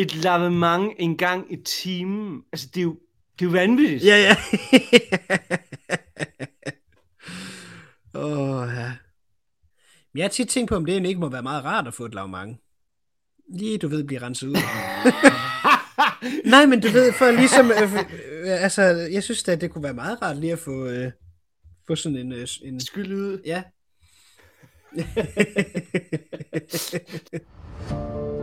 et lavement en gang i timen. Altså, det er jo, det er jo vanvittigt. Ja, ja. Åh, oh, ja. Men jeg har tit tænkt på, om det ikke må være meget rart at få et lavmang. Lige, du ved, blive renset ud. Nej, men du ved, for ligesom, øh, øh, altså, jeg synes at det kunne være meget rart lige at få, øh, få sådan en, øh, en... Skyld ud. Ja.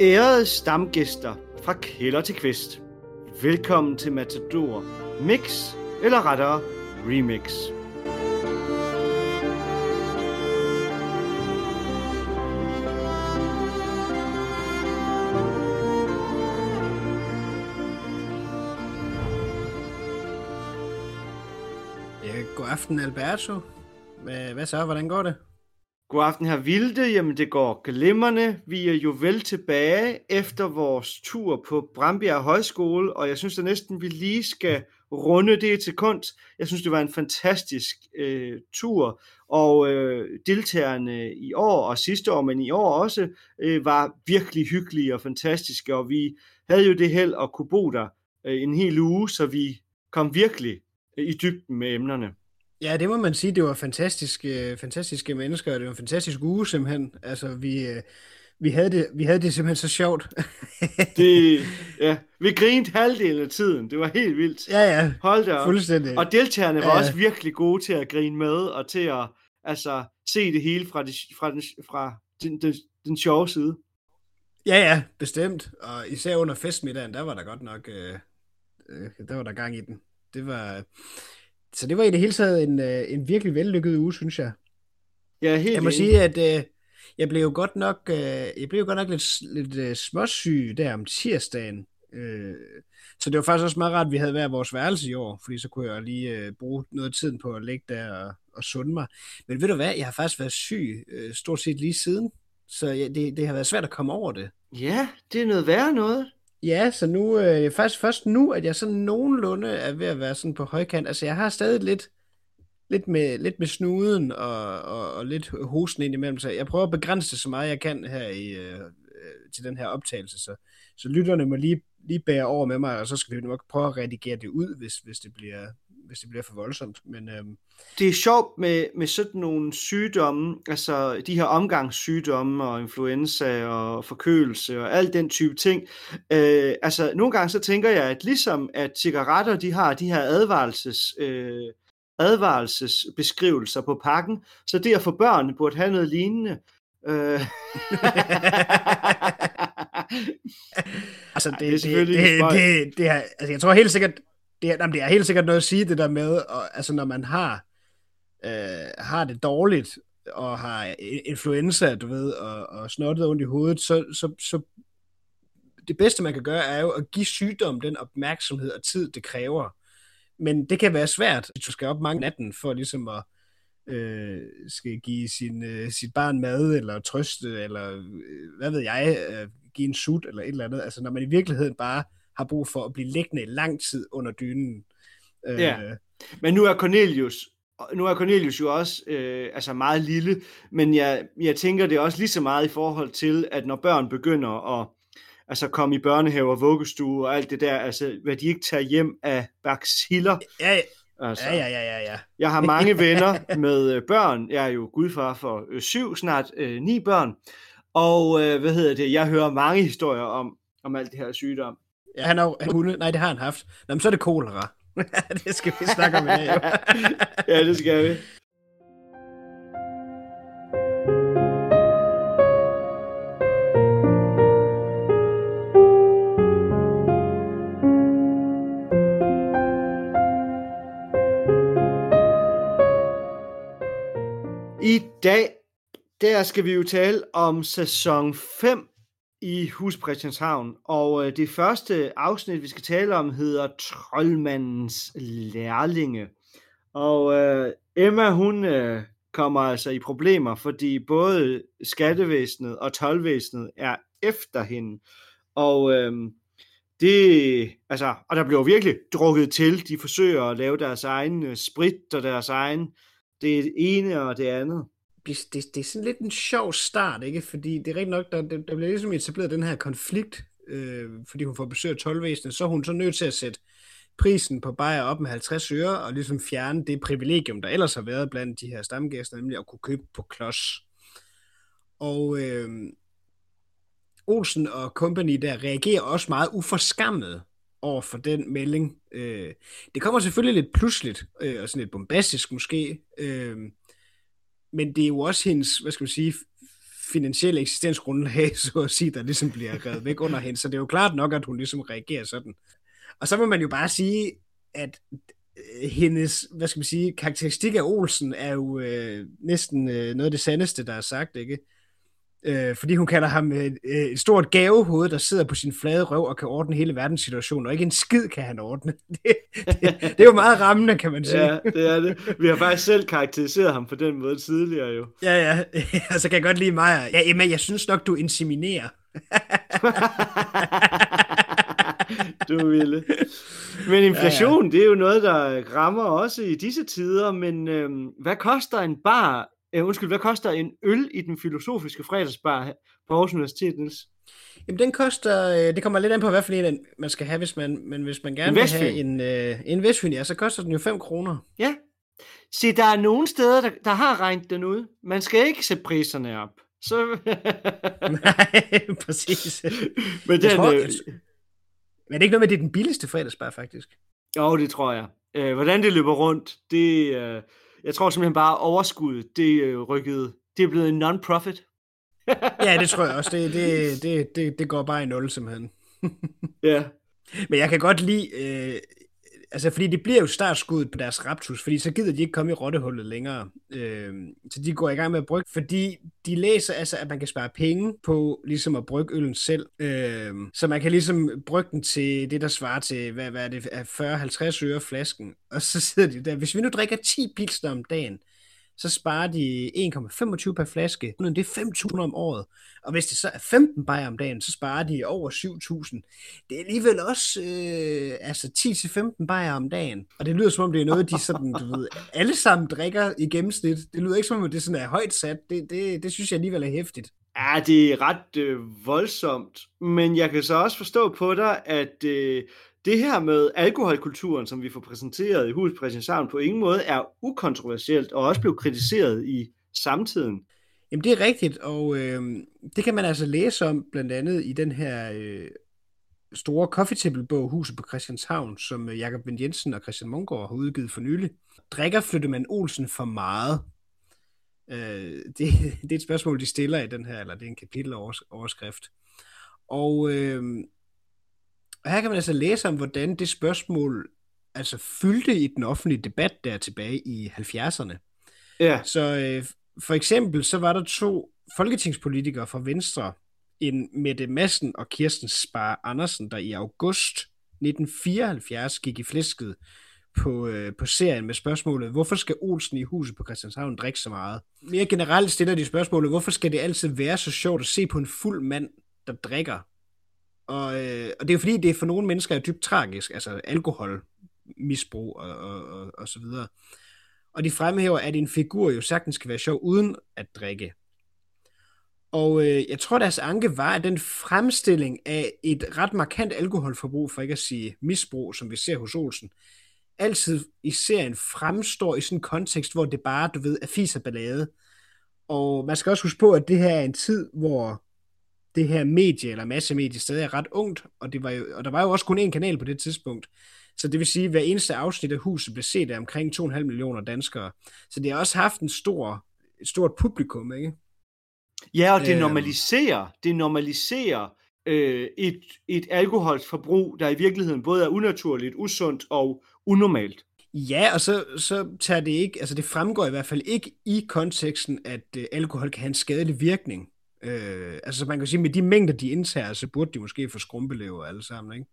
Ærede stamgæster fra kælder til kvist. Velkommen til Matador Mix, eller rettere Remix. ja. God aften, Alberto. Hvad, hvad så? Hvordan går det? God aften her Vilde. Jamen det går glimrende. Vi er jo vel tilbage efter vores tur på Brambjerg Højskole, og jeg synes at næsten, vi lige skal runde det til kunst. Jeg synes, det var en fantastisk øh, tur, og øh, deltagerne i år og sidste år, men i år også, øh, var virkelig hyggelige og fantastiske, og vi havde jo det held at kunne bo der øh, en hel uge, så vi kom virkelig øh, i dybden med emnerne. Ja, det må man sige. Det var fantastiske, fantastiske mennesker, og det var en fantastisk uge simpelthen. Altså, vi, øh, vi, havde, det, vi havde det simpelthen så sjovt. det, ja, vi grinte halvdelen af tiden. Det var helt vildt. Ja, ja. Hold da op. Fuldstændig. Og deltagerne var Ja, ja. også virkelig gode til at grine med, og til at altså, se det hele fra, det, fra, den, fra den, den, den sjove side. Ja, ja, bestemt. Og især under festmiddagen, der var der godt nok, øh, øh, der var der gang i den. Det var, så det var i det hele taget en, øh, en virkelig vellykket uge, synes jeg. Ja, helt Jeg må enig. sige, at øh, jeg blev jo godt nok, øh, jeg blev jo godt nok lidt, lidt øh, småsyg der om tirsdagen. Øh, så det var faktisk også meget rart, at vi havde hver vores værelse i år, fordi så kunne jeg lige øh, bruge noget af tiden på at ligge der og, og sunde mig. Men ved du hvad, jeg har faktisk været syg øh, stort set lige siden, så ja, det, det har været svært at komme over det. Ja, det er noget værre noget. Ja, så nu, øh, faktisk først nu, at jeg sådan nogenlunde er ved at være sådan på højkant. Altså, jeg har stadig lidt, lidt, med, lidt med snuden og, og, og lidt hosten ind imellem, så jeg prøver at begrænse det så meget jeg kan her i, øh, øh, til den her optagelse, så, så lytterne må lige, lige bære over med mig, og så skal vi nok prøve at redigere det ud, hvis, hvis, det, bliver, hvis det bliver for voldsomt. Men øhm, Det er sjovt med, med sådan nogle sygdomme, altså de her omgangssygdomme og influenza og forkølelse og alt den type ting. Øh, altså nogle gange så tænker jeg, at ligesom at cigaretter, de har de her advarelses, øh, advarelsesbeskrivelser på pakken, så det at få børn burde have noget lignende. Øh. altså, Ej, det, det er det, det, det, det, det, altså, jeg tror helt sikkert, det, er, jamen, det er helt sikkert noget at sige, det der med, og, altså, når man har, øh, har det dårligt, og har influenza, du ved, og, og snottet ondt i hovedet, så, så, så det bedste, man kan gøre, er jo at give sygdommen den opmærksomhed og tid, det kræver. Men det kan være svært, hvis du skal op mange natten for ligesom at øh, skal give sin, øh, sit barn mad, eller trøste, eller øh, hvad ved jeg, øh, give en sut, eller et eller andet. Altså når man i virkeligheden bare har brug for at blive liggende lang tid under dynen. Øh, Ja. Men nu er Cornelius, nu er Cornelius jo også øh, altså meget lille, men jeg, jeg tænker det også lige så meget i forhold til, at når børn begynder at altså komme i børnehave og vuggestue og alt det der, altså hvad de ikke tager hjem af baciller. Ja, ja, Altså, ja, ja, ja, ja, ja. Jeg har mange venner med øh, børn. Jeg er jo gudfar for øh, syv, snart øh, ni børn. Og øh, hvad hedder det? Jeg hører mange historier om, om alt det her sygdom ja han har han hunde. Nej, det har han haft. Nå, men så er det kolera. det skal vi snakke om i dag. Ja, det skal vi. I dag, der skal vi jo tale om sæson 5 i Hus Christianshavn, og øh, det første afsnit, vi skal tale om, hedder Troldmandens Lærlinge. Og øh, Emma, hun øh, kommer altså i problemer, fordi både skattevæsenet og tolvvæsenet er efter hende. Og øh, det, altså, og der bliver virkelig drukket til. De forsøger at lave deres egen øh, sprit og deres egen, det ene og det andet. Det, det, er sådan lidt en sjov start, ikke? Fordi det er rigtig nok, der, der, der bliver ligesom etableret den her konflikt, øh, fordi hun får besøg af 12 så er hun så nødt til at sætte prisen på bajer op med 50 øre, og ligesom fjerne det privilegium, der ellers har været blandt de her stamgæster, nemlig at kunne købe på klods. Og øh, Olsen og company der reagerer også meget uforskammet over for den melding. Øh, det kommer selvfølgelig lidt pludseligt, øh, og sådan lidt bombastisk måske, øh, men det er jo også hendes, hvad skal man sige, finansielle eksistensgrundlag, så at sige, der ligesom bliver revet væk under hende. Så det er jo klart nok, at hun ligesom reagerer sådan. Og så må man jo bare sige, at øh, hendes, hvad skal man sige, karakteristik af Olsen er jo øh, næsten øh, noget af det sandeste, der er sagt, ikke? Øh, fordi hun kalder ham et, øh, et stort gavehoved, der sidder på sin flade røv og kan ordne hele verdens situation, og ikke en skid kan han ordne. Det, det, det er jo meget rammende, kan man sige. Ja, det er det. Vi har faktisk selv karakteriseret ham på den måde tidligere jo. Ja, ja. Og så kan jeg godt lide mig. Ja, Emma, jeg synes nok, du inseminerer. du ville. Men inflation, ja, ja. det er jo noget, der rammer også i disse tider, men øhm, hvad koster en bar, øh, undskyld, hvad koster en øl i den filosofiske fredagsbar på Aarhus Universitet, Niels? Jamen, den koster, øh, det kommer lidt an på, hvad for en man skal have, hvis man, men hvis man gerne vil have en, øh, en Vestfyn, ja, så koster den jo 5 kroner. Ja. Se, der er nogle steder, der, der har regnet den ud. Man skal ikke sætte priserne op. Så... Nej, præcis. Men den, tror, øh, men er det ikke noget med, at det er den billigste fredagsbar, faktisk? Jo, det tror jeg. Øh, hvordan det løber rundt, det, øh, jeg tror simpelthen bare overskud, det øh, rykkede, det er blevet en non-profit. ja, det tror jeg også. Det, det, det, det, det går bare i nul, simpelthen. ja. Men jeg kan godt lide, øh, altså fordi det bliver jo startskuddet på deres raptus, fordi så gider de ikke komme i rottehullet længere. Øh, så de går i gang med at brygge, fordi de læser altså, at man kan spare penge på ligesom at brygge øllen selv. Øh, så man kan ligesom brygge den til det, der svarer til, hvad, hvad er det, 40-50 øre flasken. Og så sidder de der, hvis vi nu drikker 10 pilsner om dagen, så sparer de 1,25 per flaske. Det er 5.000 om året. Og hvis det så er 15 bajer om dagen, så sparer de over 7.000. Det er alligevel også øh, altså 10-15 bajer om dagen. Og det lyder som om, det er noget, de sådan, du ved, alle sammen drikker i gennemsnit. Det lyder ikke som om, det sådan er højt sat. Det, det, det synes jeg alligevel er hæftigt. Ja, det er ret øh, voldsomt. Men jeg kan så også forstå på dig, at øh, det her med alkoholkulturen, som vi får præsenteret i Hus Christianshavn, på ingen måde er ukontroversielt, og også blev kritiseret i samtiden. Jamen det er rigtigt, og øh, det kan man altså læse om blandt andet i den her øh, store coffee table bog Huset på Christianshavn, som øh, Jakob Vind Jensen og Christian Mungård har udgivet for nylig. Drikker flytter man Olsen for meget? Øh, det, det er et spørgsmål, de stiller i den her, eller det er en kapiteloverskrift. Og øh, og her kan man altså læse om, hvordan det spørgsmål altså fyldte i den offentlige debat der tilbage i 70'erne. Ja. Så øh, for eksempel, så var der to folketingspolitikere fra Venstre, en Mette Madsen og Kirsten Spar Andersen, der i august 1974 gik i flæsket på, øh, på serien med spørgsmålet, hvorfor skal Olsen i huset på Christianshavn drikke så meget? Mere generelt stiller de spørgsmålet, hvorfor skal det altid være så sjovt at se på en fuld mand, der drikker? Og, øh, og det er jo fordi, det er for nogle mennesker er dybt tragisk, altså alkohol, misbrug og, og, og, og så videre. Og de fremhæver, at en figur jo sagtens skal være sjov uden at drikke. Og øh, jeg tror, deres anke var, at den fremstilling af et ret markant alkoholforbrug, for ikke at sige misbrug, som vi ser hos Olsen, altid i serien fremstår i sådan en kontekst, hvor det bare, du ved, er fis og ballade. Og man skal også huske på, at det her er en tid, hvor det her medie, eller massemedie, stadig er ret ungt, og, det var jo, og der var jo også kun én kanal på det tidspunkt. Så det vil sige, at hver eneste afsnit af huset blev set af omkring 2,5 millioner danskere. Så det har også haft en stor, et stort publikum, ikke? Ja, og det øhm. normaliserer, det normaliserer øh, et, et alkoholforbrug, der i virkeligheden både er unaturligt, usundt og unormalt. Ja, og så, så tager det ikke, altså det fremgår i hvert fald ikke i konteksten, at øh, alkohol kan have en skadelig virkning. Øh, altså man kan sige, med de mængder, de indtager, så burde de måske få skrumpelever alle sammen, ikke?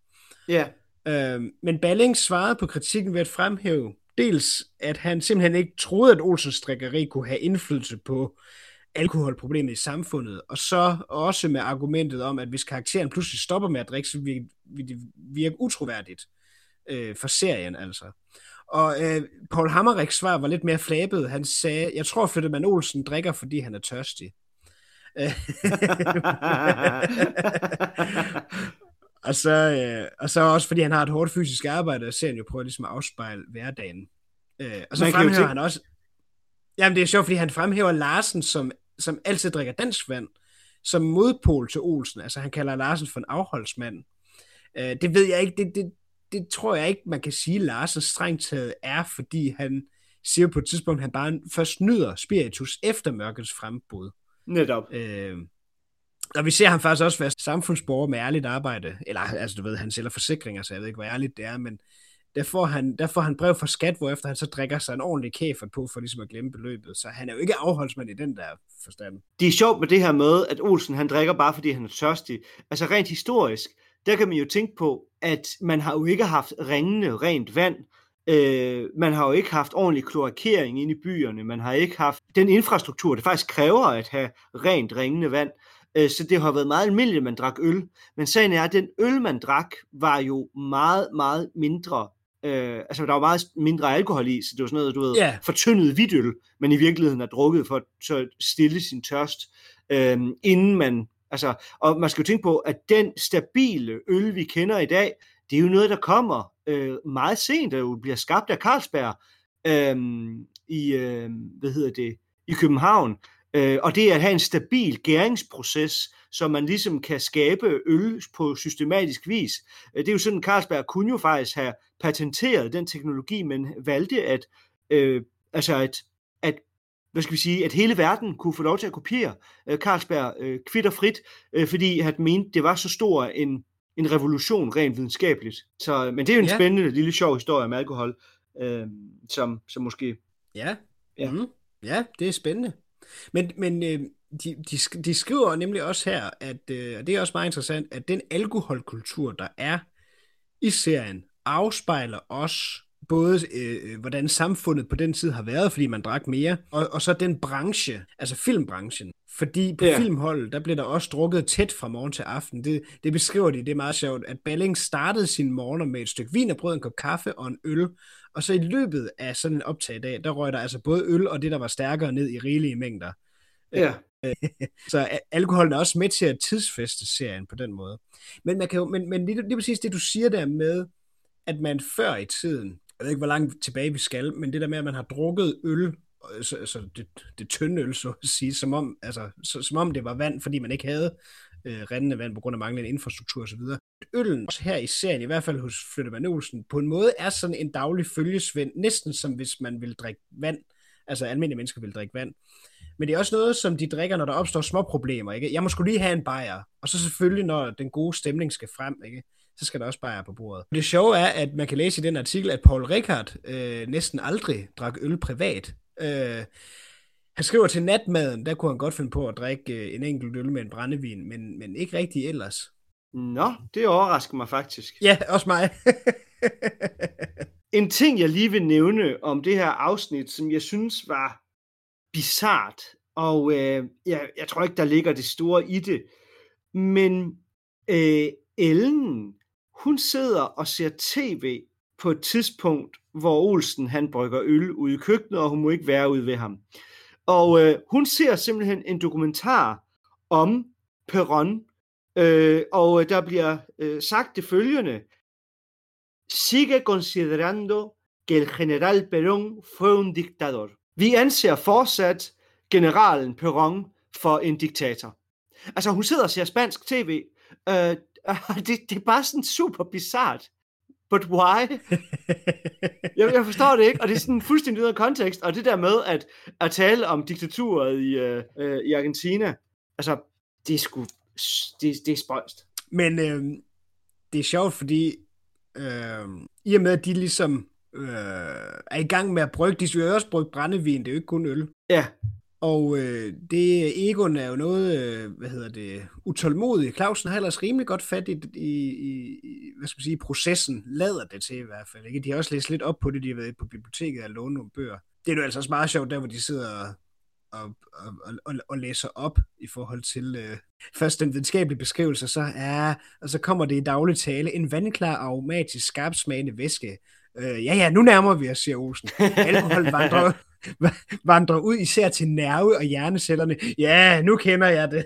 Ja. Øh, men Balling svarede på kritikken ved at fremhæve dels, at han simpelthen ikke troede, at Olsens strikkeri kunne have indflydelse på alkoholproblemet i samfundet, og så også med argumentet om, at hvis karakteren pludselig stopper med at drikke, så vil det virke utroværdigt øh, for serien altså. Og øh, Paul Hammerichs svar var lidt mere flabet. Han sagde, jeg tror, Flyttemann Olsen drikker, fordi han er tørstig. og, så, øh, og så også fordi han har et hårdt fysisk arbejde, og serien jo prøver ligesom at afspejle hverdagen. Øh, og så Man fremhæver han også... Jamen det er sjovt, fordi han fremhæver Larsen, som, som altid drikker dansk vand, som modpol til Olsen. Altså han kalder Larsen for en afholdsmand. Øh, det ved jeg ikke, det, det, det tror jeg ikke, man kan sige, Larsen strengt taget er, fordi han siger på et tidspunkt, at han bare først nyder spiritus efter mørkets frembrud. Netop. Øh, og vi ser ham faktisk også være samfundsborger med ærligt arbejde. Eller, altså du ved, han sælger forsikringer, så jeg ved ikke, hvor ærligt det er, men der får han, der får han brev fra skat, hvor efter han så drikker sig en ordentlig kæfer på, for ligesom at glemme beløbet. Så han er jo ikke afholdsmand i den der forstand. Det er sjovt med det her med, at Olsen han drikker bare, fordi han er tørstig. Altså rent historisk, der kan man jo tænke på, at man har jo ikke haft ringende rent vand. Øh, man har jo ikke haft ordentlig kloakering inde i byerne. Man har ikke haft den infrastruktur, det faktisk kræver at have rent ringende vand. Øh, så det har været meget almindeligt, at man drak øl. Men sagen er, at den øl, man drak, var jo meget, meget mindre Øh, altså, der var meget mindre alkohol i, så det var sådan noget, du ved, yeah. fortyndet hvidøl, men i virkeligheden er drukket for at stille sin tørst, øh, inden man, altså, og man skal jo tænke på, at den stabile øl, vi kender i dag, det er jo noget, der kommer øh, meget sent, øh, jo bliver skabt af Carlsberg øh, i, øh, hvad hedder det, i København. Øh, og det er at have en stabil gæringsproces, så man ligesom kan skabe øl på systematisk vis. Øh, det er jo sådan, Carlsberg kunne jo faktisk have patenteret den teknologi, men valgte at, øh, altså at, at hvad skal vi sige, at hele verden kunne få lov til at kopiere øh, Carlsberg øh, kvitterfrit, øh, fordi han mente, det var så stor en, en revolution rent videnskabeligt. Så, men det er jo en ja. spændende lille sjov historie om alkohol, øh, som, som måske... Ja. Ja. Mm. ja, det er spændende. Men, men øh, de, de, de skriver nemlig også her, at, øh, og det er også meget interessant, at den alkoholkultur, der er i serien, afspejler også både, øh, hvordan samfundet på den tid har været, fordi man drak mere, og, og så den branche, altså filmbranchen. Fordi på ja. filmholdet, der blev der også drukket tæt fra morgen til aften. Det, det beskriver de, det er meget sjovt, at Balling startede sine morgener med et stykke vin og brød, en kop kaffe og en øl, og så i løbet af sådan en optagedag, der røg der altså både øl og det, der var stærkere ned i rigelige mængder. Ja. så alkoholen er også med til at tidsfeste serien på den måde. Men, man kan jo, men, men lige, lige præcis det, du siger der med, at man før i tiden, jeg ved ikke, hvor langt tilbage vi skal, men det der med, at man har drukket øl, Øh, så, altså det, det tynde øl, så at sige, som om, altså, så, som om det var vand, fordi man ikke havde øh, rendende vand på grund af manglende infrastruktur osv. Øllen, også her i serien, i hvert fald hos Flyttemann Olsen, på en måde er sådan en daglig følgesvend, næsten som hvis man vil drikke vand, altså almindelige mennesker vil drikke vand. Men det er også noget, som de drikker, når der opstår små problemer. Ikke? Jeg må skulle lige have en bajer. Og så selvfølgelig, når den gode stemning skal frem, ikke? så skal der også bajer på bordet. Det sjove er, at man kan læse i den artikel, at Paul Rickard øh, næsten aldrig drak øl privat. Øh, han skriver til natmaden, der kunne han godt finde på at drikke øh, en enkelt øl med en brændevin, men, men ikke rigtig ellers. Nå, det overrasker mig faktisk. Ja, også mig. en ting, jeg lige vil nævne om det her afsnit, som jeg synes var bizart, og øh, jeg, jeg tror ikke, der ligger det store i det, men øh, Ellen, hun sidder og ser tv på et tidspunkt, hvor Olsen han brygger øl ude i køkkenet, og hun må ikke være ude ved ham. Og øh, hun ser simpelthen en dokumentar om Perron, øh, og øh, der bliver øh, sagt det følgende. Sigue considerando que el general Perón fue un dictador. Vi anser fortsat generalen Perón for en diktator. Altså, hun sidder og ser spansk tv. Øh, det, det er bare sådan super bizart. But why? jeg, jeg forstår det ikke, og det er sådan fuldstændig ud af kontekst. Og det der med at, at tale om diktaturet i, øh, øh, i Argentina, altså, det er sgu, det, det er spøjst. Men øh, det er sjovt, fordi øh, i og med, at de ligesom øh, er i gang med at brygge. De skal jo også brygge brændevin, det er jo ikke kun øl. Ja. Og øh, det Egon er jo noget, øh, hvad hedder det, utålmodig. Clausen har ellers rimelig godt fat i, i, i, hvad skal man sige, processen, lader det til i hvert fald. Ikke? De har også læst lidt op på det, de har været på biblioteket og låne nogle bøger. Det er jo altså også meget sjovt, der hvor de sidder og, og, og, og læser op i forhold til øh, først den videnskabelige beskrivelse, så er, og så kommer det i daglig tale, en vandklar aromatisk skarpsmagende væske. Øh, ja, ja, nu nærmer vi os, siger Olsen. Alkohol vandrer, vandrer ud især til nerve- og hjernecellerne. Ja, nu kender jeg det.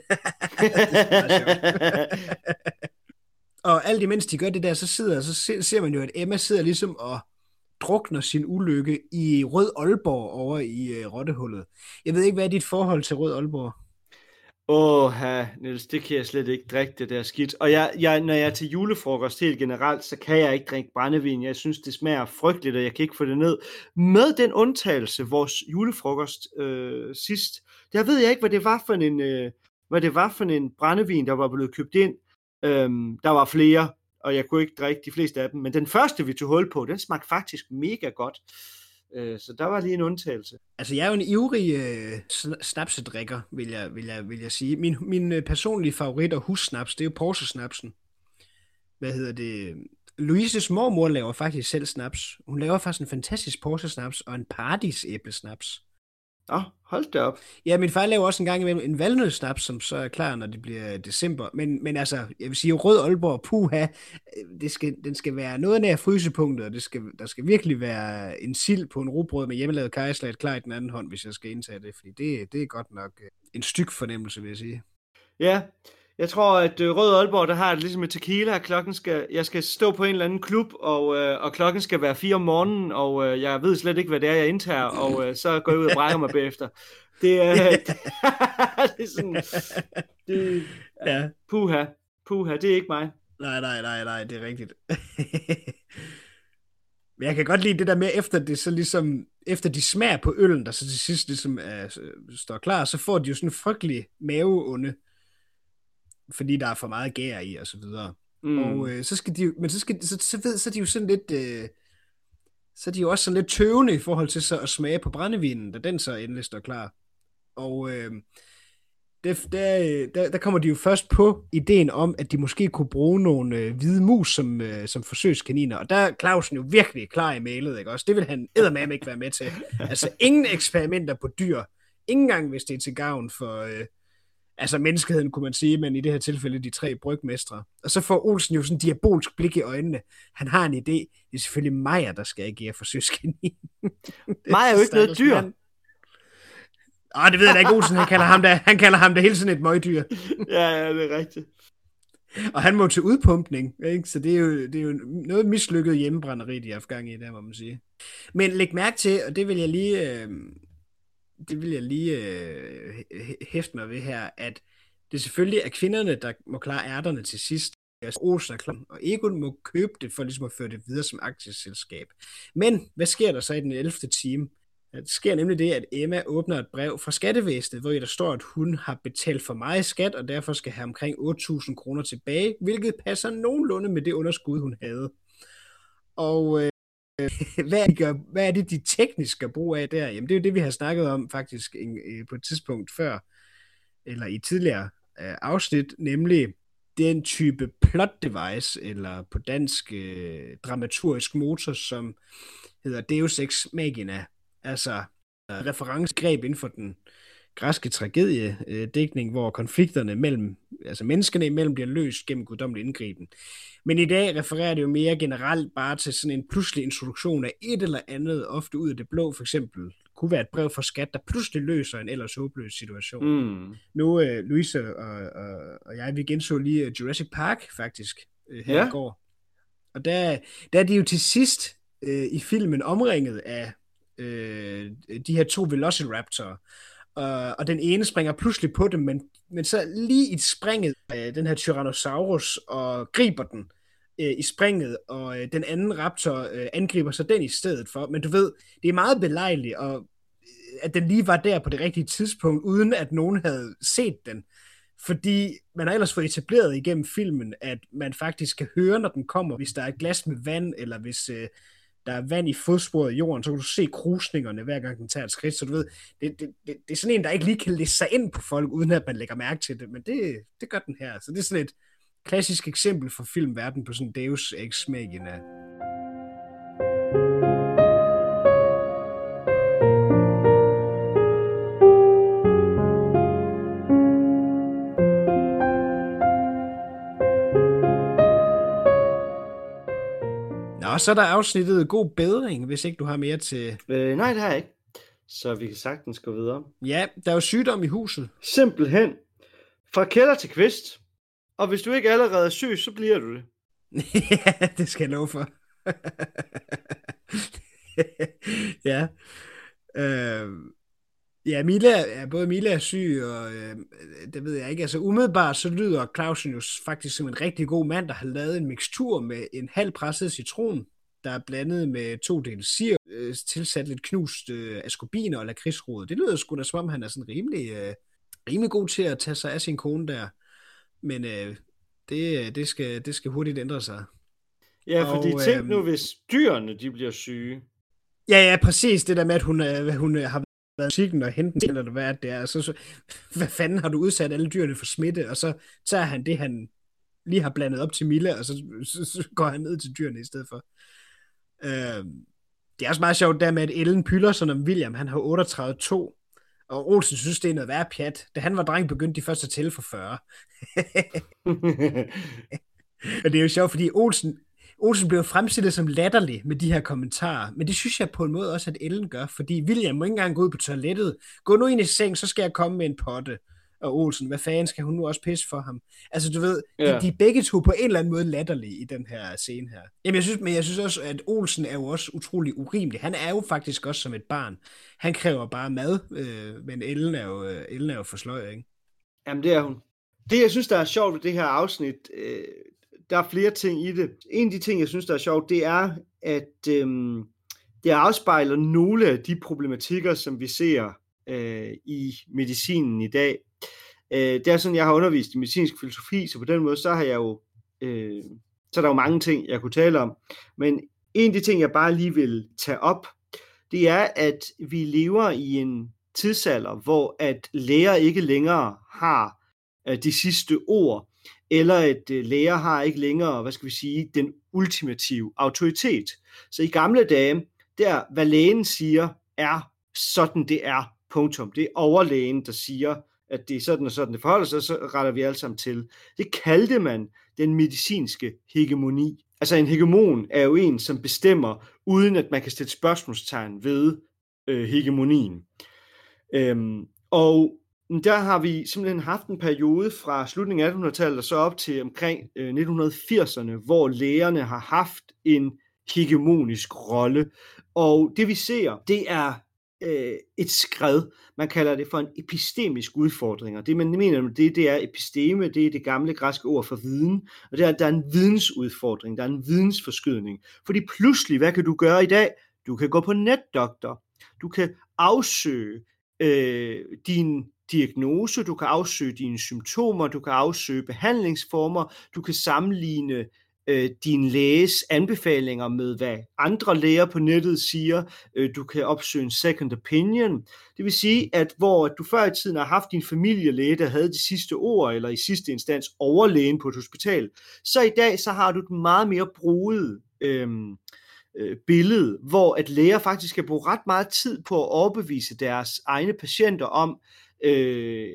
det og alt imens de gør det der, så sidder så ser, ser man jo, at Emma sidder ligesom og drukner sin ulykke i Rød Aalborg over i øh, Rottehullet. Jeg ved ikke, hvad er dit forhold til Rød Aalborg? Åh, Niels, det kan jeg slet ikke drikke, det der skidt. Og jeg, jeg, når jeg er til julefrokost helt generelt, så kan jeg ikke drikke brændevin. Jeg synes, det smager frygteligt, og jeg kan ikke få det ned. Med den undtagelse, vores julefrokost øh, sidst, der ved jeg ikke, hvad det var for en, øh, hvad det var for en brændevin, der var blevet købt ind. Øhm, der var flere, og jeg kunne ikke drikke de fleste af dem. Men den første, vi tog hul på, den smagte faktisk mega godt. Øh, så der var lige en undtagelse. Altså, jeg er jo en ivrig øh, snapsedrikker, vil jeg, vil, jeg, vil jeg sige. Min, min øh, personlige favorit og hussnaps, det er jo Porsche-snapsen. Hvad hedder det? Louises mormor laver faktisk selv snaps. Hun laver faktisk en fantastisk Porsche-snaps og en Paradis æblesnaps. Oh, hold da op. Ja, min far laver også en gang imellem en valnødsnaps, som så er klar, når det bliver december. Men, men altså, jeg vil sige, rød Aalborg, puha, det skal, den skal være noget nær frysepunktet, og det skal, der skal virkelig være en sild på en rugbrød med hjemmelavet kajslat klar i den anden hånd, hvis jeg skal indtage det, fordi det, det er godt nok øh, en styk fornemmelse, vil jeg sige. Ja, jeg tror, at øh, Rød Aalborg, der har det ligesom med tequila. Klokken skal, jeg skal stå på en eller anden klub, og, øh, og klokken skal være 4 om morgenen, og øh, jeg ved slet ikke, hvad det er, jeg indtager, og øh, så går jeg ud og brækker mig bagefter. Det, øh, det, det er sådan... Det, ja. Puha, puha, det er ikke mig. Nej, nej, nej, nej, det er rigtigt. Men jeg kan godt lide det der med, efter det så ligesom, efter de smager på øllen, der så til sidst ligesom er, står klar, så får de jo sådan en frygtelig maveonde fordi der er for meget gær i og så videre. Mm. Og øh, så skal de men så skal så, så ved så er de jo sådan lidt øh, så er de jo også sådan lidt tøvende i forhold til så at smage på brændevinen, da den så endelig står klar. Og øh, der, der, der, der kommer de jo først på ideen om, at de måske kunne bruge nogle øh, hvide mus som, øh, som forsøgskaniner. Og der er Clausen jo virkelig klar i mailet, ikke også? Det vil han eddermame ikke være med til. Altså ingen eksperimenter på dyr. Ingen gang, hvis det er til gavn for, øh, altså menneskeheden, kunne man sige, men i det her tilfælde de tre brygmestre. Og så får Olsen jo sådan en diabolsk blik i øjnene. Han har en idé. Det er selvfølgelig Maja, der skal agere for søskenien. Maja er jo ikke noget dyr. Åh, det ved jeg da ikke, Olsen. Han kalder ham da, han kalder ham da hele sådan et møgdyr. ja, ja, det er rigtigt. Og han må til udpumpning, ikke? så det er, jo, det er jo noget mislykket hjemmebrænderi, de har haft gang i, der må man sige. Men læg mærke til, og det vil jeg lige, øh, det vil jeg lige øh, hæfte mig ved her, at det selvfølgelig er kvinderne, der må klare ærterne til sidst. Altså Olsen er klar, og Egon må købe det for ligesom at føre det videre som aktieselskab. Men hvad sker der så i den 11. time? Det sker nemlig det, at Emma åbner et brev fra skattevæsenet, hvor der står, at hun har betalt for meget skat, og derfor skal have omkring 8.000 kroner tilbage, hvilket passer nogenlunde med det underskud, hun havde. Og øh, Øh, hvad, er det, hvad er det, de teknisk skal bruge af der? Jamen, det er jo det, vi har snakket om faktisk øh, på et tidspunkt før, eller i tidligere øh, afsnit, nemlig den type plot device, eller på dansk øh, dramaturgisk motor, som hedder Deus Ex Machina. Altså referencegreb inden for den græske tragedie-dækning, hvor konflikterne mellem, altså menneskene imellem bliver løst gennem guddommelig indgriben. Men i dag refererer det jo mere generelt bare til sådan en pludselig introduktion af et eller andet, ofte ud af det blå, for eksempel kunne være et brev fra skat, der pludselig løser en ellers håbløs situation. Mm. Nu, uh, Louise og, og, og jeg, vi genså lige øh, Jurassic Park faktisk uh, her ja. i går. Og der, der er de jo til sidst uh, i filmen omringet af uh, de her to Velociraptorer. Uh, og den ene springer pludselig på dem, men, men så lige i springet af den her Tyrannosaurus og griber den øh, i springet, og øh, den anden raptor øh, angriber så den i stedet for. Men du ved, det er meget belejligt, og, øh, at den lige var der på det rigtige tidspunkt, uden at nogen havde set den. Fordi man har ellers fået etableret igennem filmen, at man faktisk kan høre, når den kommer, hvis der er et glas med vand, eller hvis øh, der er vand i fodsporet i jorden, så kan du se krusningerne, hver gang den tager et skridt. Så du ved, det, det, det, det er sådan en, der ikke lige kan læse sig ind på folk, uden at man lægger mærke til det. Men det, det gør den her. Så det er sådan et, klassisk eksempel for filmverden på sådan Deus Ex Machina. Og så er der afsnittet God Bedring, hvis ikke du har mere til... Øh, nej, det har jeg ikke. Så vi kan sagtens gå videre. Ja, der er jo sygdom i huset. Simpelthen. Fra kælder til kvist. Og hvis du ikke allerede er syg, så bliver du det. ja, det skal jeg love for. ja. Øh, ja, Mila, ja, både Mila er syg, og øh, det ved jeg ikke. Altså umiddelbart så lyder Clausen jo faktisk som en rigtig god mand, der har lavet en mixtur med en halv presset citron, der er blandet med to dele sir, øh, tilsat lidt knust øh, askobiner og lakridsrod. Det lyder sgu da som om, han er sådan rimelig, øh, rimelig god til at tage sig af sin kone der. Men øh, det, det, skal, det skal hurtigt ændre sig. Ja, fordi og, tænk nu, øhm, hvis dyrene de bliver syge. Ja, ja, præcis. Det der med, at hun, øh, hun øh, har været musikken og hente den, eller hvad det er. Så, så, hvad fanden har du udsat alle dyrene for smitte? Og så tager han det, han lige har blandet op til Mille, og så, så, så går han ned til dyrene i stedet for. Øh, det er også meget sjovt der med, at Ellen pylder sådan om William, han har 38-2, og Olsen synes, det er noget værre pjat. Da han var dreng, begyndte de først at tælle for 40. og det er jo sjovt, fordi Olsen, Olsen blev fremstillet som latterlig med de her kommentarer, men det synes jeg på en måde også, at Ellen gør, fordi William må ikke engang gå ud på toilettet. Gå nu ind i seng, så skal jeg komme med en potte. Og Olsen, hvad fanden skal hun nu også pisse for ham? Altså du ved, ja. de, de er begge to på en eller anden måde latterlige i den her scene her. Jamen jeg synes, men jeg synes også, at Olsen er jo også utrolig urimelig. Han er jo faktisk også som et barn. Han kræver bare mad, øh, men Ellen er jo, øh, Ellen er jo for sløj, ikke? Jamen det er hun. Det jeg synes, der er sjovt ved det her afsnit, øh, der er flere ting i det. En af de ting, jeg synes, der er sjovt, det er, at øhm, det afspejler nogle af de problematikker, som vi ser øh, i medicinen i dag. Øh, det er sådan, jeg har undervist i medicinsk filosofi, så på den måde, så har jeg jo, øh, så er der jo mange ting, jeg kunne tale om. Men en af de ting, jeg bare lige vil tage op, det er, at vi lever i en tidsalder, hvor at læger ikke længere har øh, de sidste ord eller at øh, læger har ikke længere, hvad skal vi sige, den ultimative autoritet. Så i gamle dage, der hvad lægen siger, er sådan det er, punktum. Det er overlægen, der siger, at det er sådan og sådan det forholder sig, så retter vi alle sammen til. Det kaldte man den medicinske hegemoni. Altså en hegemon er jo en, som bestemmer, uden at man kan stille spørgsmålstegn ved øh, hegemonien. Øhm, og der har vi simpelthen haft en periode fra slutningen af 1800-tallet og så op til omkring øh, 1980'erne, hvor lægerne har haft en hegemonisk rolle. Og det vi ser, det er øh, et skred. Man kalder det for en epistemisk udfordring. Og det man mener med det, det er episteme, det er det gamle græske ord for viden. Og det er, at der er en vidensudfordring, der er en vidensforskydning. Fordi pludselig, hvad kan du gøre i dag? Du kan gå på netdoktor. Du kan afsøge øh, din diagnose, du kan afsøge dine symptomer, du kan afsøge behandlingsformer, du kan sammenligne øh, din læges anbefalinger med, hvad andre læger på nettet siger. Øh, du kan opsøge en second opinion. Det vil sige, at hvor du før i tiden har haft din familielæge, der havde de sidste ord, eller i sidste instans overlægen på et hospital, så i dag så har du et meget mere bruget øh, øh, billede, hvor at læger faktisk skal bruge ret meget tid på at overbevise deres egne patienter om, øh,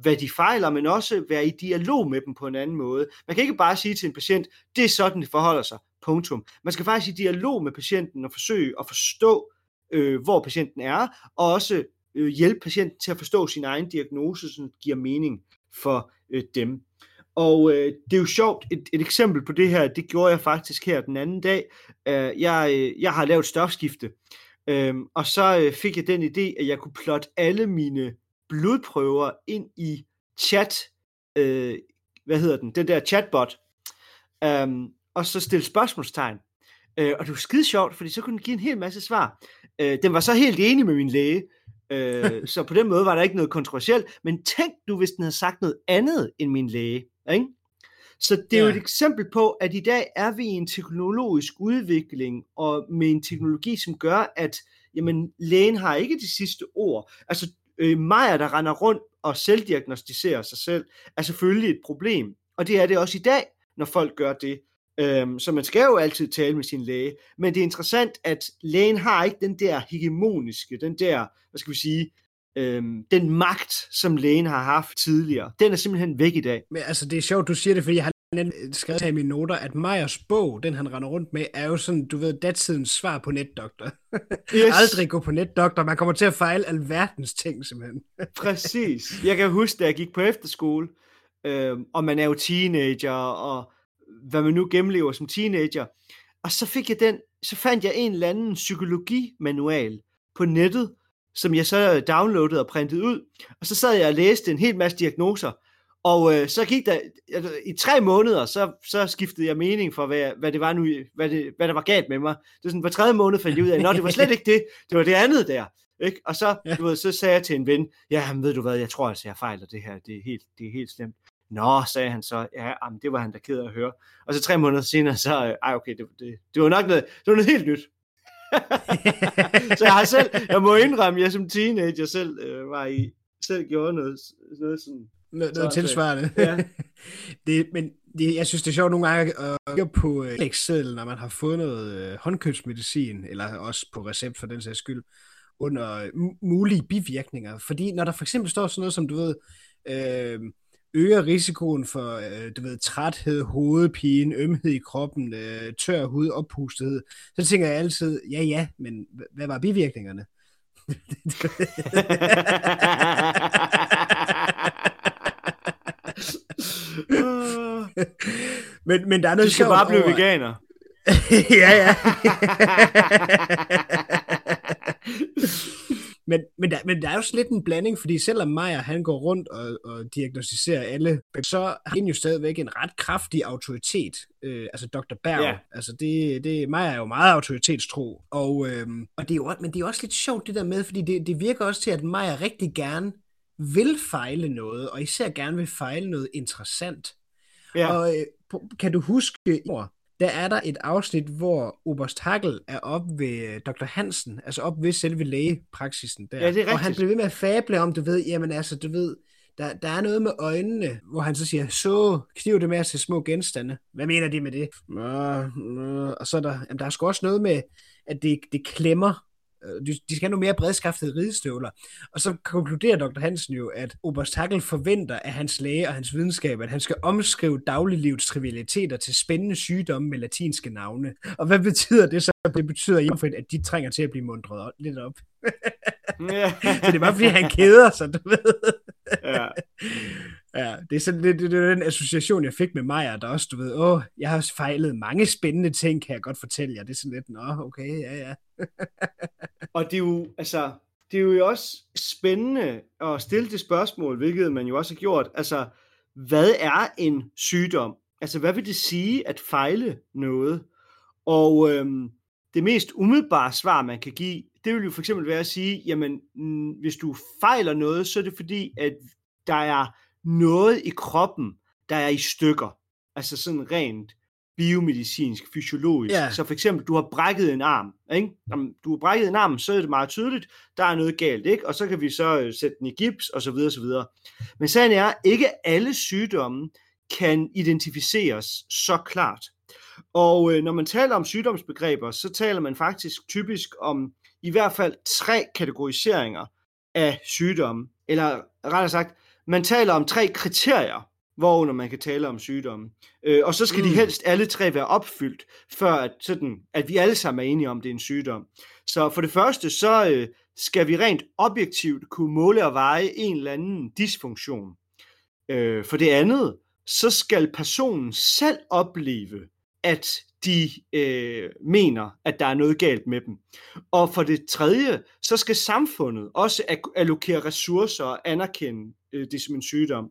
hvad de fejler, men også være i dialog med dem på en anden måde. Man kan ikke bare sige til en patient, det er sådan, det forholder sig, punktum. Man skal faktisk i dialog med patienten og forsøge at forstå, øh, hvor patienten er, og også øh, hjælpe patienten til at forstå sin egen diagnose, som giver mening for øh, dem. Og øh, det er jo sjovt, et, et eksempel på det her, det gjorde jeg faktisk her den anden dag. Øh, jeg, øh, jeg har lavet stofskifte, øh, og så øh, fik jeg den idé, at jeg kunne plotte alle mine blodprøver ind i chat, øh, hvad hedder den, den der chatbot, um, og så stille spørgsmålstegn. Øh, og det var skide sjovt, fordi så kunne den give en hel masse svar. Øh, den var så helt enig med min læge, øh, så på den måde var der ikke noget kontroversielt, men tænk nu, hvis den havde sagt noget andet end min læge. Ikke? Så det er ja. jo et eksempel på, at i dag er vi i en teknologisk udvikling, og med en teknologi, som gør, at jamen, lægen har ikke de sidste ord. Altså, øh, Maja, der render rundt og selvdiagnostiserer sig selv, er selvfølgelig et problem. Og det er det også i dag, når folk gør det. Øhm, så man skal jo altid tale med sin læge. Men det er interessant, at lægen har ikke den der hegemoniske, den der, hvad skal vi sige, øhm, den magt, som lægen har haft tidligere. Den er simpelthen væk i dag. Men altså, det er sjovt, du siger det, fordi jeg har skrevet her i mine noter, at Meyers bog, den han render rundt med, er jo sådan, du ved, datidens svar på netdoktor. Yes. Aldrig gå på netdoktor, man kommer til at fejle alverdens ting, simpelthen. Præcis. Jeg kan huske, da jeg gik på efterskole, øh, og man er jo teenager, og hvad man nu gennemlever som teenager, og så fik jeg den, så fandt jeg en eller anden psykologimanual på nettet, som jeg så downloadede og printede ud, og så sad jeg og læste en hel masse diagnoser, og øh, så gik der, altså, i tre måneder, så, så skiftede jeg mening for, hvad, hvad det var nu, hvad, det, hvad der var galt med mig. Det var sådan, hver tredje måned fandt jeg ud af, at det var slet ikke det, det var det andet der. Ikke? Og så, ja. du ved, så sagde jeg til en ven, ja, ved du hvad, jeg tror altså, jeg fejler det her, det er helt, det er helt slemt. Nå, sagde han så, ja, jamen, det var han da ked af at høre. Og så tre måneder senere, så, øh, ej okay, det, det, det var nok noget, det var noget helt nyt. så jeg har selv, jeg må indrømme, jeg som teenager selv øh, var i, selv gjorde noget, noget sådan, noget, noget tilsvarende. Ja. det, men det, jeg synes, det er sjovt nogle gange at kigge på øh, Excel, når man har fået noget øh, håndkøbsmedicin, eller også på recept for den sags skyld, under mulige bivirkninger. Fordi når der for eksempel står sådan noget som, du ved, øh, øger risikoen for, øh, du ved, træthed, hovedpine, ømhed i kroppen, øh, tør hud, oppustethed, så tænker jeg altid, ja ja, men hvad var bivirkningerne? men, men der er noget Du skal bare blive over... veganer. ja, ja. men, men, der, men der er jo lidt en blanding, fordi selvom Meyer han går rundt og, og diagnostiserer alle, så har han jo stadigvæk en ret kraftig autoritet. Øh, altså Dr. Berg. Ja. Altså det, det, Meyer er jo meget autoritetstro. Og, øhm, og det er jo, men det er også lidt sjovt det der med, fordi det, det virker også til, at Meyer rigtig gerne vil fejle noget, og især gerne vil fejle noget interessant. Ja. Og øh, kan du huske, der er der et afsnit, hvor Oberst Hagel er op ved øh, Dr. Hansen, altså op ved selve lægepraksisen der. Ja, det er rigtigt. Og han bliver ved med at fable om, du ved, jamen altså, du ved, der, der er noget med øjnene, hvor han så siger, så kniv det med at se små genstande. Hvad mener de med det? Og så er der, jamen, der er sgu også noget med, at det, det klemmer de, de skal have nogle mere bredskaftede ridestøvler. Og så konkluderer Dr. Hansen jo, at Oberst Hackel forventer af hans læge og hans videnskab, at han skal omskrive dagliglivets trivialiteter til spændende sygdomme med latinske navne. Og hvad betyder det så? Det betyder i at de trænger til at blive mundret lidt op. så det er bare fordi, han keder sig, du ved. ja. Ja, det er sådan det, det, det er den association, jeg fik med Maja, der også, du ved, åh, jeg har fejlet mange spændende ting, kan jeg godt fortælle jer. Det er sådan lidt, nå, okay, ja, ja. og det er jo, altså, det er jo også spændende at stille det spørgsmål, hvilket man jo også har gjort. Altså, hvad er en sygdom? Altså, hvad vil det sige at fejle noget? Og øhm, det mest umiddelbare svar, man kan give, det vil jo for eksempel være at sige, jamen, mm, hvis du fejler noget, så er det fordi, at der er noget i kroppen, der er i stykker. Altså sådan rent biomedicinsk, fysiologisk. Yeah. Så for eksempel, du har brækket en arm. Ikke? Om du har brækket en arm, så er det meget tydeligt, der er noget galt, ikke? og så kan vi så øh, sætte den i gips, og så videre, så videre. Men sagen er, ikke alle sygdomme kan identificeres så klart. Og øh, når man taler om sygdomsbegreber, så taler man faktisk typisk om i hvert fald tre kategoriseringer af sygdomme, eller rettere sagt, man taler om tre kriterier, hvorunder man kan tale om sygdomme. Øh, og så skal mm. de helst alle tre være opfyldt, før at, sådan, at vi alle sammen er enige om, det er en sygdom. Så for det første, så øh, skal vi rent objektivt kunne måle og veje en eller anden dysfunktion. Øh, for det andet, så skal personen selv opleve, at de øh, mener, at der er noget galt med dem. Og for det tredje, så skal samfundet også allokere ressourcer og anerkende øh, det som en sygdom.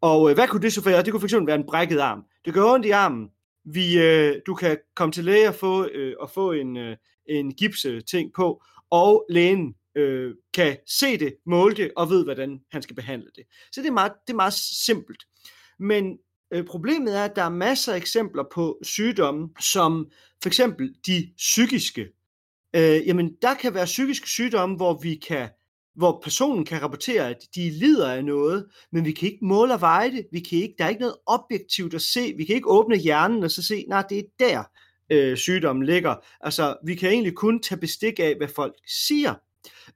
Og øh, hvad kunne det så være? Det kunne fx være en brækket arm. Det gør ondt i armen. Vi, øh, du kan komme til læge og få, øh, og få en, øh, en gipse-ting på, og lægen øh, kan se det, måle det og ved, hvordan han skal behandle det. Så det er meget, det er meget simpelt. Men øh, problemet er, at der er masser af eksempler på sygdomme, som for eksempel de psykiske. Øh, jamen, der kan være psykiske sygdomme, hvor vi kan hvor personen kan rapportere, at de lider af noget, men vi kan ikke måle og veje det. Vi kan ikke, der er ikke noget objektivt at se. Vi kan ikke åbne hjernen og så se, nej, det er der, øh, sygdommen ligger. Altså, vi kan egentlig kun tage bestik af, hvad folk siger,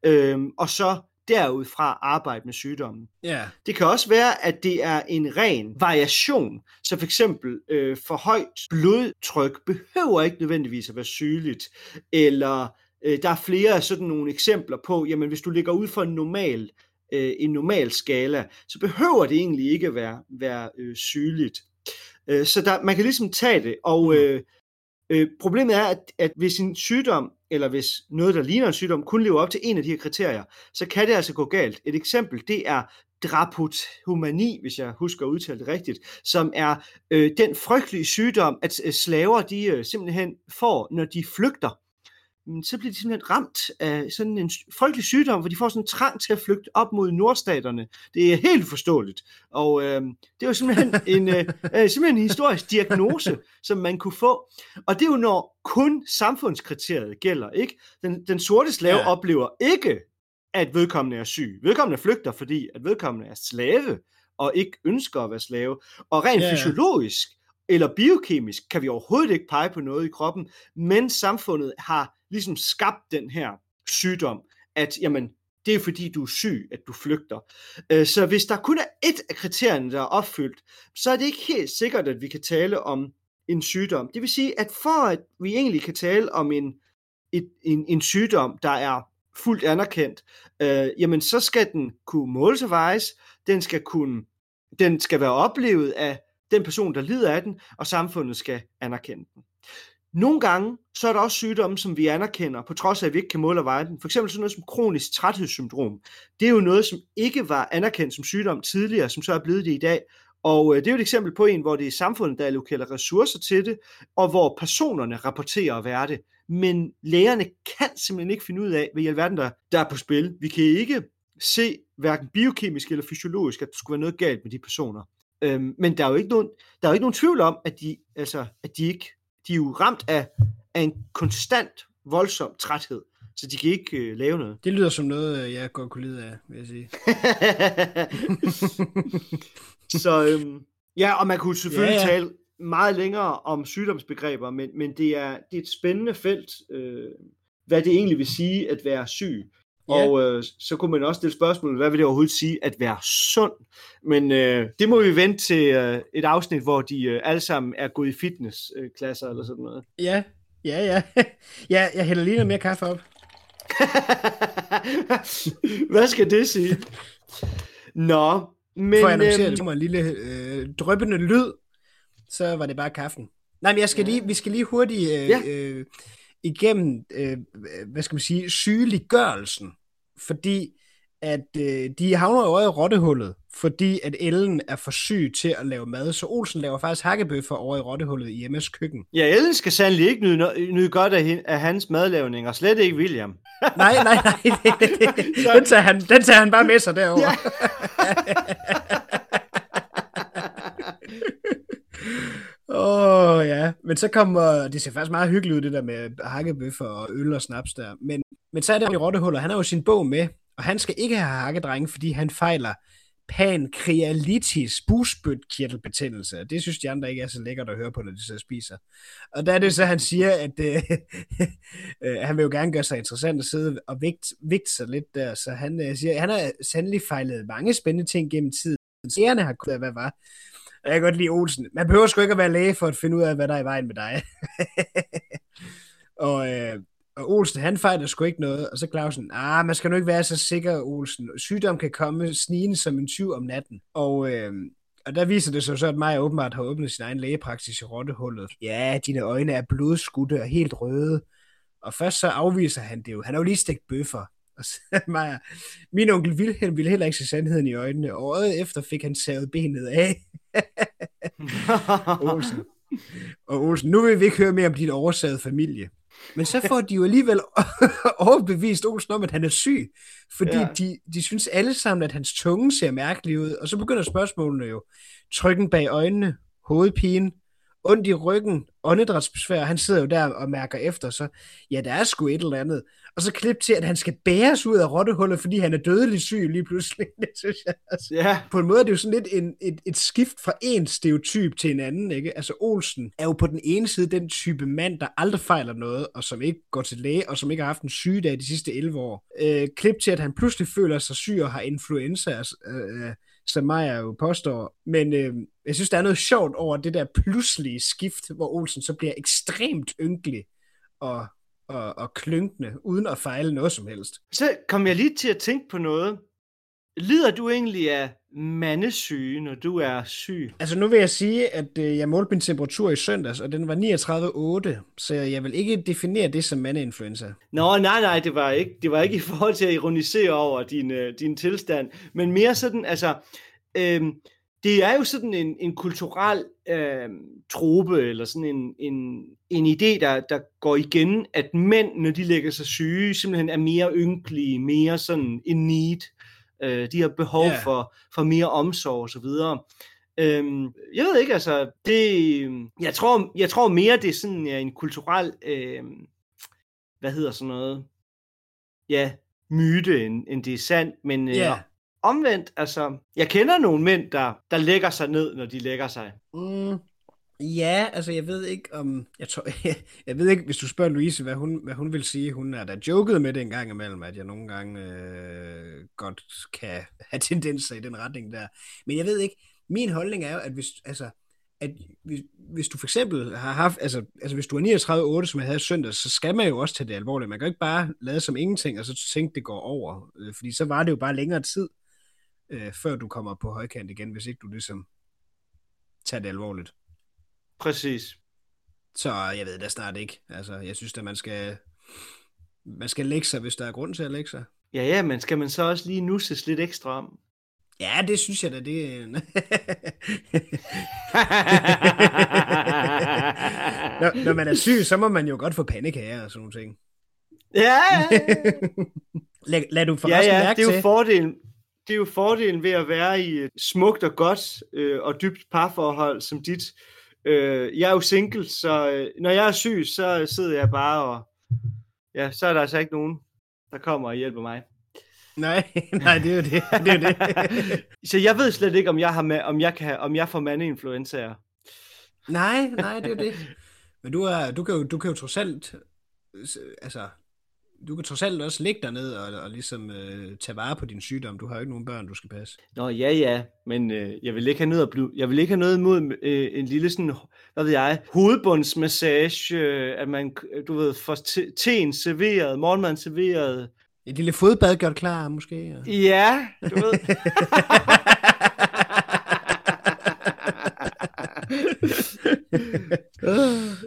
øh, og så derudfra arbejde med sygdommen. Ja. Det kan også være, at det er en ren variation. Så for eksempel øh, for højt blodtryk behøver ikke nødvendigvis at være sygeligt. Eller øh, der er flere af sådan nogle eksempler på, jamen hvis du ligger ud for en normal, øh, en normal skala, så behøver det egentlig ikke at være, være øh, sygeligt. Øh, så der, man kan ligesom tage det, og øh, øh, problemet er, at, at hvis en sygdom, eller hvis noget, der ligner en sygdom, kun lever op til en af de her kriterier, så kan det altså gå galt. Et eksempel, det er draputhumani, hvis jeg husker at udtale det rigtigt, som er øh, den frygtelige sygdom, at øh, slaver de øh, simpelthen får, når de flygter så bliver de simpelthen ramt af sådan en frygtelig sygdom, hvor de får sådan en trang til at flygte op mod nordstaterne. Det er helt forståeligt. Og øh, det er jo simpelthen en, øh, øh, simpelthen en historisk diagnose, som man kunne få. Og det er jo når kun samfundskriteriet gælder. ikke. Den, den sorte slave ja. oplever ikke, at vedkommende er syg. Vedkommende flygter, fordi at vedkommende er slave, og ikke ønsker at være slave. Og rent ja. fysiologisk, eller biokemisk kan vi overhovedet ikke pege på noget i kroppen, men samfundet har ligesom skabt den her sygdom, at jamen, det er fordi du er syg, at du flygter. Øh, så hvis der kun er et af kriterierne, der er opfyldt, så er det ikke helt sikkert, at vi kan tale om en sygdom. Det vil sige, at for at vi egentlig kan tale om en, et, en, en sygdom, der er fuldt anerkendt, øh, jamen så skal den kunne måles og vejes, den skal kunne, den skal være oplevet af den person, der lider af den, og samfundet skal anerkende den. Nogle gange, så er der også sygdomme, som vi anerkender, på trods af, at vi ikke kan måle og veje den. For eksempel sådan noget som kronisk træthedssyndrom. Det er jo noget, som ikke var anerkendt som sygdom tidligere, som så er blevet det i dag. Og øh, det er jo et eksempel på en, hvor det er samfundet, der allokerer ressourcer til det, og hvor personerne rapporterer at være det. Men lægerne kan simpelthen ikke finde ud af, hvad i alverden der, der er på spil. Vi kan ikke se, hverken biokemisk eller fysiologisk, at der skulle være noget galt med de personer. Øhm, men der er jo ikke nogen, der er jo ikke nogen tvivl om, at de, altså, at de ikke de er jo ramt af, af en konstant, voldsom træthed, så de kan ikke øh, lave noget. Det lyder som noget, øh, jeg godt kunne lide af, vil jeg sige. så øhm, ja, og man kunne selvfølgelig ja, ja. tale meget længere om sygdomsbegreber, men, men det, er, det er et spændende felt, øh, hvad det egentlig vil sige at være syg. Ja. Og øh, så kunne man også stille spørgsmål, hvad vil det overhovedet sige at være sund? Men øh, det må vi vente til øh, et afsnit, hvor de øh, alle sammen er gået i fitnessklasser øh, eller sådan noget. Ja, ja, ja. ja jeg hælder lige noget mere kaffe op. hvad skal det sige? Nå, men... For at annoncere, øh, det var en lille øh, drøbende lyd, så var det bare kaffen. Nej, men jeg skal lige, vi skal lige hurtigt øh, ja. øh, igennem, øh, hvad skal man sige, sygeliggørelsen, fordi at øh, de havner jo i rottehullet, fordi at Ellen er for syg til at lave mad, så Olsen laver faktisk hakkebøffer over i rottehullet i hjemmes køkken. Ja, Ellen skal sandelig ikke nyde, nyde godt af, af hans madlavning, og slet ikke William. nej, nej, nej, den, tager han, den tager han bare med sig derovre. Ja. Åh oh, ja, men så kommer, det ser faktisk meget hyggeligt ud, det der med hakkebøffer og øl og snaps der. Men, men så er det i Rottehuller, han har jo sin bog med, og han skal ikke have hakkedrenge, fordi han fejler pankrealitis, busbødkirtelbetændelse. Det synes de andre ikke er så lækkert at høre på, når de så spiser. Og der er det så, han siger, at øh, øh, han vil jo gerne gøre sig interessant og sidde og vægt, vægt sig lidt der. Så han øh, siger, at han har sandelig fejlet mange spændende ting gennem tiden. Seerne har kunnet hvad var. Jeg kan godt lide Olsen. Man behøver sgu ikke at være læge for at finde ud af, hvad der er i vejen med dig. og, øh, og Olsen, han fejler sgu ikke noget. Og så Clausen, ah, man skal nu ikke være så sikker, Olsen. Sygdom kan komme snigende som en tyv om natten. Og, øh, og der viser det sig så, at Maja åbenbart har åbnet sin egen lægepraksis i rottehullet. Ja, dine øjne er blodskudte og helt røde. Og først så afviser han det jo. Han har jo lige stegt bøffer. Og så Maja, min onkel Wilhelm ville heller ikke se sandheden i øjnene, og året efter fik han savet benet af. Olsen. Og Olsen, nu vil vi ikke høre mere om din oversagede familie. Men så får de jo alligevel overbevist Olsen om, at han er syg, fordi ja. de, de synes alle sammen, at hans tunge ser mærkelig ud, og så begynder spørgsmålene jo. Trykken bag øjnene, hovedpine, ondt i ryggen, åndedrætsbesvær, han sidder jo der og mærker efter, så ja, der er sgu et eller andet. Og så klip til, at han skal bæres ud af rottehullet, fordi han er dødelig syg lige pludselig. Det synes jeg altså. Ja, På en måde er det jo sådan lidt en, et, et skift fra en stereotyp til en anden, ikke? Altså Olsen er jo på den ene side den type mand, der aldrig fejler noget, og som ikke går til læge, og som ikke har haft en sygedag de sidste 11 år. Øh, klip til, at han pludselig føler sig syg og har influenza, altså, øh, som Maja jo påstår. Men øh, jeg synes, der er noget sjovt over det der pludselige skift, hvor Olsen så bliver ekstremt ynkelig og, og, og klynkende, uden at fejle noget som helst. så kom jeg lige til at tænke på noget. Lider du egentlig af mandesyge, når du er syg? Altså nu vil jeg sige, at øh, jeg målte min temperatur i søndags, og den var 39,8, så jeg vil ikke definere det som mandeinfluenza. Nå, nej, nej, det var ikke, det var ikke i forhold til at ironisere over din, øh, din tilstand, men mere sådan, altså, øhm, det er jo sådan en, en kulturel øh, trope, eller sådan en, en, en idé, der, der går igen, at mænd, når de lægger sig syge, simpelthen er mere ynkelige, mere sådan in need. Øh, de har behov yeah. for, for mere omsorg og så videre. Øhm, jeg ved ikke, altså, det, jeg, tror, jeg tror mere, det er sådan ja, en kulturel, øh, hvad hedder sådan noget, ja, myte, end, end det er sandt, men øh, Ja omvendt, altså, jeg kender nogle mænd, der, der lægger sig ned, når de lægger sig. Mm, ja, altså jeg ved ikke om... Jeg, tror, jeg ved ikke, hvis du spørger Louise, hvad hun, hvad hun vil sige. Hun er da joket med det en gang imellem, at jeg nogle gange øh, godt kan have tendenser i den retning der. Men jeg ved ikke, min holdning er jo, at hvis, altså, at hvis, hvis du for eksempel har haft, altså, altså hvis du er 39,8, som jeg havde søndag, så skal man jo også tage det alvorligt. Man kan jo ikke bare lade som ingenting, og så tænke, det går over. Øh, Fordi så var det jo bare længere tid, øh, før du kommer på højkant igen, hvis ikke du ligesom tager det alvorligt. Præcis. Så jeg ved da snart ikke. Altså, jeg synes at man skal, man skal lægge sig, hvis der er grund til at lægge sig. Ja, ja, men skal man så også lige nusses lidt ekstra om? Ja, det synes jeg da, det når, når man er syg, så må man jo godt få pandekager og sådan nogle ting. ja, lad, lad du ja, forresten ja, mærke det er jo til... fordelen. Det er jo fordelen ved at være i et smukt og godt øh, og dybt parforhold som dit. Øh, jeg er jo single, så øh, når jeg er syg, så sidder jeg bare og... Ja, så er der altså ikke nogen, der kommer og hjælper mig. Nej, nej, det er jo det. det, er det. Så jeg ved slet ikke, om jeg, har med, om jeg, kan, om jeg får mandeinfluenzaer. nej, nej, det er jo det. Men du, er, du, kan jo, du kan jo trods alt... Altså, du kan trods alt også ligge derned og, og ligesom øh, tage vare på din sygdom. Du har jo ikke nogen børn, du skal passe. Nå, ja, ja, men øh, jeg vil ikke have noget at blive, jeg vil ikke have noget imod øh, en lille sådan, hvad ved jeg, hovedbundsmassage, øh, at man, du ved, får te- teen serveret, morgenmad serveret. Et lille fodbad gjort klar, måske. Og... Ja, du ved.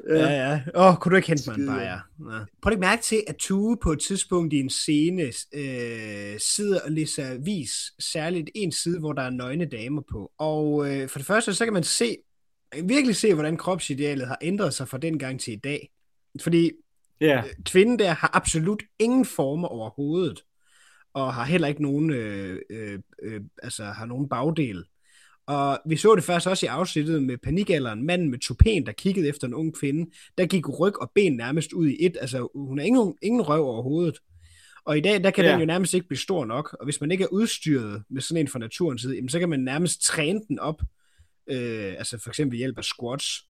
Ja, ja. Åh, oh, kunne du ikke hente mig en bajer? Ja. Prøv at mærke til, at Tue på et tidspunkt i en scene øh, sidder og læser avis, særligt en side, hvor der er nøgne damer på. Og øh, for det første, så kan man se, virkelig se, hvordan kropsidealet har ændret sig fra den gang til i dag. Fordi Ja, kvinden der har absolut ingen former overhovedet, og har heller ikke nogen, øh, øh, øh, altså har nogen bagdel. Og vi så det først også i afsnittet med panikalderen, manden med tupen, der kiggede efter en ung kvinde, der gik ryg og ben nærmest ud i et, altså hun har ingen, ingen røv overhovedet. Og i dag, der kan Ja. ja. den jo nærmest ikke blive stor nok, og hvis man ikke er udstyret med sådan en fra naturens side, jamen, så kan man nærmest træne den op, øh, altså for eksempel ved hjælp af squats.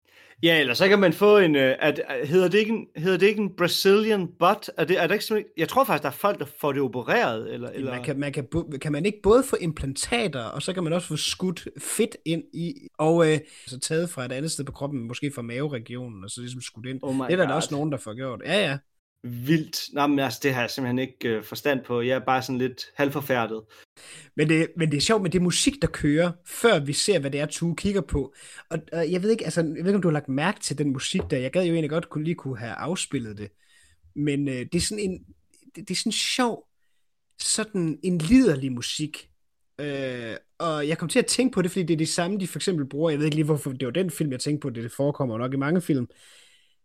Ja eller så kan man få en, øh, at, at- hedder, det ikke en hedder det ikke en Brazilian butt? Er det, er det ikke jeg tror faktisk, der er folk, der får det opereret, eller, eller... Man kan, man kan, kan man ikke både få implantater, og så kan man også få skudt fedt ind i, og øh, så taget fra et andet sted på kroppen, måske fra maveregionen, og så ligesom skudt ind. Oh det er der God. også nogen, der får gjort. Ja, ja. Vildt. Nå, men altså, det har jeg simpelthen ikke øh, forstand på. Jeg er bare sådan lidt halvforfærdet. Men det, men det er sjovt med det musik, der kører, før vi ser, hvad det er, Tue kigger på. Og, og jeg ved ikke, altså, jeg ved ikke, om du har lagt mærke til den musik der. Jeg gad jo egentlig godt kunne lige kunne have afspillet det. Men øh, det er sådan en, det, det er sådan sjov, sådan en liderlig musik. Øh, og jeg kom til at tænke på det, fordi det er det samme, de for eksempel bruger. Jeg ved ikke lige, hvorfor det var den film, jeg tænkte på. Det, det forekommer nok i mange film.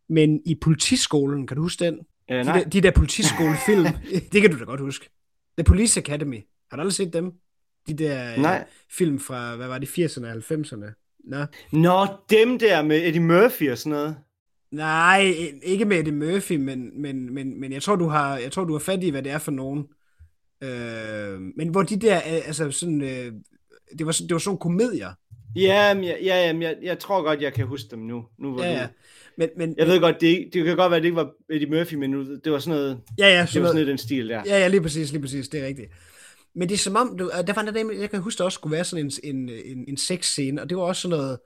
Men i politiskolen, kan du huske den? Øh, De nej, der, de der politiskolefilm, det kan du da godt huske. The Police Academy. Har du aldrig set dem? De der øh, nej. film fra, hvad var det, 80'erne og 90'erne? Nå. Nå, dem der med Eddie Murphy og sådan noget. Nej, ikke med Eddie Murphy, men, men, men, men jeg tror, du har, jeg tror, du har fat i, hvad det er for nogen. Øh, men hvor de der, øh, altså sådan, øh, det, var, det var sådan komedier. Ja, men, ja, ja jeg, jeg tror godt, jeg kan huske dem nu. nu hvor Ja, du, ja. Men, men, Jeg ved godt, det, det kan godt være, at det ikke var Eddie Murphy, men det var sådan noget, ja, ja, det var sådan noget, den stil der. ja, ja, lige præcis, lige præcis, det er rigtigt. Men det er som om, du, der var dag, jeg kan huske, der også skulle være sådan en, en, en, en sexscene, og det var også sådan noget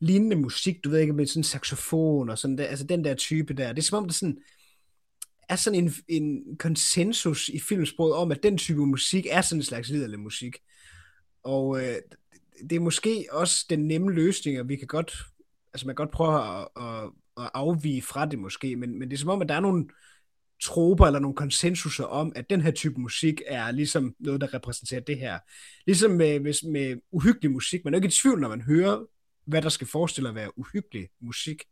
lignende musik, du ved ikke, med sådan en saxofon og sådan der, altså den der type der. Det er som om, der sådan, er sådan en, en konsensus i filmsproget om, at den type musik er sådan en slags liderlig musik. Og øh, det er måske også den nemme løsning, og vi kan godt, altså man kan godt prøve at, at, at afvige fra det måske, men, men det er som om, at der er nogle troper eller nogle konsensuser om, at den her type musik er ligesom noget, der repræsenterer det her. Ligesom med, med, med uhyggelig musik. Man er jo ikke i tvivl, når man hører, hvad der skal forestille at være uhyggelig musik.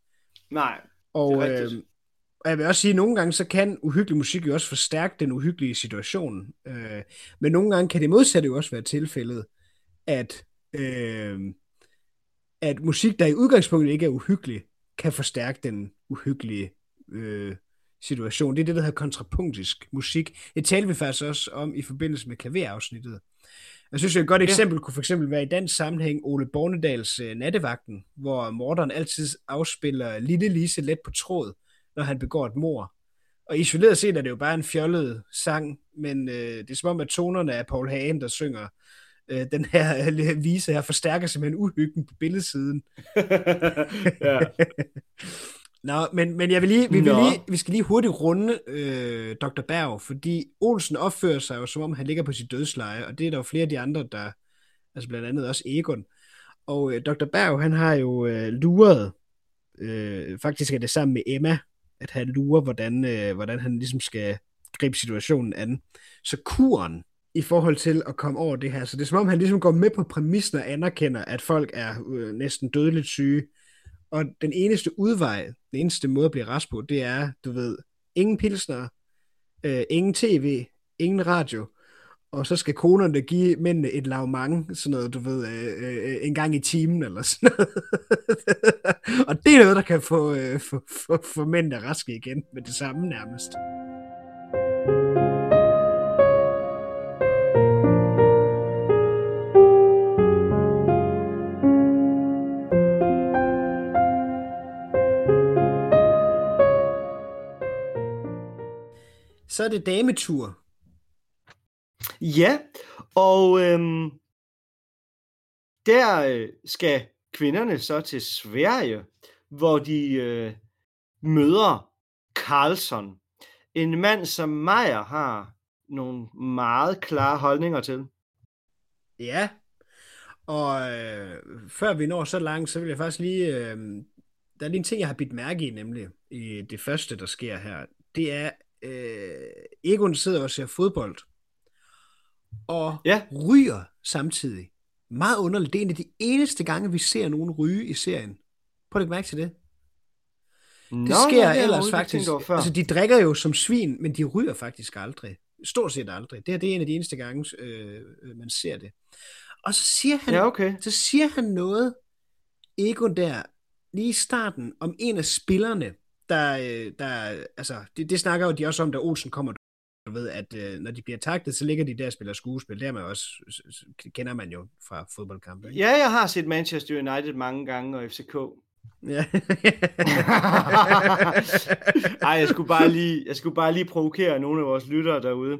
Nej, Og, øh, og jeg vil også sige, at nogle gange så kan uhyggelig musik jo også forstærke den uhyggelige situation. Øh, men nogle gange kan det modsatte jo også være tilfældet, at, øh, at musik, der i udgangspunktet ikke er uhyggelig, kan forstærke den uhyggelige øh, situation. Det er det, der hedder kontrapunktisk musik. Det talte vi faktisk også om i forbindelse med klaverafsnittet. Jeg synes, et godt Ja. eksempel kunne for eksempel være i den sammenhæng Ole Bornedals øh, Nattevagten, hvor morderen altid afspiller Lille Lise let på tråd, når han begår et mor. Og isoleret set er det jo bare en fjollet sang, men øh, det er som om, at tonerne af Paul Hagen, der synger øh, den her øh, vise her, forstærker simpelthen uhyggen på billedsiden. ja. Nå, men, men jeg vil lige, vi, vil lige, vi skal lige hurtigt runde øh, Dr. Berg, fordi Olsen opfører sig jo, som om han ligger på sit dødsleje, og det er der jo flere af de andre, der, altså blandt andet også Egon. Og øh, Dr. Berg, han har jo øh, luret, øh, faktisk er det sammen med Emma, at han lurer, hvordan, øh, hvordan han ligesom skal gribe situationen an. Så kuren i forhold til at komme over det her, så det er som om, han ligesom går med på præmissen og anerkender, at folk er øh, næsten dødeligt syge, og den eneste udvej, den eneste måde at blive rask på, det er, du ved, ingen pilsner, øh, ingen tv, ingen radio, og så skal konerne give mændene et lavmang, sådan noget, du ved, øh, øh, en gang i timen eller sådan noget. og det er noget, der kan få, øh, få, få, få mændene raske igen med det samme nærmest. Så er det dametur. Ja, og øhm, der øh, skal kvinderne så til Sverige, hvor de øh, møder Karlsson. En mand, som Meyer har nogle meget klare holdninger til. Ja, og øh, før vi når så langt, så vil jeg faktisk lige... Øh, der er lige en ting, jeg har bidt mærke i, nemlig i det første, der sker her. Det er, øh, Egon sidder og ser fodbold, og Ja. ryger samtidig. Meget underligt. Det er en af de eneste gange, vi ser nogen ryge i serien. Prøv at mærke til det. Det Nå, sker ja, det ellers faktisk. Altså, de drikker jo som svin, men de ryger faktisk aldrig. Stort set aldrig. Det her det er en af de eneste gange, øh, øh, man ser det. Og så siger han, Ja, okay. så siger han noget, Egon der, lige i starten, om en af spillerne, der, øh, der altså, det, det snakker jo de også om, da Olsen kommer, du ved, at øh, når de bliver taktet, så ligger de der og spiller skuespil. Det er man også, kender man jo fra fodboldkampe. Ikke? Ja, jeg har set Manchester United mange gange, og FCK. Ja. Ej, jeg skulle bare lige, jeg skulle bare lige provokere nogle af vores lyttere derude.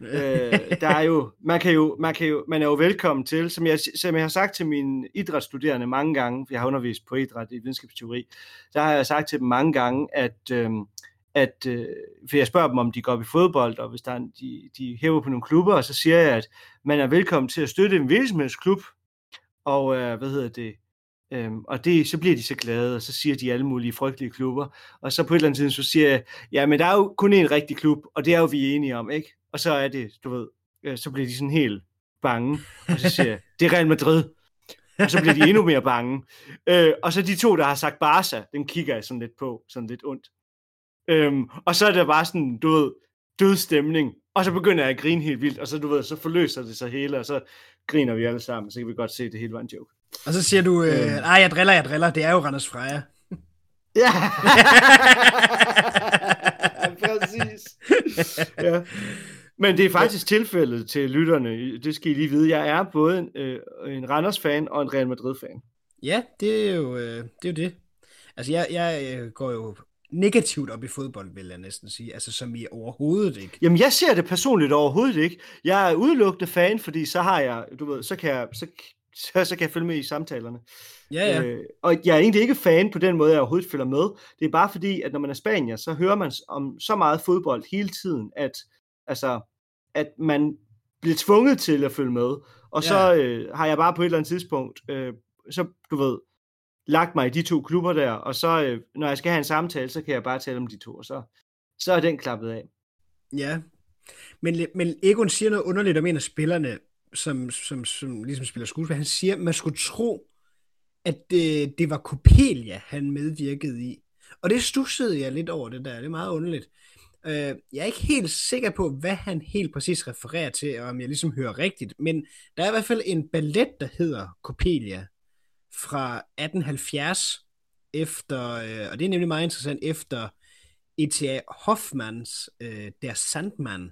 øh, der er jo, man kan jo, man kan jo, man er jo velkommen til, som jeg, som jeg har sagt til mine idrætsstuderende mange gange, for jeg har undervist på idræt i videnskabsteori, der har jeg sagt til dem mange gange, at, øh, at øh, for jeg spørger dem, om de går op i fodbold, og hvis der er, en- de, de hæver på nogle klubber, og så siger jeg, at man er velkommen til at støtte en virksomhedsklub, og øh, hvad hedder det, Øhm, og det, så bliver de så glade, og så siger de alle mulige frygtelige klubber. Og så på et eller andet tidspunkt, så siger jeg, ja, men der er jo kun én rigtig klub, og det er jo vi enige om, ikke? Og så er det, du ved, øh, så bliver de sådan helt bange. Og så siger jeg, det er Real Madrid. Og så bliver de endnu mere bange. Øh, og så de to, der har sagt Barca, den kigger jeg sådan lidt på, sådan lidt ondt. Øhm, og så er der bare sådan, du ved, død stemning. Og så begynder jeg at grine helt vildt, og så, du ved, så forløser det sig hele, og så griner vi alle sammen, så kan vi godt se, at det hele var en joke. Og så siger du, øh, nej, jeg driller, jeg driller. Det er jo Randers Freja. Ja, præcis. Ja. Men det er faktisk tilfældet til lytterne. Det skal I lige vide. Jeg er både en, øh, en Randers-fan og en Real Madrid-fan. Ja, det er jo, øh, det, er jo det. Altså, jeg, jeg øh, går jo negativt op i fodbold, vil jeg næsten sige. Altså, som i overhovedet ikke. Jamen, jeg ser det personligt overhovedet ikke. Jeg er udelukkende fan, fordi så har jeg, du ved, så kan jeg, så, så, så kan jeg følge med i samtalerne. Ja, ja. Øh, og jeg er egentlig ikke fan på den måde, jeg overhovedet følger med. Det er bare fordi, at når man er spanier, så hører man om så meget fodbold hele tiden, at, altså, at man bliver tvunget til at følge med. Og Ja. så øh, har jeg bare på et eller andet tidspunkt, øh, så du ved, lagt mig i de to klubber der, og så øh, når jeg skal have en samtale, så kan jeg bare tale om de to, og så, så er den klappet af. Ja. Men, men Egon siger noget underligt om en af spillerne, som, som, som ligesom spiller skuespil. Han siger, at man skulle tro, at det, det var Copelia, han medvirkede i. Og det stussede jeg lidt over det der. Det er meget underligt. Øh, jeg er ikke helt sikker på, hvad han helt præcis refererer til, og om jeg ligesom hører rigtigt. Men der er i hvert fald en ballet, der hedder Copelia fra 1870, efter, øh, og det er nemlig meget interessant, efter E.T.A. Hoffmans øh, Der Sandman.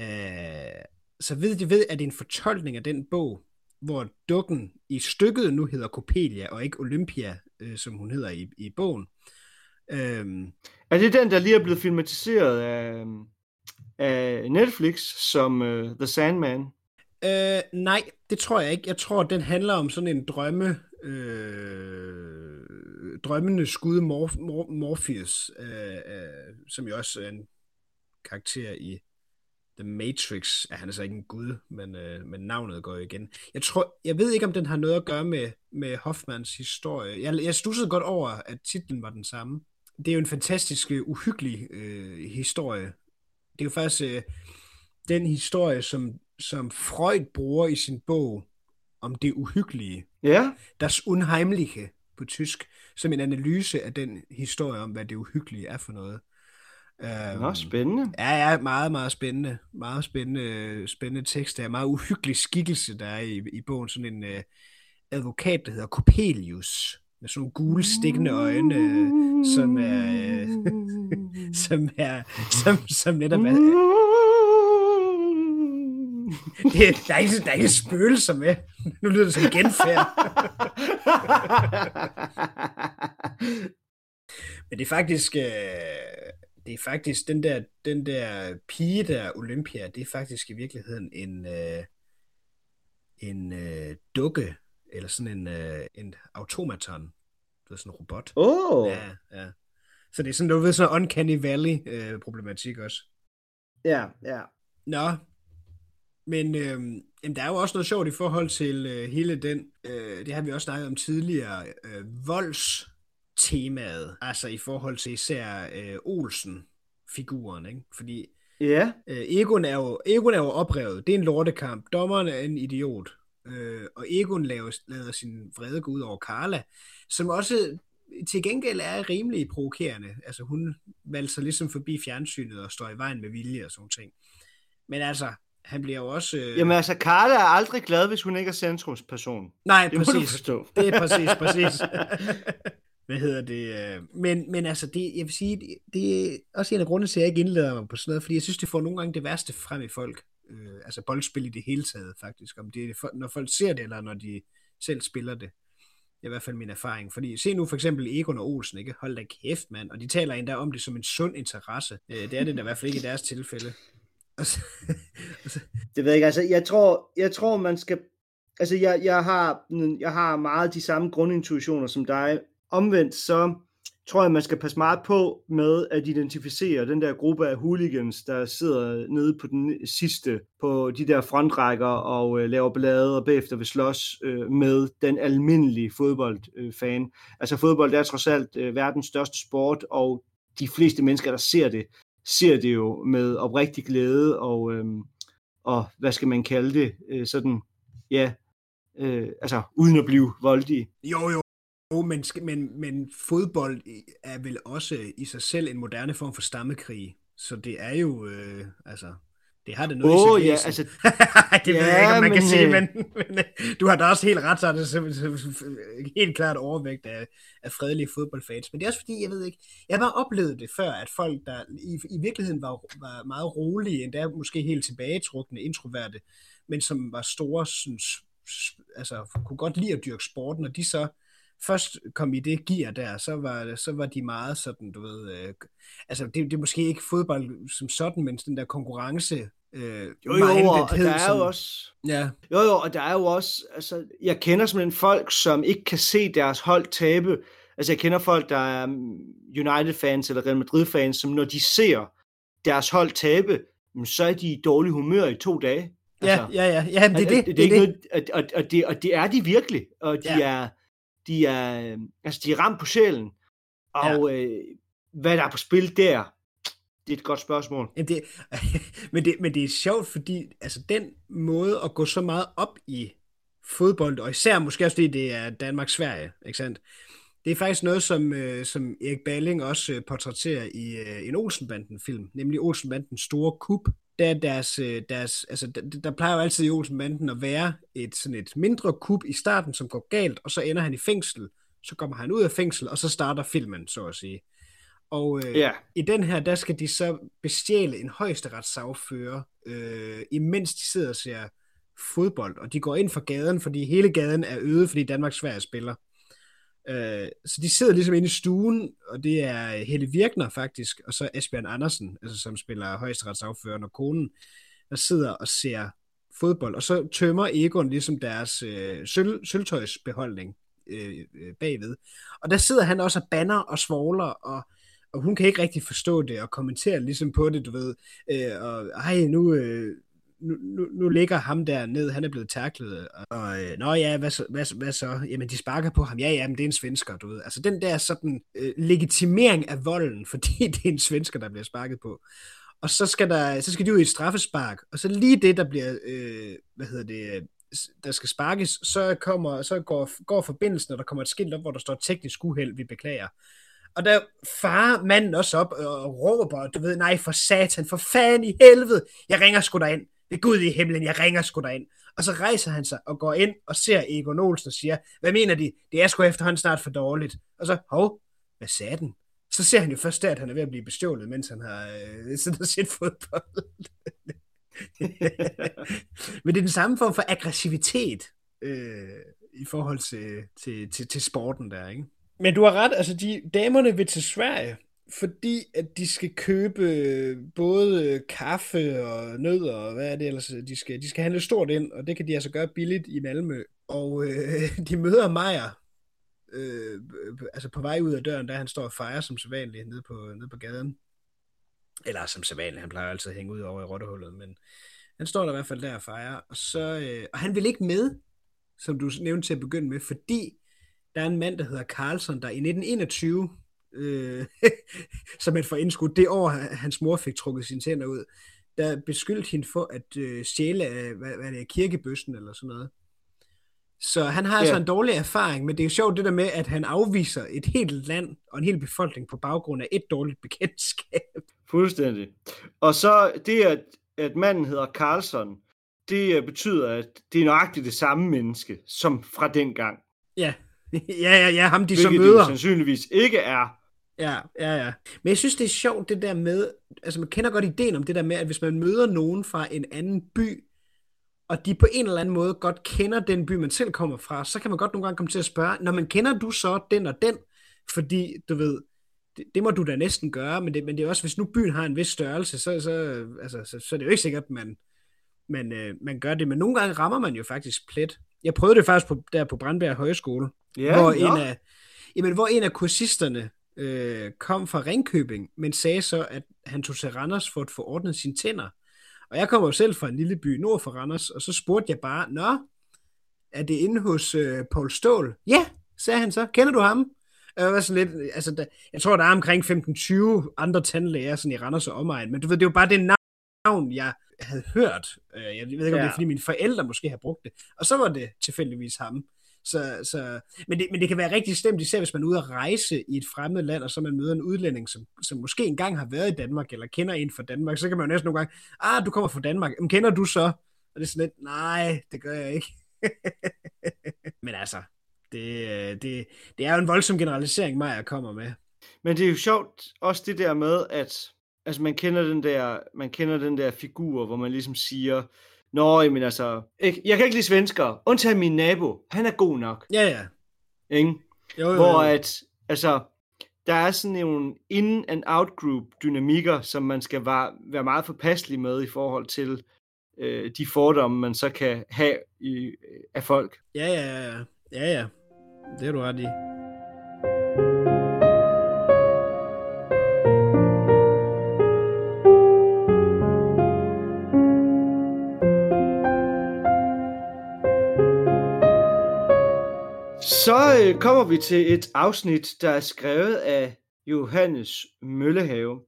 Øh, så ved de ved, at det er en fortolkning af den bog, hvor dukken i stykket nu hedder Copelia, og ikke Olympia, øh, som hun hedder i, i bogen. Øhm, Er det den, der lige er blevet filmatiseret af, af Netflix som uh, The Sandman? øh, nej, det tror jeg ikke. Jeg tror, den handler om sådan en drømme, øh, drømmende skud Mor- Mor- Morpheus, øh, øh, som jo også er en karakter i The Matrix. Ja, han er så ikke en gud, men, øh, men navnet går jo igen. Jeg, tror, jeg ved ikke, om den har noget at gøre med, med Hoffmans historie. Jeg, jeg stussede godt over, at titlen var den samme. Det er jo en fantastisk øh, uhyggelig øh, historie. Det er jo faktisk øh, den historie, som, som Freud bruger i sin bog om det uhyggelige. Ja, Das Unheimliche på tysk, som en analyse af den historie om, hvad det uhyggelige er for noget. Øhm, Nå, spændende. Ja, ja, meget, meget spændende. Meget spændende, spændende tekst. Der er meget uhyggelig skikkelse, der er i, i bogen. Sådan en uh, advokat, der hedder Coppelius, med sådan nogle gule stikkende øjne, øh, som er, øh, som er, som, som netop er, det, der, er ikke, der er ikke spøgelser med. Nu lyder det som genfærd. Men det er faktisk, øh, det er faktisk den der, den der pige der, Olympia, det er faktisk i virkeligheden en, øh, en øh, dukke, eller sådan en, øh, en automaton, det er sådan en robot. Åh, oh, Ja, ja. Så det er sådan, du ved, sådan uncanny valley øh, problematik også. ja, ja. Nå, men øh, jamen, der er jo også noget sjovt i forhold til øh, hele den, øh, det har vi også snakket om tidligere, øh, voldstemaet, altså i forhold til især øh, Olsen-figuren, ikke? Fordi Ja, øh, Egon, er jo, Egon er jo oprevet, det er en lortekamp, dommeren er en idiot, øh, og Egon laver, lader sin vrede gå ud over Carla, som også til gengæld er rimelig provokerende. Altså hun valgte ligesom forbi fjernsynet og står i vejen med vilje og sådan ting. Men altså, han bliver jo også... Øh... jamen altså, Carla er aldrig glad, hvis hun ikke er centrumsperson. Nej, Det må du præcis. forstå. Det er præcis, præcis. Hvad hedder det? øh, Men, men altså, det, jeg vil sige, det, det er også en af grundene til, at jeg ikke indleder mig på sådan noget, fordi jeg synes, det får nogle gange det værste frem i folk. Øh, altså boldspil i det hele taget, faktisk. Om det er, når folk ser det, eller når de selv spiller det. Det er i hvert fald min erfaring. Fordi se nu for eksempel Egon og Olsen, ikke? Hold da kæft, mand. Og de taler endda om det som en sund interesse. Øh, det er det da i hvert fald ikke i deres tilfælde. Og så, og så, Det ved jeg ikke, altså, jeg tror, jeg tror man skal, altså, jeg, jeg, har, jeg har meget de samme grundintuitioner som dig. Omvendt, så tror jeg, man skal passe meget på med at identificere den der gruppe af hooligans, der sidder nede på den sidste, på de der frontrækker og øh, laver ballade og bagefter vil slås øh, med den almindelige fodboldfan. Øh, altså fodbold er trods alt øh, verdens største sport, og de fleste mennesker, der ser det, ser det jo med oprigtig glæde og, øh, og hvad skal man kalde det, øh, sådan, ja, øh, altså uden at blive voldige. Jo, jo. Jo, men, men, men fodbold er vel også i sig selv en moderne form for stammekrig. Så det er jo, øh, altså, Det har det noget Åh, i sit ja, altså, det ved ja, jeg ikke, om man kan men, sige, øh, men, men øh, du har da også helt ret, så er det helt klart overvægt af, af fredelige fodboldfans. Men det er også fordi, jeg ved ikke, jeg har bare oplevet det før, at folk, der i, i virkeligheden var, var meget rolige, endda måske helt tilbagetrukne, introverte, men som var store, sådan, s- s- altså kunne godt lide at dyrke sporten, og de så først kom i det gear der, så var, så var de meget sådan, du ved, øh, altså det, det er måske ikke fodbold som sådan, men den der konkurrence, øh, jo, jo, og der er jo også, Ja, jo, jo, og der er jo også, altså, jeg kender simpelthen folk, som ikke kan se deres hold tabe. Altså, jeg kender folk, der er mm, United-fans eller Real Madrid-fans, som når de ser deres hold tabe, mm, så er de i dårlig humør i to dage. ja, ja, ja, ja, men det er det, det, det, det, er ikke. Noget, og, og, og, det, og det er de virkelig, og de Ja. er, de er, øh, altså de er ramt på sjælen, og ja. øh, hvad der er på spil der, det er et godt spørgsmål. Jamen, det, men, det, men det er sjovt, fordi altså, den måde at gå så meget op i fodbold, og især måske også fordi det er Danmark-Sverige, ikke sandt? Det er faktisk noget, som, øh, som Erik Balling også øh, portrætterer i øh, en Olsenbanden-film, nemlig Olsenbandens store kup. Der, er deres, øh, deres, altså, der, der plejer jo altid i Olsenbanden at være et, sådan et mindre kup i starten, som går galt, og så ender han i fængsel. Så kommer han ud af fængsel, og så starter filmen, så at sige. Og øh, Ja, i den her, der skal de så bestjæle en højesteretssagfører, øh, imens de sidder og ser fodbold, og de går ind for gaden, fordi hele gaden er øde, fordi Danmark Sverige spiller. Øh, så de sidder ligesom inde i stuen, og det er Helle Virkner faktisk, og så Asbjørn Andersen, altså som spiller højesteretssagføreren og konen, der sidder og ser fodbold, og så tømmer Egon ligesom deres øh, sølv, sølvtøjsbeholdning øh, øh, bagved. Og der sidder han også og banner og svogler, og, og hun kan ikke rigtig forstå det, og kommentere ligesom på det, du ved. Øh, og ej, nu, øh, nu, nu, nu ligger ham der ned, han er blevet taklet, og øh, nå ja, hvad så, hvad, så- hvad så? Jamen, de sparker på ham, ja, ja, men det er en svensker, du ved. Altså den der sådan øh, legitimering af volden, fordi det er en svensker, der bliver sparket på. Og så skal, der, så skal de ud i et straffespark, og så lige det, der bliver, øh, hvad hedder det, der skal sparkes, så, kommer, så går, går forbindelsen, og der kommer et skilt op, hvor der står teknisk uheld, vi beklager. Og der farer manden også op og råber, du ved, nej for satan, for fanden i helvede, jeg ringer sgu det er Gud i himlen, jeg ringer sgu ind. Og så rejser han sig og går ind og ser Egon Olsen og siger, hvad mener de? Det er sgu efterhånden snart for dårligt. Og så, hov, hvad sagde den? Så ser han jo først der, at han er ved at blive bestjålet, mens han har øh, siddet og set fodbold. Men det er den samme form for aggressivitet øh, i forhold til, til, til, til sporten der, ikke? Men du har ret, altså de damerne vil til Sverige, fordi at de skal købe øh, både øh, kaffe og nødder og hvad er det ellers, øh, de skal, de skal handle stort ind, og det kan de altså gøre billigt i Malmø. Og øh, de møder Meyer, øh, altså på vej ud af døren, der han står og fejrer som sædvanligt nede på, nede på gaden. Eller som sædvanligt, han plejer altid at hænge ud over i rottehullet, men han står der i hvert fald der og fejrer, og, så, øh, og han vil ikke med, som du nævnte til at begynde med, fordi der er en mand, der hedder Carlson, der i 1921, øh, som et for indskud, det år, hans mor fik trukket sine tænder ud, der beskyldte hende for at øh, stjæle af, hvad, hvad er det, kirkebøsten eller sådan noget. Så han har altså Ja. en dårlig erfaring, men det er jo sjovt det der med, at han afviser et helt land og en hel befolkning på baggrund af et dårligt bekendtskab. Fuldstændig. Og så det, at, at manden hedder Carlson, det øh, betyder, at det er nøjagtigt det samme menneske, som fra dengang. Ja, ja, ja, ja ham de så Hvilket det møder. jo sandsynligvis ikke er. Ja, ja, ja. Men jeg synes, det er sjovt, det der med, altså man kender godt ideen om det der med, at hvis man møder nogen fra en anden by, og de på en eller anden måde godt kender den by, man selv kommer fra, så kan man godt nogle gange komme til at spørge, når man kender du så den og den? Fordi, du ved, det, det må du da næsten gøre, men det, men det er også, hvis nu byen har en vis størrelse, så, så, altså, så, så er det jo ikke sikkert, at man, man, øh, man gør det. Men nogle gange rammer man jo faktisk plet. Jeg prøvede det faktisk på, der på Brandberg Højskole, Ja, hvor, nå. en af, jamen, hvor en af kursisterne øh, kom fra Ringkøbing, men sagde så, at han tog til Randers for at få ordnet sine tænder. Og jeg kommer jo selv fra en lille by nord for Randers, og så spurgte jeg bare, Nå, er det inde hos øh, Paul Stål? Ja, sagde han så. Kender du ham? Og Jeg, var sådan lidt, altså, der, jeg tror, der er omkring 15-20 andre tandlæger sådan i Randers og omegn, men du ved, det er jo bare det navn, jeg havde hørt. Øh, Jeg ved ikke, om det Ja. er, fordi mine forældre måske har brugt det. Og så var det tilfældigvis ham. Så, så, men, det, men det kan være rigtig stemt, især hvis man er ude at rejse i et fremmed land, og så man møder en udlænding, som, som måske engang har været i Danmark, eller kender en fra Danmark, så kan man jo næsten nogle gange, ah, du kommer fra Danmark, men kender du så? Og det er sådan lidt, nej, det gør jeg ikke. men altså, det, øh, det, det er jo en voldsom generalisering, Maja kommer med. Men det er jo sjovt også det der med, at altså man kender den der, man kender den der figur, hvor man ligesom siger, Nå, men altså, ikke, jeg kan ikke lide svensker, undtagen min nabo, han er god nok. Ja, ja. Ikke? Jo, jo, Hvor jo. at, altså, der er sådan nogle in- and out-group dynamikker, som man skal være, være meget forpasselig med i forhold til øh, de fordomme, man så kan have i, af folk. Ja, ja, ja, ja. Ja, ja. Det er du ret i. øh, kommer vi til et afsnit, der er skrevet af Johannes Møllehave.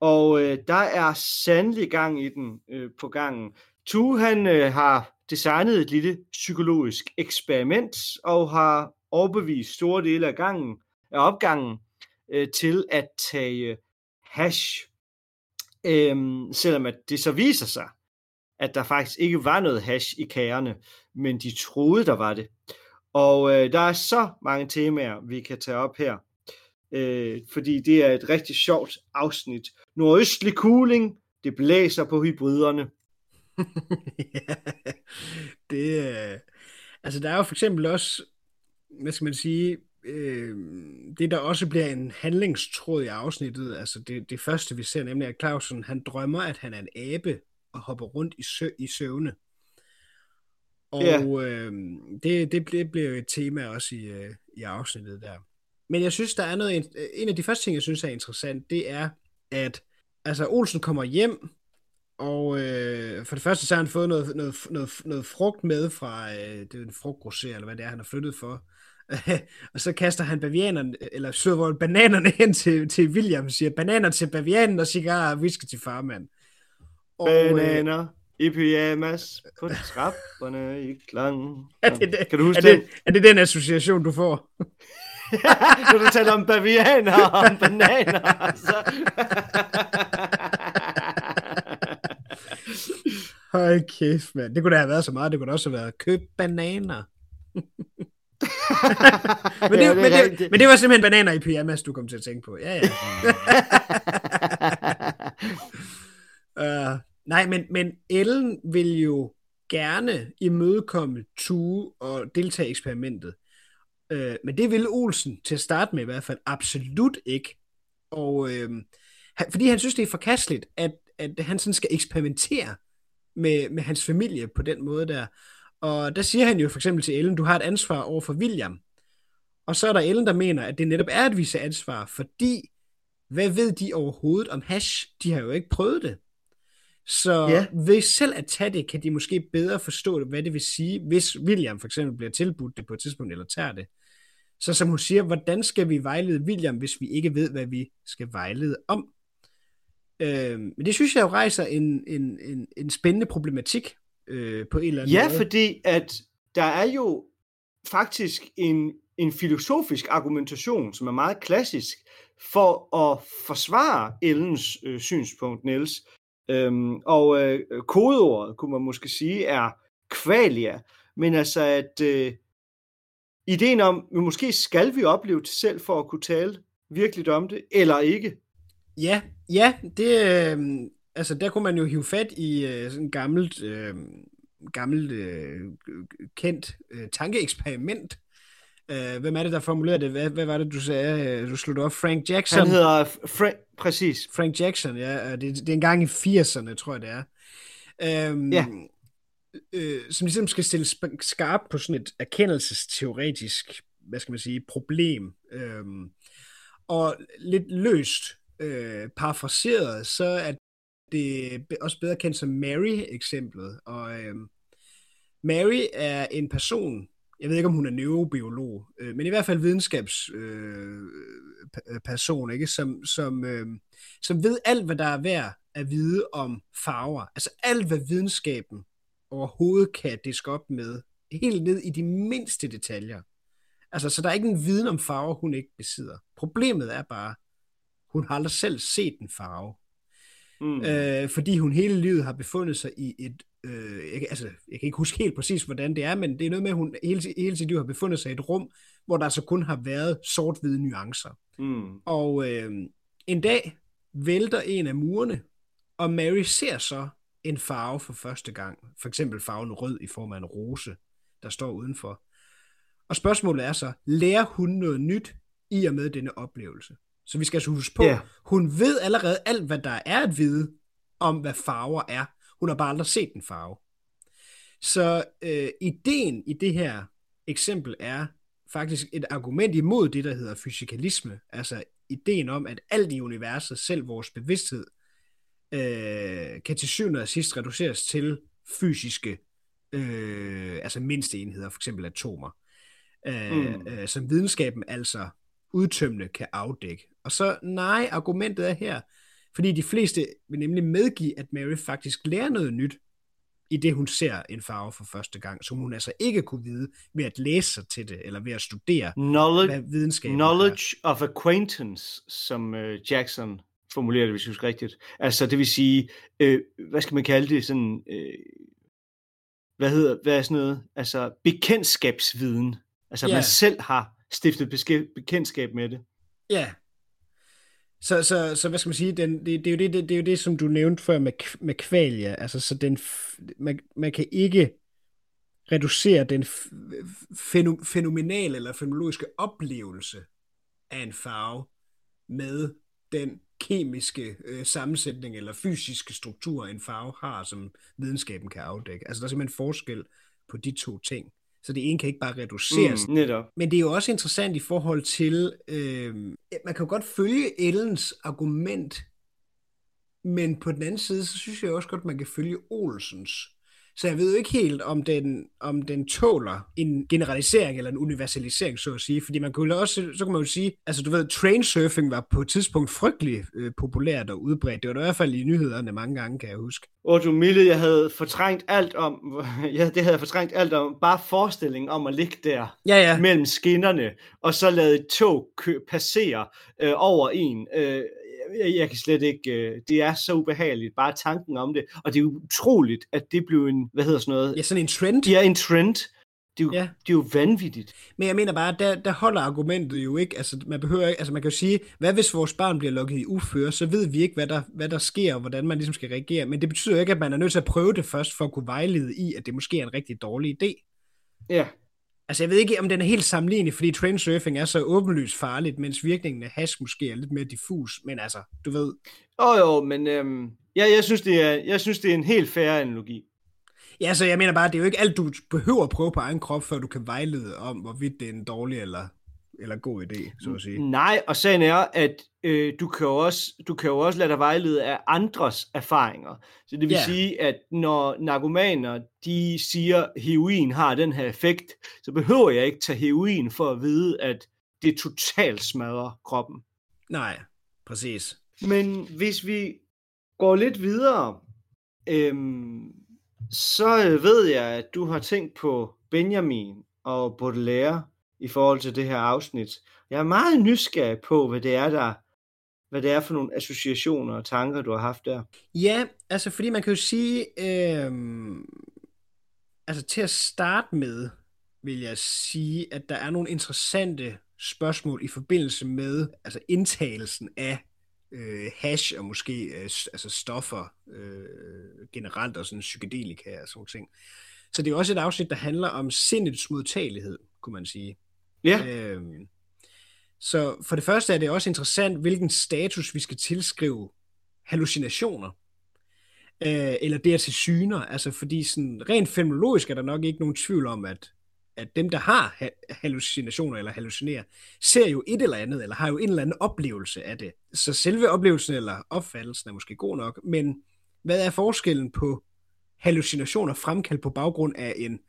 Og øh, der er sandelig gang i den øh, på gangen. Tu han øh, har designet et lille psykologisk eksperiment og har overbevist store dele af gangen af opgangen øh, til at tage hash. Øhm, selvom at det så viser sig, at der faktisk ikke var noget hash i kagerne, men de troede, der var det. Og øh, der er så mange temaer, vi kan tage op her. Øh, fordi det er et rigtig sjovt afsnit. Nordøstlig cooling, det blæser på hybriderne. ja, det øh, altså der er jo for eksempel også, hvad skal man sige, øh, det der også bliver en handlingstråd i afsnittet, altså det, det første vi ser, nemlig at Clausen, han drømmer, at han er en abe og hopper rundt i, sø, i søvne. Og Ja. øh, det, det, det bliver jo et tema også i, øh, i afsnittet der. Men jeg synes, der er noget, in- en af de første ting, jeg synes er interessant, det er, at altså Olsen kommer hjem, og øh, for det første så har han fået noget, noget, noget, noget frugt med fra, øh, det er en frugtgrosser, eller hvad det er, han har flyttet for. og så kaster han bavianerne, eller søger bananerne hen til, til William, siger, bananer til bavianen, og cigarer og whisky til farmand. Og, øh, Bananer i pyjamas på trapperne i klang. er, det, det, Kan du huske er, den? det, er det den association, du får? Når du taler om bavianer og om bananer, så... Hold kæft, mand. Det kunne da have været så meget. Det kunne da også have været køb bananer. men, det, Ja, men, er det, rigtigt. men det var simpelthen bananer i pyjamas, du kom til at tænke på. Ja, ja. uh, nej, men, men Ellen vil jo gerne imødekomme Tue og deltage i eksperimentet. Øh, men det ville Olsen til at starte med i hvert fald absolut ikke. Og øh, han, fordi han synes, det er forkasteligt, at, at han sådan skal eksperimentere med, med hans familie på den måde der. Og der siger han jo for eksempel til Ellen, du har et ansvar over for William. Og så er der Ellen, der mener, at det netop er at vise ansvar, fordi hvad ved de overhovedet om hash? De har jo ikke prøvet det. Så Ja. ja. ved selv at tage det, kan de måske bedre forstå, hvad det vil sige, hvis William for eksempel bliver tilbudt det på et tidspunkt, eller tager det. Så som hun siger, hvordan skal vi vejlede William, hvis vi ikke ved, hvad vi skal vejlede om? Øh, men det synes jeg jo rejser en, en, en, en spændende problematik øh, på en eller anden Ja, måde. fordi at der er jo faktisk en, en filosofisk argumentation, som er meget klassisk, for at forsvare Ellens øh, synspunkt, Niels. Øhm, og øh, kodeordet, kunne man måske sige, er kvalia. Men altså, at øh, ideen om, at måske skal vi opleve det selv for at kunne tale virkelig om det, eller ikke. Ja, ja, det, øh, altså der kunne man jo hive fat i øh, sådan et gammelt, øh, gammelt øh, kendt øh, tankeeksperiment. Øh, hvem er det, der formulerede det? Hvad, hvad var det, du sagde? Øh, Du det op. Frank Jackson. Han hedder Frank, præcis. Frank Jackson, ja. og Det, det er en gang i 80'erne, tror jeg, det er. Øhm, Ja. Øh, som ligesom skal stille skarp på sådan et erkendelsesteoretisk, hvad skal man sige, problem. Øhm, og lidt løst øh, parafraseret, så er det også bedre kendt som Mary-eksemplet. Og øhm, Mary er en person, jeg ved ikke, om hun er neurobiolog, øh, men i hvert fald videnskabsperson, øh, ikke? Som, som, øh, som ved alt, hvad der er værd at vide om farver. Altså alt, hvad videnskaben overhovedet kan diske op med helt ned i de mindste detaljer. Altså, så der er ikke en viden om farver, hun ikke besidder. Problemet er bare, hun har aldrig selv set en farve. Mm. Øh, fordi hun hele livet har befundet sig i et, øh, jeg, altså, jeg kan ikke huske helt præcis, hvordan det er, men det er noget med, at hun hele, hele sit liv har befundet sig i et rum, hvor der altså kun har været sort-hvide nuancer. Mm. Og øh, en dag vælter en af murene, og Mary ser så en farve for første gang. For eksempel farven rød i form af en rose, der står udenfor. Og spørgsmålet er så, lærer hun noget nyt i og med denne oplevelse? Så vi skal altså huske på, yeah. hun ved allerede alt, hvad der er at vide om, hvad farver er. Hun har bare aldrig set en farve. Så øh, ideen i det her eksempel er faktisk et argument imod det, der hedder fysikalisme. Altså ideen om, at alt i universet, selv vores bevidsthed, øh, kan til syvende og sidst reduceres til fysiske, øh, altså mindste enheder, for eksempel atomer. Øh, mm. øh, som videnskaben altså udtømmende kan afdække. Og så nej, argumentet er her, fordi de fleste vil nemlig medgive, at Mary faktisk lærer noget nyt, i det hun ser en farve for første gang, som hun altså ikke kunne vide ved at læse sig til det, eller ved at studere, knowledge, hvad videnskaben Knowledge er. of acquaintance, som uh, Jackson formulerer det, hvis jeg husker rigtigt. Altså, det vil sige, øh, hvad skal man kalde det, sådan, øh, hvad hedder, hvad er sådan noget, altså bekendtskabsviden. Altså, yeah. man selv har stiftet bekendtskab med det. Ja. Så, så, så hvad skal man sige, den, det, det, er jo det, det, det er jo det, som du nævnte før med, med kvalia. Altså, så den, man, man kan ikke reducere den fænomenale eller fænomenologiske oplevelse af en farve med den kemiske øh, sammensætning eller fysiske struktur, en farve har, som videnskaben kan afdække. Altså der er simpelthen forskel på de to ting. Så det ene kan ikke bare reduceres. Mm, netop. Men det er jo også interessant i forhold til, øh, man kan jo godt følge Ellens argument, men på den anden side, så synes jeg også godt, man kan følge Olsens. Så jeg ved jo ikke helt, om den, om den tåler en generalisering eller en universalisering, så at sige. Fordi man kunne også, så kan man jo sige, altså du ved, trainsurfing var på et tidspunkt frygtelig øh, populært og udbredt. Det var i hvert fald i nyhederne mange gange, kan jeg huske. Og du Mille, jeg havde fortrængt alt om, ja, det havde jeg fortrængt alt om, bare forestillingen om at ligge der ja, ja. mellem skinnerne, og så lade et tog kø- passere øh, over en. Øh, jeg, jeg kan slet ikke, øh, det er så ubehageligt, bare tanken om det, og det er utroligt, at det blev en, hvad hedder sådan noget? Ja, sådan en trend. Ja, en trend. Det er, jo, ja. det er jo vanvittigt. Men jeg mener bare, der, der holder argumentet jo ikke, altså man behøver ikke, altså man kan jo sige, hvad hvis vores barn bliver lukket i uføre, så ved vi ikke, hvad der, hvad der sker, og hvordan man ligesom skal reagere, men det betyder ikke, at man er nødt til at prøve det først, for at kunne vejlede i, at det måske er en rigtig dårlig idé. Ja. Altså, jeg ved ikke, om den er helt sammenlignelig, fordi trainsurfing er så åbenlyst farligt, mens virkningen af hash måske er lidt mere diffus, men altså, du ved. Åh oh, jo, men øhm, ja, jeg, synes, det er, jeg synes, det er en helt færre analogi. Ja, så jeg mener bare, det er jo ikke alt, du behøver at prøve på egen krop, før du kan vejlede om, hvorvidt det er en dårlig eller eller god idé, så at sige. Nej, og sagen er, at øh, du, kan jo også, du kan jo også lade dig vejlede af andres erfaringer. Så det vil yeah. sige, at når narkomaner de siger, at heroin har den her effekt, så behøver jeg ikke tage heroin for at vide, at det totalt smadrer kroppen. Nej, præcis. Men hvis vi går lidt videre, øhm, så ved jeg, at du har tænkt på Benjamin og Baudelaire, i forhold til det her afsnit. Jeg er meget nysgerrig på, hvad det er, der hvad det er for nogle associationer og tanker, du har haft der. Ja, altså fordi man kan jo sige, øh, altså til at starte med, vil jeg sige, at der er nogle interessante spørgsmål i forbindelse med altså indtagelsen af øh, hash og måske øh, altså stoffer øh, generelt og sådan psykedelika og sådan ting. Så det er også et afsnit, der handler om sindets modtagelighed, kunne man sige. Ja. Øhm, så for det første er det også interessant, hvilken status vi skal tilskrive hallucinationer. Øh, eller det at se syner. Altså fordi sådan, rent fenomenologisk er der nok ikke nogen tvivl om, at, at dem, der har ha- hallucinationer eller hallucinerer, ser jo et eller andet, eller har jo en eller anden oplevelse af det. Så selve oplevelsen eller opfattelsen er måske god nok, men hvad er forskellen på hallucinationer fremkaldt på baggrund af en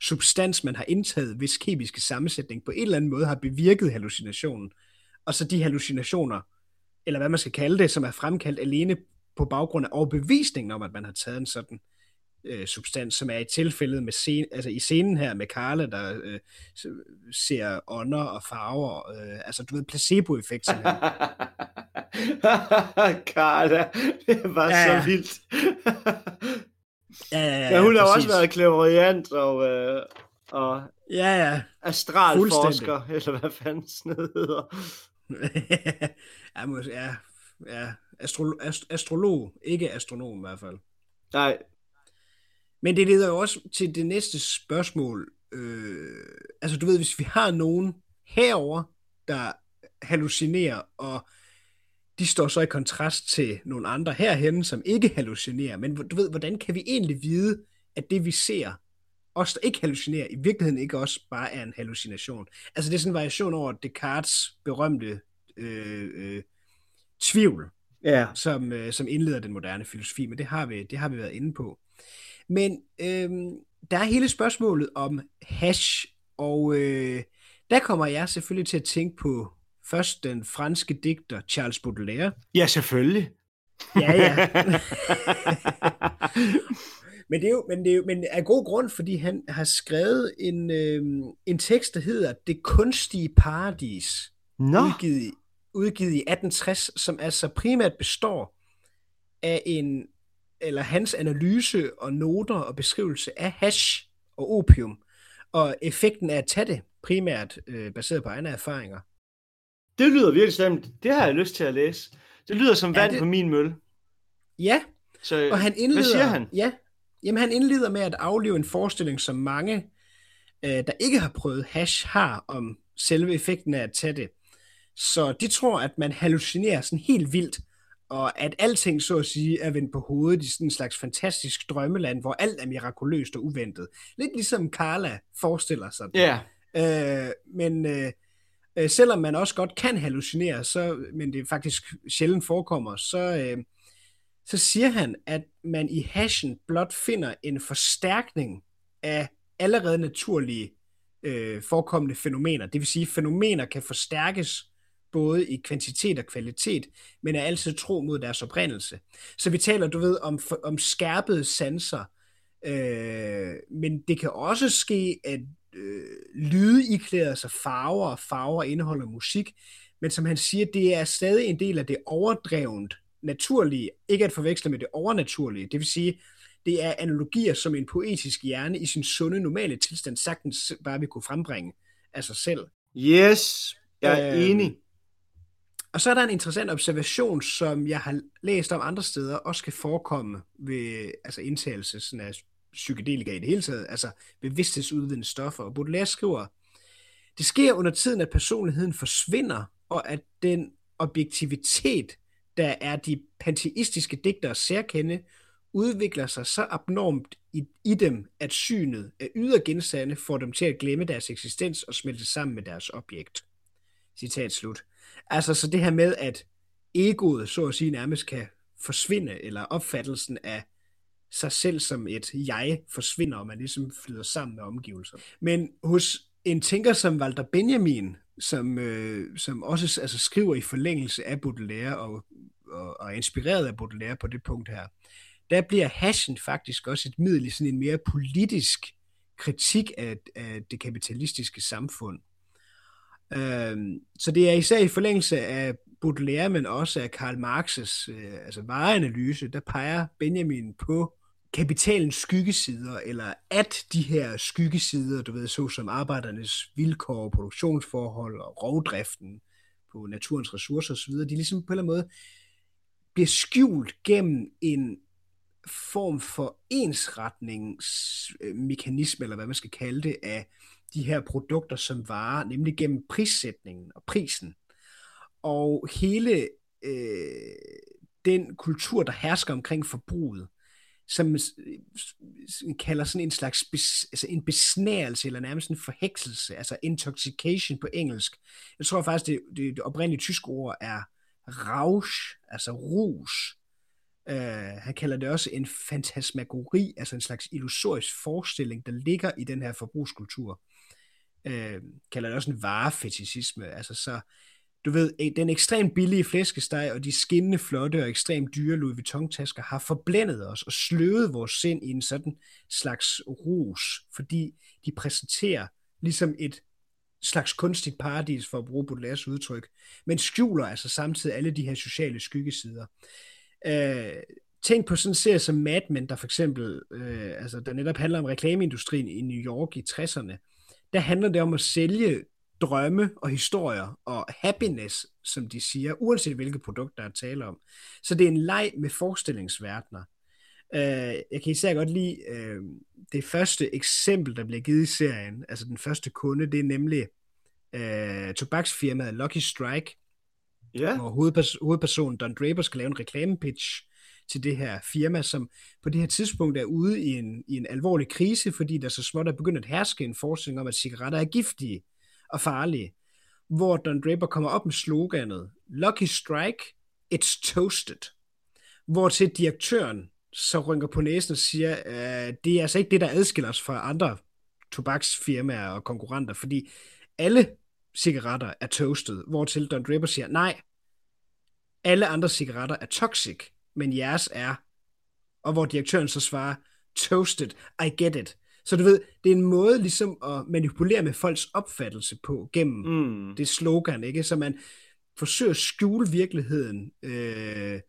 substans, man har indtaget, hvis kemiske sammensætning på en eller anden måde har bevirket hallucinationen, og så de hallucinationer, eller hvad man skal kalde det, som er fremkaldt alene på baggrund af overbevisningen om, at man har taget en sådan øh, substans, som er i tilfældet med scen, altså i scenen her med Carla, der øh, ser ånder og farver, øh, altså du ved, placebo-effekt Carla, det var ja, så vildt. ja, ja, ja, ja, hun har også været klaverjant og, øh, og ja, ja. astralforsker, eller hvad fanden sådan hedder. ja, må, ja, ja. Astro, ast, astrolog, ikke astronom i hvert fald. Nej. Men det leder jo også til det næste spørgsmål. Øh, altså du ved, hvis vi har nogen herover der hallucinerer, og de står så i kontrast til nogle andre herhen, som ikke hallucinerer. Men du ved, hvordan kan vi egentlig vide, at det vi ser, os der ikke hallucinerer, i virkeligheden ikke også bare er en hallucination? Altså det er sådan en variation over Descartes' berømte øh, øh, tvivl, ja. som, øh, som indleder den moderne filosofi, men det har vi, det har vi været inde på. Men øh, der er hele spørgsmålet om hash, og øh, der kommer jeg selvfølgelig til at tænke på først den franske digter Charles Baudelaire. Ja, selvfølgelig. Ja, ja. men det er jo, men det er jo men af god grund, fordi han har skrevet en, øh, en tekst, der hedder Det kunstige paradis, Nå. udgivet, udgivet i 1860, som altså primært består af en eller hans analyse og noter og beskrivelse af hash og opium, og effekten af at tage det, primært øh, baseret på egne erfaringer. Det lyder virkelig slemt. Det har jeg lyst til at læse. Det lyder som vand det... på min mølle. Ja, Så, og han indleder, hvad siger han? Ja, jamen han indleder med at aflive en forestilling, som mange, øh, der ikke har prøvet hash, har om selve effekten af at tage det. Så de tror, at man hallucinerer sådan helt vildt, og at alting, så at sige, er vendt på hovedet i sådan en slags fantastisk drømmeland, hvor alt er mirakuløst og uventet. Lidt ligesom Carla forestiller sig det. Ja. Øh, men øh, øh, selvom man også godt kan hallucinere, så, men det faktisk sjældent forekommer, så, øh, så siger han, at man i hashen blot finder en forstærkning af allerede naturlige øh, forekommende fænomener. Det vil sige, at fænomener kan forstærkes både i kvantitet og kvalitet, men er altid tro mod deres oprindelse. Så vi taler, du ved, om, om skærpede sanser, øh, men det kan også ske, at øh, lyde iklæder sig farver, og farver indeholder musik, men som han siger, det er stadig en del af det overdrevent naturlige, ikke at forveksle med det overnaturlige. Det vil sige, det er analogier, som en poetisk hjerne i sin sunde, normale tilstand sagtens bare vil kunne frembringe af sig selv. Yes, jeg er øh, enig. Og så er der en interessant observation, som jeg har læst om andre steder, også kan forekomme ved altså indtagelse sådan af psykedelika i det hele taget, altså bevidsthedsudvidende stoffer. Og Baudelaire skriver, det sker under tiden, at personligheden forsvinder, og at den objektivitet, der er de panteistiske digteres særkende, udvikler sig så abnormt i, i dem, at synet af ydre genstande får dem til at glemme deres eksistens og smelte sammen med deres objekt. Citat slut. Altså så det her med, at egoet så at sige nærmest kan forsvinde, eller opfattelsen af sig selv som et jeg forsvinder, og man ligesom flyder sammen med omgivelser. Men hos en tænker som Walter Benjamin, som, øh, som også altså, skriver i forlængelse af Baudelaire og, og, og er inspireret af Baudelaire på det punkt her, der bliver hashen faktisk også et middel i sådan en mere politisk kritik af, af det kapitalistiske samfund. Øh, så det er især i forlængelse af Baudelaire, men også af Karl Marx's øh, altså vareanalyse, der peger Benjamin på kapitalens skyggesider, eller at de her skyggesider, du ved, såsom arbejdernes vilkår, produktionsforhold og rovdriften på naturens ressourcer osv., de ligesom på en eller anden måde bliver skjult gennem en form for ensretningsmekanisme, eller hvad man skal kalde det, af de her produkter som varer, nemlig gennem prissætningen og prisen. Og hele øh, den kultur, der hersker omkring forbruget, som øh, kalder sådan en slags bes, altså en besnærelse, eller nærmest en forhekselse, altså intoxication på engelsk. Jeg tror faktisk, det, det, det oprindelige tyske ord er rausch, altså rus. Uh, han kalder det også en fantasmagori, altså en slags illusorisk forestilling, der ligger i den her forbrugskultur. Uh, kalder det også en varefetisisme, altså så du ved, øh, den ekstremt billige flæskesteg og de skinnende flotte og ekstremt dyre Louis Vuitton-tasker har forblændet os og sløvet vores sind i en sådan slags rus, fordi de præsenterer ligesom et slags kunstigt paradis, for at bruge Baudelaires udtryk, men skjuler altså samtidig alle de her sociale skyggesider. Øh, tænk på sådan en serie som Mad Men, der for eksempel, øh, altså der netop handler om reklameindustrien i New York i 60'erne. Der handler det om at sælge drømme og historier og happiness, som de siger, uanset hvilket produkt der er tale om. Så det er en leg med forestillingsverdener. Uh, jeg kan især godt lide uh, det første eksempel, der bliver givet i serien, altså den første kunde, det er nemlig uh, tobaksfirmaet Lucky Strike, Ja, hvor hovedpers- hovedpersonen Don Draper skal lave en reklamepitch til det her firma, som på det her tidspunkt er ude i en, i en alvorlig krise, fordi der så småt er begyndt at herske en forskning om, at cigaretter er giftige og farlige, hvor Don Draper kommer op med sloganet Lucky Strike, it's toasted. Hvor til direktøren så rynker på næsen og siger, øh, det er altså ikke det, der adskiller os fra andre tobaksfirmaer og konkurrenter, fordi alle cigaretter er toasted, hvor til Don Draper siger, nej, alle andre cigaretter er toxic, men jeres er. Og hvor direktøren så svarer, toasted, I get it. Så du ved, det er en måde ligesom at manipulere med folks opfattelse på gennem mm. det slogan, ikke? Så man forsøger at skjule virkeligheden. Øh,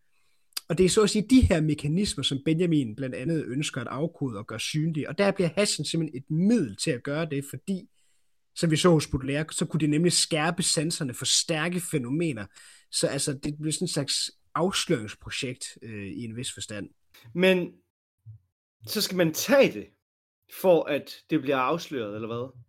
og det er så at sige de her mekanismer, som Benjamin blandt andet ønsker at afkode og gøre synlige. Og der bliver hashen simpelthen et middel til at gøre det, fordi, som vi så hos Baudelaire, så kunne det nemlig skærpe sanserne, forstærke fænomener. Så altså, det bliver sådan en slags afsløringsprojekt øh, i en vis forstand. Men så skal man tage det, for at det bliver afsløret, eller hvad?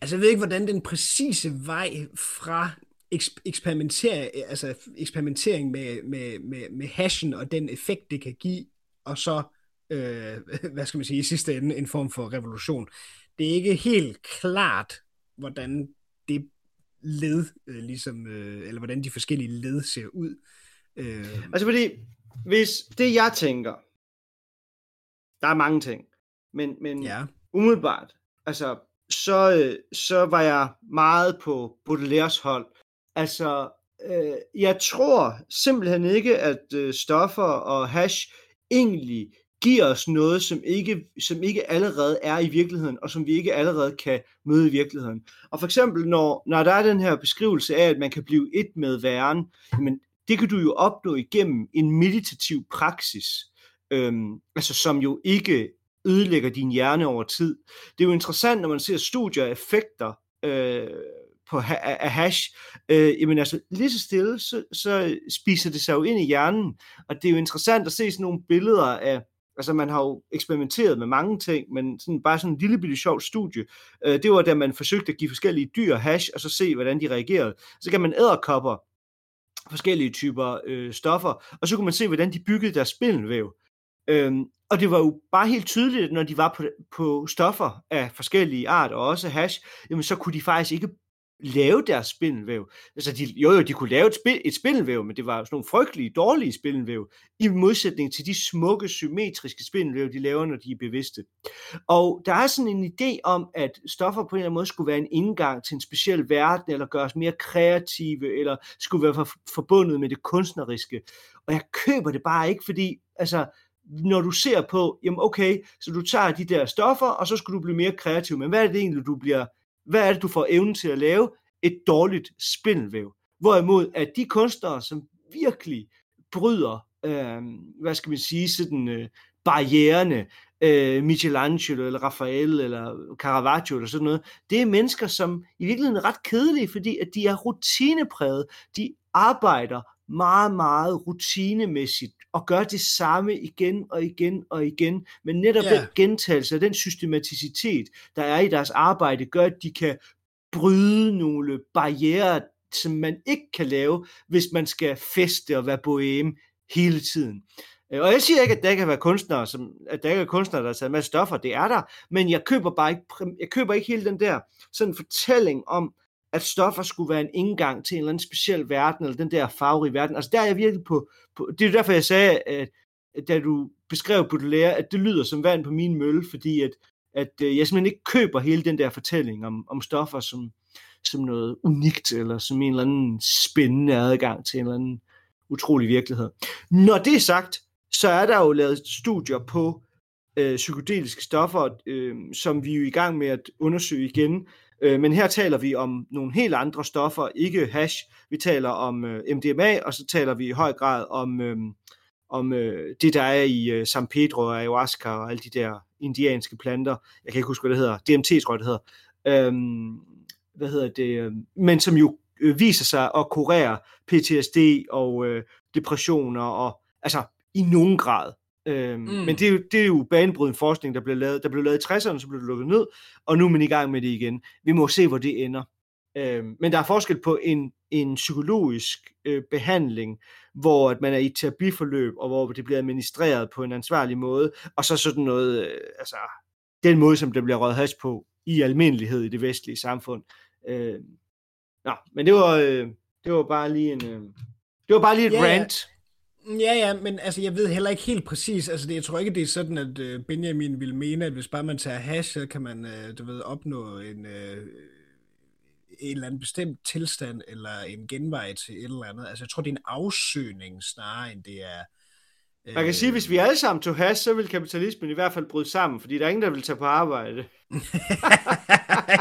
Altså, jeg ved ikke, hvordan den præcise vej fra eks- eksperimentering, altså eksperimentering med, med, med, med hashen og den effekt, det kan give, og så, øh, hvad skal man sige, i sidste ende en form for revolution. Det er ikke helt klart, hvordan det led, øh, ligesom, øh, eller hvordan de forskellige led ser ud. Øh, Altså fordi, hvis det jeg tænker, der er mange ting, men, men ja. umiddelbart, altså, så, øh, så var jeg meget på Baudelaires hold. Altså, øh, jeg tror simpelthen ikke, at øh, stoffer og hash egentlig giver os noget, som ikke, som ikke allerede er i virkeligheden, og som vi ikke allerede kan møde i virkeligheden. Og for eksempel, når, når der er den her beskrivelse af, at man kan blive et med væren, jamen, det kan du jo opnå igennem en meditativ praksis, øhm, altså som jo ikke ødelægger din hjerne over tid. Det er jo interessant, når man ser studier af effekter øh, på ha- af hash, øh, jamen altså lige så stille, så, så spiser det sig jo ind i hjernen, og det er jo interessant at se sådan nogle billeder af, altså man har jo eksperimenteret med mange ting, men sådan, bare sådan en lille bitte sjov studie, øh, det var da man forsøgte at give forskellige dyr hash, og så se, hvordan de reagerede. Så kan man æderkopper forskellige typer øh, stoffer, og så kunne man se, hvordan de byggede deres spindelvæv. Øhm, og det var jo bare helt tydeligt, at når de var på, på stoffer af forskellige art, og også hash, jamen så kunne de faktisk ikke lave deres spindelvæv. Altså, de, jo jo, de kunne lave et, spil, et spindelvæv, men det var sådan nogle frygtelige, dårlige spindelvæv, i modsætning til de smukke, symmetriske spindelvæv, de laver, når de er bevidste. Og der er sådan en idé om, at stoffer på en eller anden måde skulle være en indgang til en speciel verden, eller gøres mere kreative, eller skulle være for, forbundet med det kunstneriske. Og jeg køber det bare ikke, fordi, altså, når du ser på, jamen okay, så du tager de der stoffer, og så skal du blive mere kreativ, men hvad er det egentlig, du bliver hvad er det, du får evnen til at lave? Et dårligt spindelvæv. Hvorimod at de kunstnere, som virkelig bryder, øh, hvad skal man sige, sådan øh, barriererne, øh, Michelangelo eller Raphael eller Caravaggio eller sådan noget, det er mennesker, som i virkeligheden er ret kedelige, fordi at de er rutinepræget. De arbejder meget, meget rutinemæssigt og gør det samme igen og igen og igen. Men netop Ja. den gentagelse og den systematicitet, der er i deres arbejde, gør, at de kan bryde nogle barriere, som man ikke kan lave, hvis man skal feste og være boheme hele tiden. Øh, Og jeg siger ikke, at der kan være kunstnere, som, at der ikke er kunstnere, der har taget med stoffer. Det er der. Men jeg køber bare ikke, jeg køber ikke hele den der sådan fortælling om, at stoffer skulle være en indgang til en eller anden speciel verden, eller den der farverige verden. Altså der er jeg virkelig på, på det er derfor, jeg sagde, at da du beskrev Baudelaire, at det lyder som vand på min mølle, fordi at, at øh, jeg simpelthen ikke køber hele den der fortælling om, om stoffer som, som noget unikt, eller som en eller anden spændende adgang til en eller anden utrolig virkelighed. Når det er sagt, så er der jo lavet studier på øh, psykedeliske stoffer, øh, som vi er jo i gang med at undersøge igen. Øh, men her taler vi om nogle helt andre stoffer, ikke hash. Vi taler om øh, MDMA, og så taler vi i høj grad om, øh, om øh, det, der er i øh, San Pedro og ayahuasca og alle de der indianske planter. Jeg kan ikke huske, hvad det hedder. DMT, tror jeg, det hedder. Øh, hvad hedder det? Men som jo øh, viser sig at kurere PTSD og øh, depressioner og altså i nogen grad. Øhm, mm. Men det er, jo, det er jo banebrydende forskning, der blev lavet. Der blev lavet i 60'erne, så blev det lukket ned, og nu er man i gang med det igen. Vi må se, hvor det ender. Øhm, men der er forskel på en, en psykologisk øh, behandling, hvor at man er i et terapiforløb, og hvor det bliver administreret på en ansvarlig måde, og så sådan noget, øh, altså den måde, som der bliver røget has på i almindelighed i det vestlige samfund. Øh, nå, men det var, øh, det var bare lige en, øh, det var bare lige et yeah. rant. Ja, ja, men altså, jeg ved heller ikke helt præcis, altså det, jeg tror ikke, det er sådan, at øh, Benjamin vil mene, at hvis bare man tager hash, så kan man, øh, du ved, opnå en, øh, en eller anden bestemt tilstand, eller en genvej til et eller andet. Altså jeg tror, det er en afsøgning snarere, end det er... Øh... Man kan sige, at hvis vi alle sammen tog hash, så vil kapitalismen i hvert fald bryde sammen, fordi der er ingen, der vil tage på arbejde.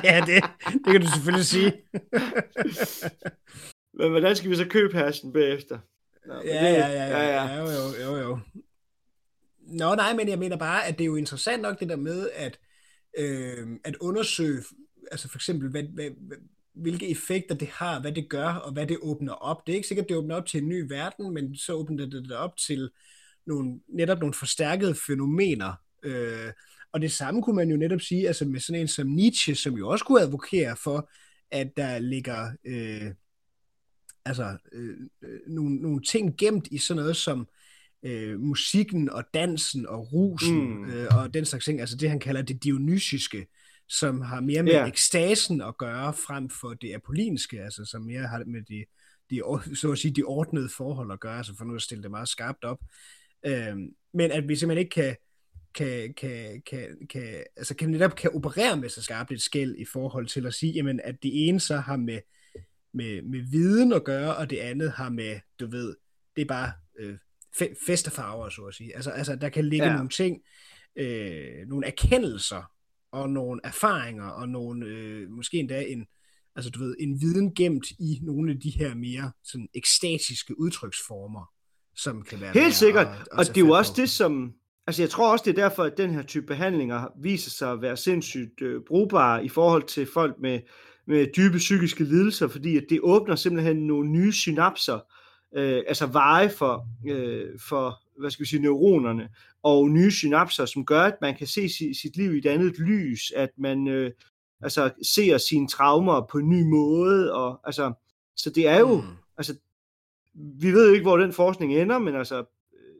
ja, det, det kan du selvfølgelig sige. Men hvordan skal vi så købe hashen bagefter? Nå, ja, det, ja, ja, ja, ja, ja. Jo, jo, jo, jo. Nå, nej, men jeg mener bare, at det er jo interessant nok det der med, at, øh, at undersøge, altså for eksempel, hvad, hvad, hvilke effekter det har, hvad det gør, og hvad det åbner op. Det er ikke sikkert, det åbner op til en ny verden, men så åbner det det op til nogle, netop nogle forstærkede fænomener. Øh, og det samme kunne man jo netop sige, altså med sådan en som Nietzsche, som jo også kunne advokere for, at der ligger øh, altså, øh, øh, nogle, nogle ting gemt i sådan noget som øh, musikken og dansen og rusen mm. øh, og den slags ting, altså det han kalder det dionysiske, som har mere med yeah. ekstasen at gøre, frem for det apollinske, altså som mere har med de, de, så at sige, de ordnede forhold at gøre, altså for nu at stille det meget skarpt op. Øh, men at vi simpelthen ikke kan, kan, kan, kan, kan, altså kan netop kan operere med så skarpt et skæld i forhold til at sige, jamen, at det ene så har med med, med viden at gøre, og det andet har med, du ved, det er bare øh, fe- festefarver, så at sige. Altså, altså der kan ligge ja. nogle ting, øh, nogle erkendelser, og nogle erfaringer, og nogle, øh, måske endda en, altså du ved, en viden gemt i nogle af de her mere sådan ekstatiske udtryksformer, som kan være Helt sikkert, at, at og det er jo også på. det, som, altså jeg tror også, det er derfor, at den her type behandlinger viser sig at være sindssygt øh, brugbare i forhold til folk med med dybe psykiske lidelser, fordi at det åbner simpelthen nogle nye synapser, øh, altså veje for, øh, for, hvad skal vi sige, neuronerne, og nye synapser, som gør, at man kan se sit, sit liv i et andet lys, at man øh, altså, ser sine traumer på en ny måde, og altså, så det er jo, mm. altså, vi ved jo ikke, hvor den forskning ender, men altså, øh,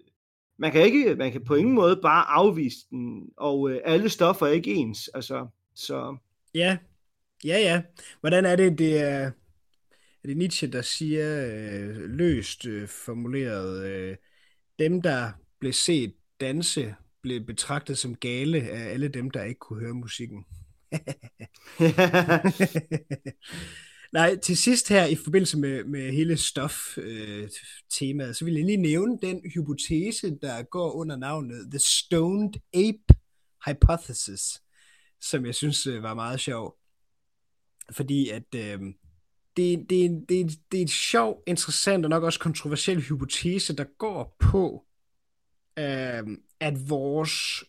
man kan ikke, man kan på ingen måde bare afvise den, og øh, alle stoffer er ikke ens, altså, så... Ja, Ja, ja. Hvordan er det, det er, er det Nietzsche, der siger øh, løst øh, formuleret, øh, dem, der blev set danse, blev betragtet som gale af alle dem, der ikke kunne høre musikken. Nej, til sidst her i forbindelse med, med hele stof-temaet, øh, så vil jeg lige nævne den hypotese, der går under navnet The Stoned Ape Hypothesis, som jeg synes øh, var meget sjov fordi at øh, det, det, det, det er et sjov, interessant og nok også kontroversiel hypotese, der går på, øh, at vores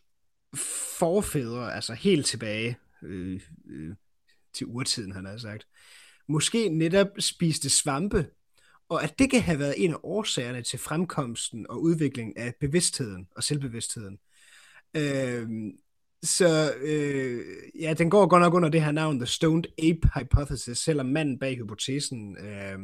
forfædre, altså helt tilbage øh, øh, til urtiden, han har sagt, måske netop spiste svampe, og at det kan have været en af årsagerne til fremkomsten og udviklingen af bevidstheden og selvbevidstheden. Øh, så øh, ja, den går godt nok under det her navn, The Stoned Ape Hypothesis, selvom manden bag hypotesen, øh,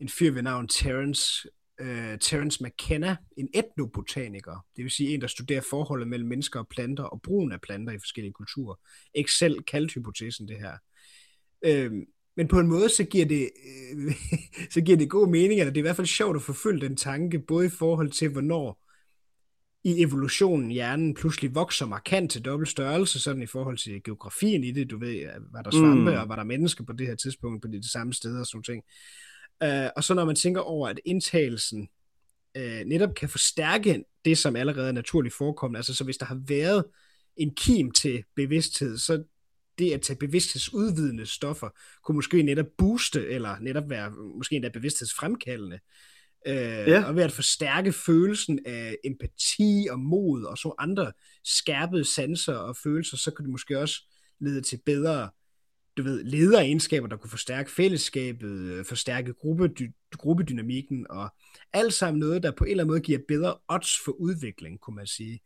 en fyr ved navn Terence, øh, Terence McKenna, en etnobotaniker, det vil sige en, der studerer forholdet mellem mennesker og planter, og brugen af planter i forskellige kulturer. Ikke selv kaldt hypotesen det her. Øh, men på en måde, så giver det, øh, så giver det god mening, eller det er i hvert fald sjovt at forfølge den tanke, både i forhold til, hvornår i evolutionen hjernen pludselig vokser markant til dobbelt størrelse, sådan i forhold til geografien i det, du ved, var der svampe, mm. og var der mennesker på det her tidspunkt, på det, det samme sted og sådan ting. Uh, og så når man tænker over, at indtagelsen uh, netop kan forstærke det, som allerede er naturligt forekommende, altså så hvis der har været en kim til bevidsthed, så det at tage bevidsthedsudvidende stoffer, kunne måske netop booste, eller netop være måske endda bevidsthedsfremkaldende. Øh, ja. Og ved at forstærke følelsen af empati og mod og så andre skærpede sanser og følelser, så kunne det måske også lede til bedre du ved, lederegenskaber, der kunne forstærke fællesskabet, forstærke gruppedy- gruppedynamikken, og alt sammen noget, der på en eller anden måde giver bedre odds for udvikling, kunne man sige.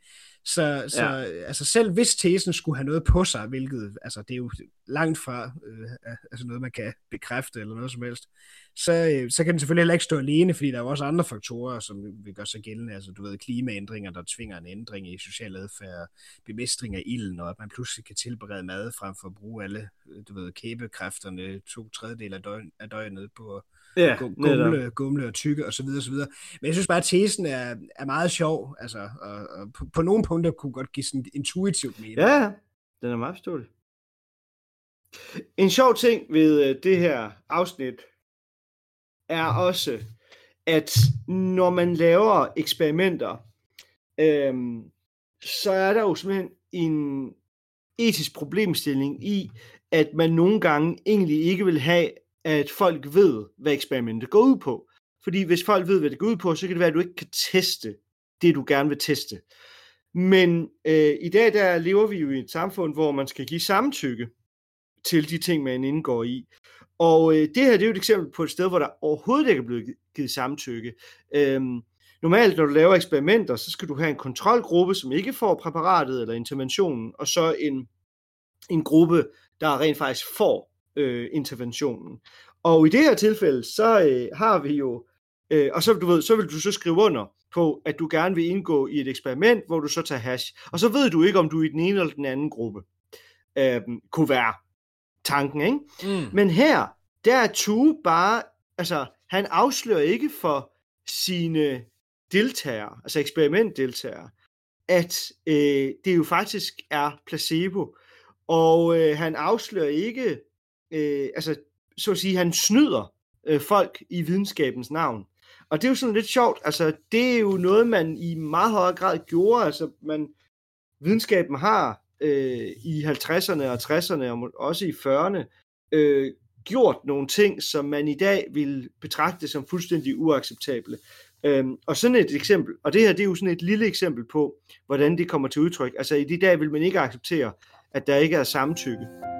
Så, så ja. altså selv hvis tesen skulle have noget på sig, hvilket altså, det er jo langt fra øh, altså noget, man kan bekræfte eller noget som helst, så, øh, så kan den selvfølgelig heller ikke stå alene, fordi der er jo også andre faktorer, som vil gøre sig gældende. Altså du ved, klimaændringer, der tvinger en ændring i social adfærd, bemestring af ilden, og at man pludselig kan tilberede mad frem for at bruge alle, du ved, kæbekræfterne to tredjedel af, døgn, af døgnet på ja, gumle, gumle og tykke og så videre, og så videre. Men jeg synes bare, at tesen er, er meget sjov, altså, og, og på, på nogle punkter kunne godt give sådan intuitivt mening. Ja, den er meget forståelig. En sjov ting ved øh, det her afsnit er også, at når man laver eksperimenter, øhm, så er der jo simpelthen en etisk problemstilling i, at man nogle gange egentlig ikke vil have, at folk ved, hvad eksperimentet går ud på. Fordi hvis folk ved, hvad det går ud på, så kan det være, at du ikke kan teste det, du gerne vil teste. Men øh, i dag der lever vi jo i et samfund, hvor man skal give samtykke til de ting, man indgår i. Og øh, det her det er jo et eksempel på et sted, hvor der overhovedet ikke er blevet givet samtykke. Øhm, normalt, når du laver eksperimenter, så skal du have en kontrolgruppe, som ikke får præparatet eller interventionen, og så en, en gruppe, der rent faktisk får øh, interventionen. Og i det her tilfælde, så øh, har vi jo, øh, og så, du ved, så vil du så skrive under på, at du gerne vil indgå i et eksperiment, hvor du så tager hash. Og så ved du ikke, om du er i den ene eller den anden gruppe. Øh, kunne være tanken, ikke? Mm. Men her, der er Tue bare, altså, han afslører ikke for sine deltagere, altså eksperimentdeltagere, at øh, det jo faktisk er placebo. Og øh, han afslører ikke, øh, altså, så at sige, han snyder øh, folk i videnskabens navn. Og det er jo sådan lidt sjovt, altså, det er jo noget, man i meget højere grad gjorde, altså, man, videnskaben har øh, i 50'erne og 60'erne og også i 40'erne øh, gjort nogle ting, som man i dag vil betragte som fuldstændig uacceptable. Øhm, og sådan et eksempel, og det her det er jo sådan et lille eksempel på, hvordan det kommer til udtryk. Altså i de dag vil man ikke acceptere, at der ikke er samtykke.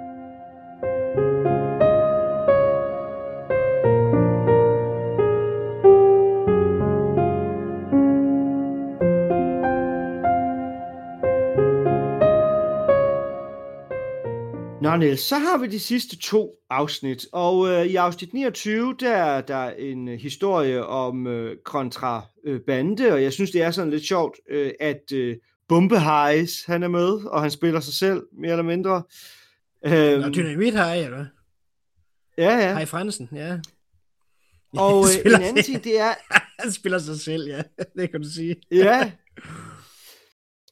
Nå Niels, så har vi de sidste to afsnit, og øh, i afsnit 29, der er der en øh, historie om øh, kontrabande, og jeg synes, det er sådan lidt sjovt, øh, at øh, Bombe Highs, han er med, og han spiller sig selv, mere eller mindre. Øhm, Nå, Dynamit High, eller Ja, ja. Hej Fransen, ja. Og øh, en anden ting, det er... han spiller sig selv, ja. Det kan du sige. ja,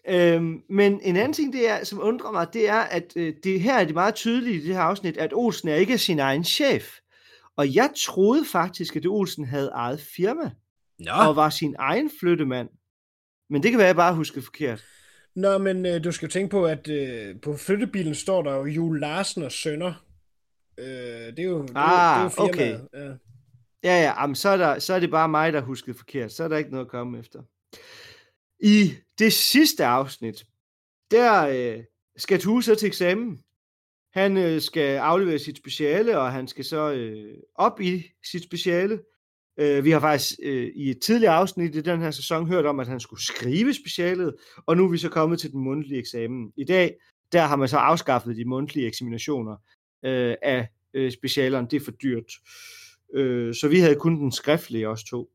Øhm, men en anden ting, det er, som undrer mig, det er, at øh, det her er det meget tydeligt i det her afsnit, at Olsen er ikke sin egen chef. Og jeg troede faktisk, at Olsen havde eget firma. Nå. Og var sin egen flyttemand. Men det kan være, at jeg bare husker forkert. Nå, men øh, du skal tænke på, at øh, på flyttebilen står der jo Jule Larsen og Sønder. Øh, det er jo, det, ah, det er jo firmaet. Okay. Ja, ja, ja jamen, så, er der, så er det bare mig, der husker forkert. Så er der ikke noget at komme efter. I det sidste afsnit, der øh, skal Tue så til eksamen. Han øh, skal aflevere sit speciale, og han skal så øh, op i sit speciale. Øh, vi har faktisk øh, i et tidligere afsnit i den her sæson hørt om, at han skulle skrive specialet, og nu er vi så kommet til den mundtlige eksamen. I dag, der har man så afskaffet de mundtlige eksaminationer øh, af øh, specialerne. Det er for dyrt. Øh, så vi havde kun den skriftlige også to.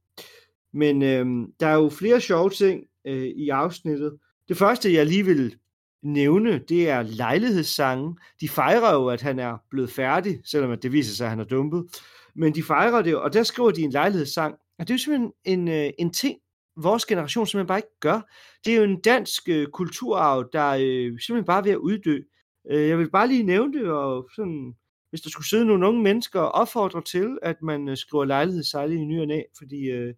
Men øh, der er jo flere sjove ting øh, i afsnittet. Det første, jeg lige vil nævne, det er lejlighedssange. De fejrer jo, at han er blevet færdig, selvom det viser sig, at han er dumpet. Men de fejrer det, og der skriver de en lejlighedssang. Og det er jo simpelthen en, øh, en ting, vores generation simpelthen bare ikke gør. Det er jo en dansk øh, kulturarv, der øh, simpelthen bare er ved at uddø. Øh, jeg vil bare lige nævne det, og sådan, hvis der skulle sidde nogle unge mennesker og opfordre til, at man øh, skriver lejlighedssejle i ny og næ, fordi øh,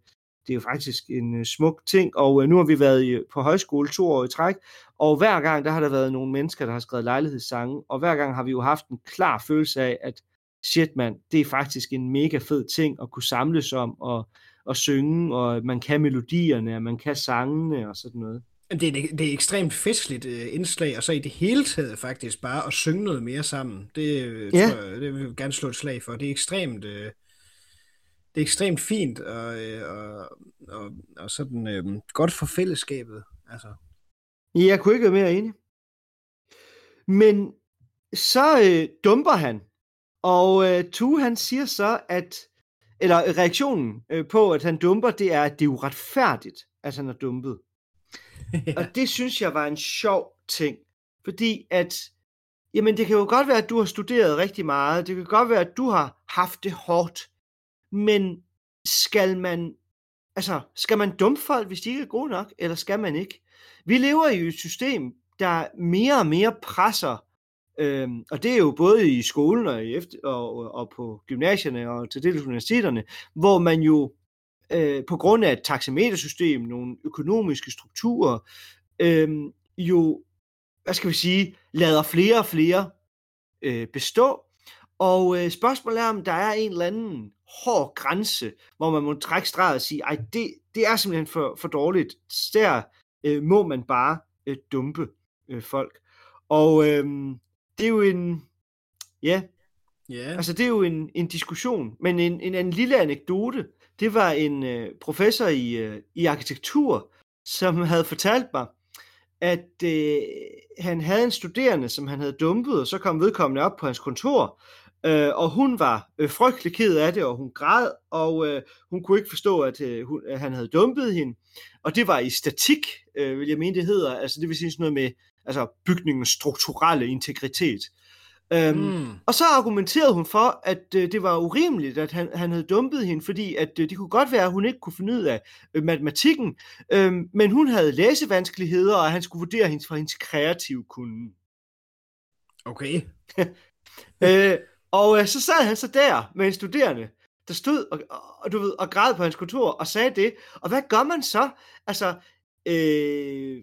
det er jo faktisk en øh, smuk ting, og øh, nu har vi været i, på højskole to år i træk, og hver gang der har der været nogle mennesker, der har skrevet lejlighedssange, og hver gang har vi jo haft en klar følelse af, at shit mand, det er faktisk en mega fed ting at kunne samles om og, og synge, og man kan melodierne, og man kan sangene og sådan noget. Det er, det er ekstremt festligt indslag, og så i det hele taget faktisk bare at synge noget mere sammen. Det, øh, ja. tror jeg, det vil jeg gerne slå et slag for. Det er ekstremt, uh, det er ekstremt fint og, og, og, og sådan uh, godt for fællesskabet. Altså. Jeg kunne ikke være mere enig. Men så øh, dumper han og øh, Tue han siger så, at eller reaktionen øh, på, at han dumper, det er, at det er uretfærdigt, at han er dumpet. ja. Og det synes jeg var en sjov ting, fordi at, jamen det kan jo godt være, at du har studeret rigtig meget, det kan godt være, at du har haft det hårdt, men skal man, altså, skal man dumme folk, hvis de ikke er gode nok, eller skal man ikke? Vi lever i et system, der mere og mere presser Øhm, og det er jo både i skolen og, i efter, og, og på gymnasierne og til dels universiteterne, hvor man jo øh, på grund af et taxametersystem, nogle økonomiske strukturer, øh, jo, hvad skal vi sige, lader flere og flere øh, bestå. Og øh, spørgsmålet er, om der er en eller anden hård grænse, hvor man må trække streget og sige, ej, det, det er simpelthen for, for dårligt. Der øh, må man bare øh, dumpe øh, folk. Og øh, det er jo en, ja, yeah. altså det er jo en, en diskussion, men en, en, en lille anekdote, det var en uh, professor i, uh, i arkitektur, som havde fortalt mig, at uh, han havde en studerende, som han havde dumpet, og så kom vedkommende op på hans kontor, uh, og hun var uh, frygtelig ked af det, og hun græd, og uh, hun kunne ikke forstå, at, uh, hun, at han havde dumpet hende. Og det var i statik, uh, vil jeg mene, det hedder. Altså det vil sige sådan noget med altså bygningens strukturelle integritet. Øhm, mm. Og så argumenterede hun for, at øh, det var urimeligt, at han, han havde dumpet hende, fordi at øh, det kunne godt være, at hun ikke kunne finde ud af øh, matematikken, øh, men hun havde læsevanskeligheder, og han skulle vurdere hende for hendes kreative kunde. Okay. øh, og øh, så sad han så der med en studerende, der stod og, og, du ved, og græd på hans kontor og sagde det. Og hvad gør man så? Altså, øh,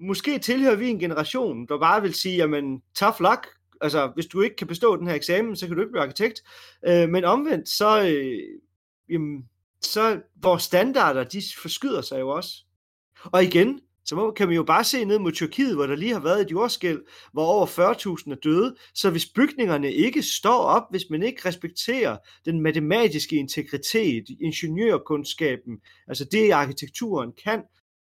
måske tilhører vi en generation, der bare vil sige, jamen, tough luck, altså, hvis du ikke kan bestå den her eksamen, så kan du ikke blive arkitekt. Øh, men omvendt, så, øh, jamen, så vores standarder, de forskyder sig jo også. Og igen, så må, kan man jo bare se ned mod Tyrkiet, hvor der lige har været et jordskæld, hvor over 40.000 er døde. Så hvis bygningerne ikke står op, hvis man ikke respekterer den matematiske integritet, ingeniørkundskaben, altså det arkitekturen kan,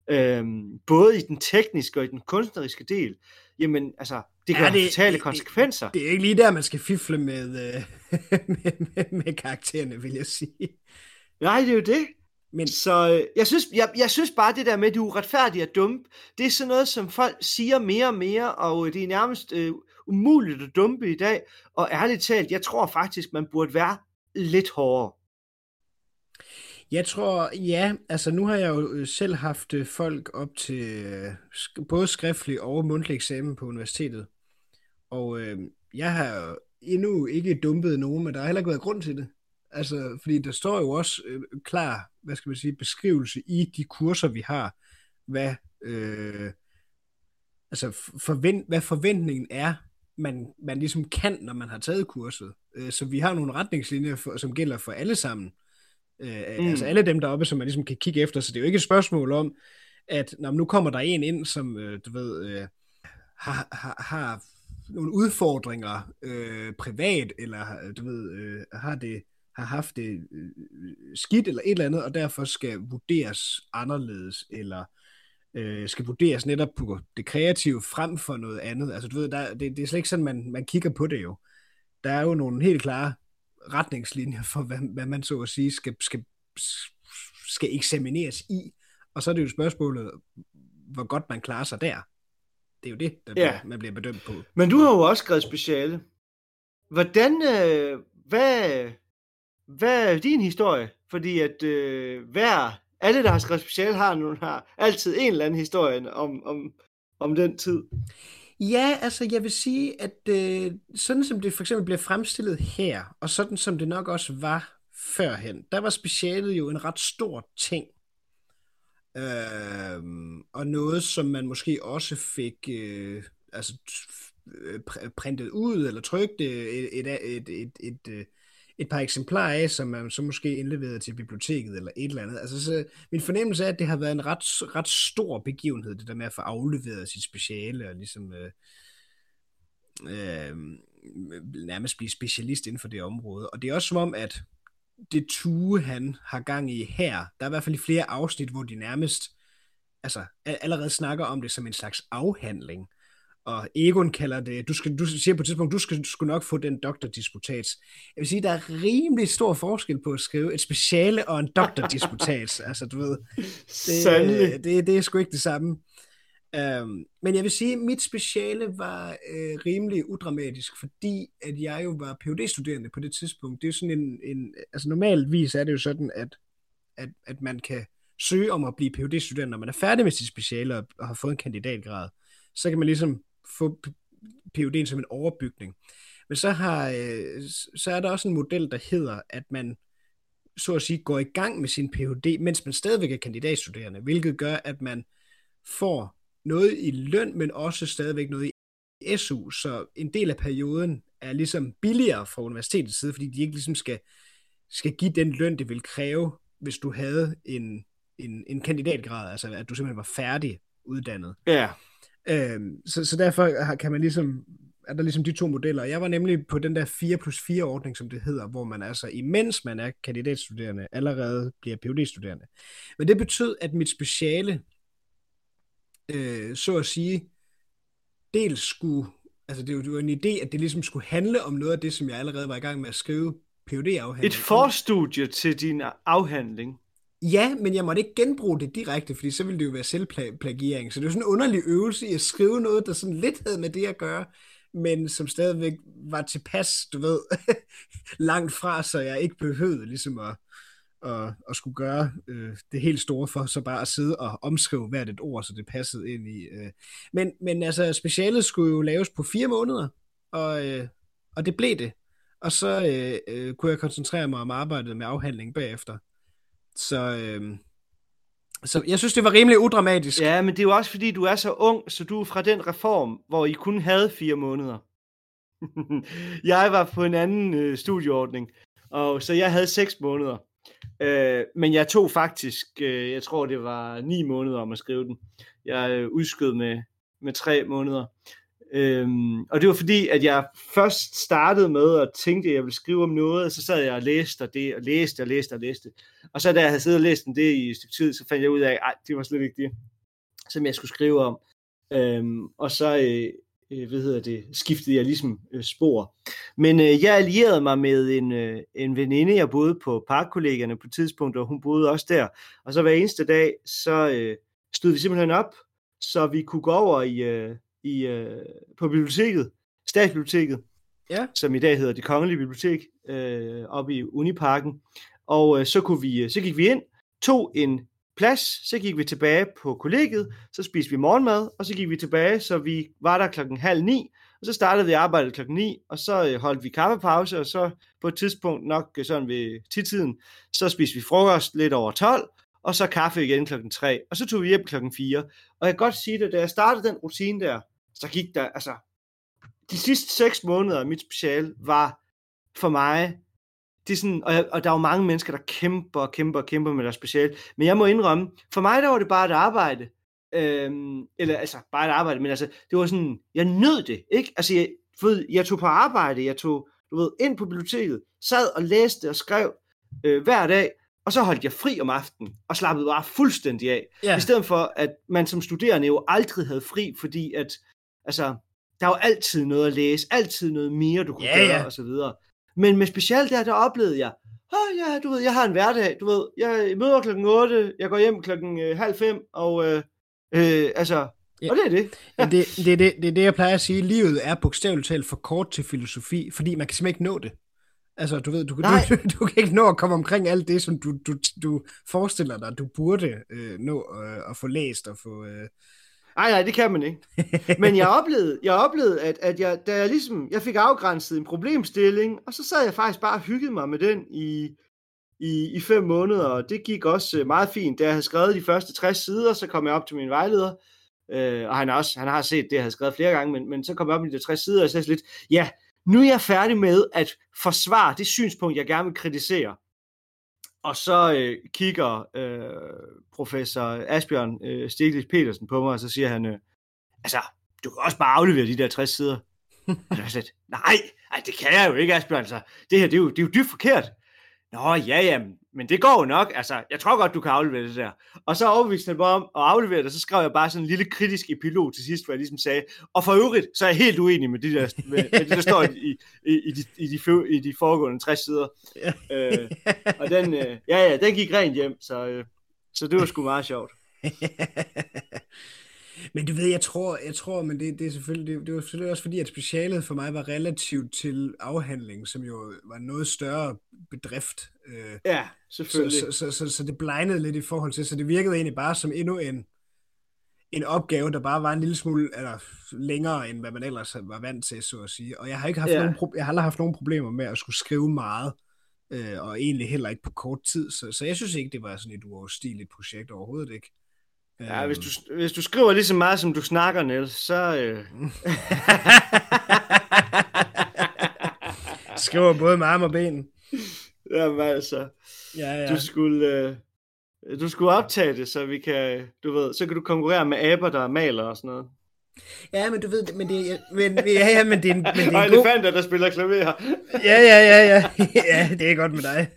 øhm, både i den tekniske og i den kunstneriske del, jamen altså, det kan ja, have fatale konsekvenser. Det, det er ikke lige der, man skal fifle med, øh, med, med, med karaktererne, vil jeg sige. Nej, det er jo det. Men... Så øh, jeg, synes, jeg, jeg synes bare, det der med, at det er uretfærdigt at dumpe, det er sådan noget, som folk siger mere og mere, og øh, det er nærmest øh, umuligt at dumpe i dag. Og ærligt talt, jeg tror faktisk, man burde være lidt hårdere. Jeg tror, ja, altså nu har jeg jo øh, selv haft folk op til både skriftlig og mundtlig eksamen på universitetet. Og øh, jeg har endnu ikke dumpet nogen, men der har heller ikke været grund til det. Altså, fordi der står jo også øh, klar, hvad skal man sige, beskrivelse i de kurser, vi har, hvad, øh, altså forvent, hvad forventningen er, man, man ligesom kan, når man har taget kurset. Øh, så vi har nogle retningslinjer, for, som gælder for alle sammen. Øh, mm. Altså alle dem deroppe, som man ligesom kan kigge efter. Så det er jo ikke et spørgsmål om, at når nu kommer der en ind, som øh, du ved, øh, har, har, har nogle udfordringer øh, privat, eller du ved, øh, har det har haft det øh, skidt eller et eller andet, og derfor skal vurderes anderledes, eller øh, skal vurderes netop på det kreative frem for noget andet. Altså du ved, der, det, det er slet ikke sådan, man, man kigger på det jo. Der er jo nogle helt klare retningslinjer for, hvad, hvad man så at sige skal, skal, skal eksamineres i. Og så er det jo spørgsmålet, hvor godt man klarer sig der. Det er jo det, der ja. bliver, man bliver bedømt på. Men du har jo også skrevet speciale. Hvordan, øh, hvad, hvad er din historie? Fordi at øh, hver alle, der har skrevet special, har, nu, har altid en eller anden historie om, om, om den tid. Ja, altså jeg vil sige, at øh, sådan som det for eksempel bliver fremstillet her, og sådan som det nok også var førhen, der var specialet jo en ret stor ting. Øh, og noget, som man måske også fik øh, altså, øh, printet ud eller trykt øh, et, et, et, et, et, et, et par eksemplarer af, som man så måske indleverede til biblioteket eller et eller andet. Altså, så min fornemmelse er, at det har været en ret, ret stor begivenhed, det der med at få afleveret sit speciale og ligesom øh, øh, nærmest blive specialist inden for det område. Og det er også som om, at det tue, han har gang i her, der er i hvert fald i flere afsnit, hvor de nærmest altså, allerede snakker om det som en slags afhandling. Og Egon kalder det, du, skal, du siger på et tidspunkt, du skal, skal nok få den doktordisputats. Jeg vil sige, der er rimelig stor forskel på at skrive et speciale og en doktordisputats. altså, du ved, det, det, det er sgu ikke det samme. Um, men jeg vil sige, at mit speciale var uh, rimelig udramatisk, fordi at jeg jo var phd studerende på det tidspunkt. Det er sådan en, en altså normalvis er det jo sådan, at, at, at man kan søge om at blive phd studerende når man er færdig med sit speciale og, og har fået en kandidatgrad. Så kan man ligesom få PUD'en som en overbygning. Men så, har, øh, så er der også en model, der hedder, at man så at sige går i gang med sin Ph.D., mens man stadigvæk er kandidatstuderende, hvilket gør, at man får noget i løn, men også stadigvæk noget i SU, så en del af perioden er ligesom billigere fra universitetets side, fordi de ikke ligesom skal, skal give den løn, det vil kræve, hvis du havde en, en, en kandidatgrad, altså at du simpelthen var færdig uddannet. Ja. Øh, så, så derfor kan man ligesom, er der ligesom de to modeller. Jeg var nemlig på den der 4 plus 4 ordning, som det hedder, hvor man altså, imens man er kandidatstuderende, allerede bliver phd studerende Men det betød, at mit speciale, øh, så at sige, dels skulle, altså det var, det var en idé, at det ligesom skulle handle om noget af det, som jeg allerede var i gang med at skrive phd afhandling Et forstudie til din afhandling. Ja, men jeg måtte ikke genbruge det direkte, fordi så ville det jo være selvplagiering. Så det er sådan en underlig øvelse i at skrive noget, der sådan lidt havde med det at gøre, men som stadigvæk var tilpas, du ved, langt fra, så jeg ikke behøvede ligesom at, at, at skulle gøre øh, det helt store for, så bare at sidde og omskrive hvert et ord, så det passede ind i. Øh. Men, men altså, specialet skulle jo laves på fire måneder, og, øh, og det blev det. Og så øh, øh, kunne jeg koncentrere mig om arbejdet med afhandling bagefter. Så, øh, så jeg synes, det var rimelig udramatisk. Ja, men det er jo også fordi, du er så ung, så du er fra den reform, hvor I kun havde fire måneder. jeg var på en anden øh, studieordning, og så jeg havde seks måneder. Øh, men jeg tog faktisk, øh, jeg tror det var ni måneder om at skrive den. Jeg øh, udskød med, med tre måneder. Øhm, og det var fordi, at jeg først startede med at tænke, at jeg ville skrive om noget, og så sad jeg og læste og det, og læste og læste og læste. Og så da jeg havde siddet og læst det i et stykke tid, så fandt jeg ud af, at det var slet ikke det, som jeg skulle skrive om. Øhm, og så, øh, øh, hvad hedder det, skiftede jeg ligesom øh, spor. Men øh, jeg allierede mig med en, øh, en veninde, jeg boede på parkkollegerne på et tidspunkt, og hun boede også der. Og så hver eneste dag, så øh, stod vi simpelthen op, så vi kunne gå over i... Øh, i, øh, på biblioteket, statsbiblioteket, ja. som i dag hedder det kongelige bibliotek, øh, oppe i Uniparken. Og øh, så, kunne vi, så gik vi ind, tog en plads, så gik vi tilbage på kollegiet, så spiste vi morgenmad, og så gik vi tilbage, så vi var der klokken halv ni, og så startede vi arbejdet klokken 9, og så øh, holdt vi kaffepause, og så på et tidspunkt nok øh, sådan ved tidtiden, så spiste vi frokost lidt over 12, og så kaffe igen klokken 3, og så tog vi hjem klokken 4. Og jeg kan godt sige det, da jeg startede den rutine der, så gik der, altså, de sidste seks måneder af mit special var for mig, det er sådan, og, jeg, og der er jo mange mennesker, der kæmper og kæmper og kæmper med deres special, men jeg må indrømme, for mig der var det bare et arbejde, øhm, eller altså, bare et arbejde, men altså, det var sådan, jeg nød det, ikke? Altså, jeg, ved, jeg tog på arbejde, jeg tog, du ved, ind på biblioteket, sad og læste og skrev øh, hver dag, og så holdt jeg fri om aftenen, og slappede bare fuldstændig af. Ja. I stedet for, at man som studerende jo aldrig havde fri, fordi at altså, der er jo altid noget at læse, altid noget mere, du kunne ja, gøre, ja. og så videre. Men med specielt der, der oplevede jeg, oh, ja, du ved, jeg har en hverdag, du ved, jeg møder klokken 8, jeg går hjem klokken øh, halv fem, og øh, øh, altså, ja. og det er det. Ja. det, det, det, det er det, jeg plejer at sige, livet er bogstaveligt talt for kort til filosofi, fordi man kan simpelthen ikke nå det. Altså, du ved, du, du, du, du kan ikke nå at komme omkring alt det, som du, du, du forestiller dig, du burde øh, nå øh, at få læst og få... Øh... Nej, nej, det kan man ikke. Men jeg oplevede, jeg oplevede at, at jeg, da jeg ligesom, jeg fik afgrænset en problemstilling, og så sad jeg faktisk bare og hyggede mig med den i, i, i fem måneder, og det gik også øh, meget fint. Da jeg havde skrevet de første 60 sider, så kom jeg op til min vejleder, øh, og han, også, han har set det, jeg havde skrevet flere gange, men, men så kom jeg op til de 60 sider, og så lidt, ja, nu er jeg færdig med at forsvare det synspunkt, jeg gerne vil kritisere. Og så øh, kigger øh, professor Asbjørn øh, Stiglitz Petersen på mig, og så siger han, øh, altså, du kan også bare aflevere de der 60 sider. og jeg slet, nej, nej, det kan jeg jo ikke, Asbjørn. Altså, det her, det er jo, det er jo dybt forkert. Nå, ja, ja, men det går jo nok. Altså, jeg tror godt, du kan aflevere det der. Og så overbeviste han bare om at aflevere det, så skrev jeg bare sådan en lille kritisk epilog til sidst, hvor jeg ligesom sagde, og for øvrigt, så er jeg helt uenig med, det der, med, med det, der står i, i, i, de, i, de, i de foregående 60 sider. Øh, og den, øh, ja, ja, den gik rent hjem, så, øh, så det var sgu meget sjovt. Men du ved, jeg tror, jeg tror men det, det, er selvfølgelig, det, det var selvfølgelig også fordi, at specialet for mig var relativt til afhandling, som jo var noget større bedrift. Øh, ja, selvfølgelig. Så, så, så, så, så det blegnede lidt i forhold til, så det virkede egentlig bare som endnu en, en opgave, der bare var en lille smule eller, længere, end hvad man ellers var vant til, så at sige. Og jeg har ikke haft, ja. nogen, jeg har aldrig haft nogen problemer med at skulle skrive meget, øh, og egentlig heller ikke på kort tid, så, så jeg synes ikke, det var sådan et uoverstigeligt projekt overhovedet ikke. Ja, hvis du, hvis du skriver lige så meget, som du snakker, Niels, så... Øh... skriver både med arm og ben. Jamen altså, ja, ja. du skulle... Øh... Du skulle optage det, så vi kan, du ved, så kan du konkurrere med aber, der maler og sådan noget. Ja, men du ved, men det, men, ja, ja, men det er en, men det er en og god... elefanter, der spiller klaver. ja, ja, ja, ja, ja, det er godt med dig.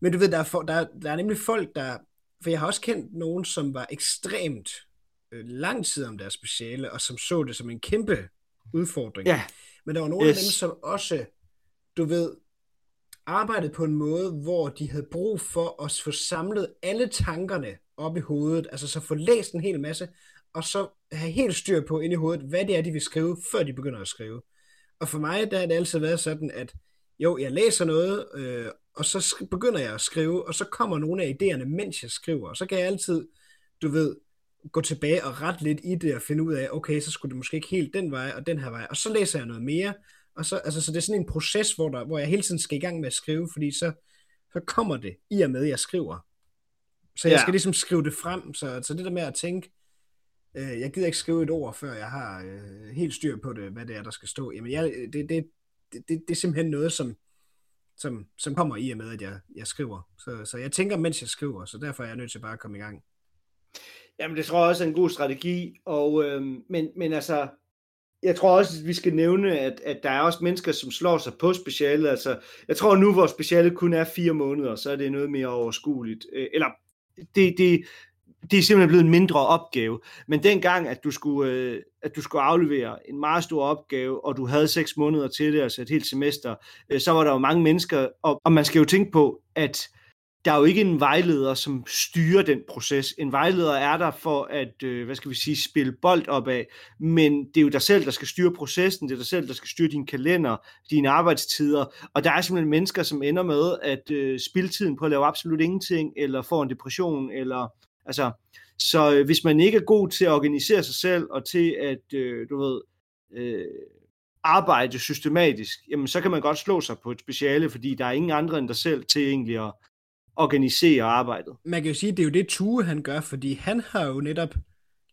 Men du ved, der er, for, der, der er nemlig folk, der, for jeg har også kendt nogen, som var ekstremt øh, lang tid om deres speciale, og som så det som en kæmpe udfordring. Ja. Men der var nogle yes. af dem, som også, du ved, arbejdede på en måde, hvor de havde brug for at få samlet alle tankerne op i hovedet, altså så få læst en hel masse, og så have helt styr på ind i hovedet, hvad det er, de vil skrive, før de begynder at skrive. Og for mig, der har det altid været sådan, at jo, jeg læser noget, øh, og så begynder jeg at skrive, og så kommer nogle af idéerne, mens jeg skriver, og så kan jeg altid, du ved, gå tilbage og ret lidt i det, og finde ud af, okay, så skulle det måske ikke helt den vej, og den her vej, og så læser jeg noget mere, og så, altså, så det er sådan en proces, hvor, der, hvor jeg hele tiden skal i gang med at skrive, fordi så, så kommer det i og med, at jeg skriver. Så jeg ja. skal ligesom skrive det frem, så, så det der med at tænke, øh, jeg gider ikke skrive et ord, før jeg har øh, helt styr på det, hvad det er, der skal stå. Jamen, jeg, det, det, det, det, det er simpelthen noget, som, som, som kommer i og med, at jeg, jeg skriver. Så, så jeg tænker, mens jeg skriver, så derfor er jeg nødt til bare at komme i gang. Jamen, det tror jeg også er en god strategi, og, øh, men, men altså, jeg tror også, at vi skal nævne, at, at der er også mennesker, som slår sig på specialet. Altså, jeg tror nu, hvor specialet kun er fire måneder, så er det noget mere overskueligt. Øh, eller, det, det, det er simpelthen blevet en mindre opgave. Men dengang, at du skulle, øh, at du skulle aflevere en meget stor opgave, og du havde seks måneder til det, altså et helt semester, øh, så var der jo mange mennesker, og, og man skal jo tænke på, at der er jo ikke en vejleder, som styrer den proces. En vejleder er der for at, øh, hvad skal vi sige, spille bold op af, men det er jo dig selv, der skal styre processen, det er dig selv, der skal styre din kalender, dine arbejdstider, og der er simpelthen mennesker, som ender med at øh, spille tiden på at lave absolut ingenting, eller får en depression, eller Altså, så øh, hvis man ikke er god til at organisere sig selv, og til at, øh, du ved, øh, arbejde systematisk, jamen så kan man godt slå sig på et speciale, fordi der er ingen andre end dig selv til egentlig at organisere arbejdet. Man kan jo sige, at det er jo det Tue han gør, fordi han har jo netop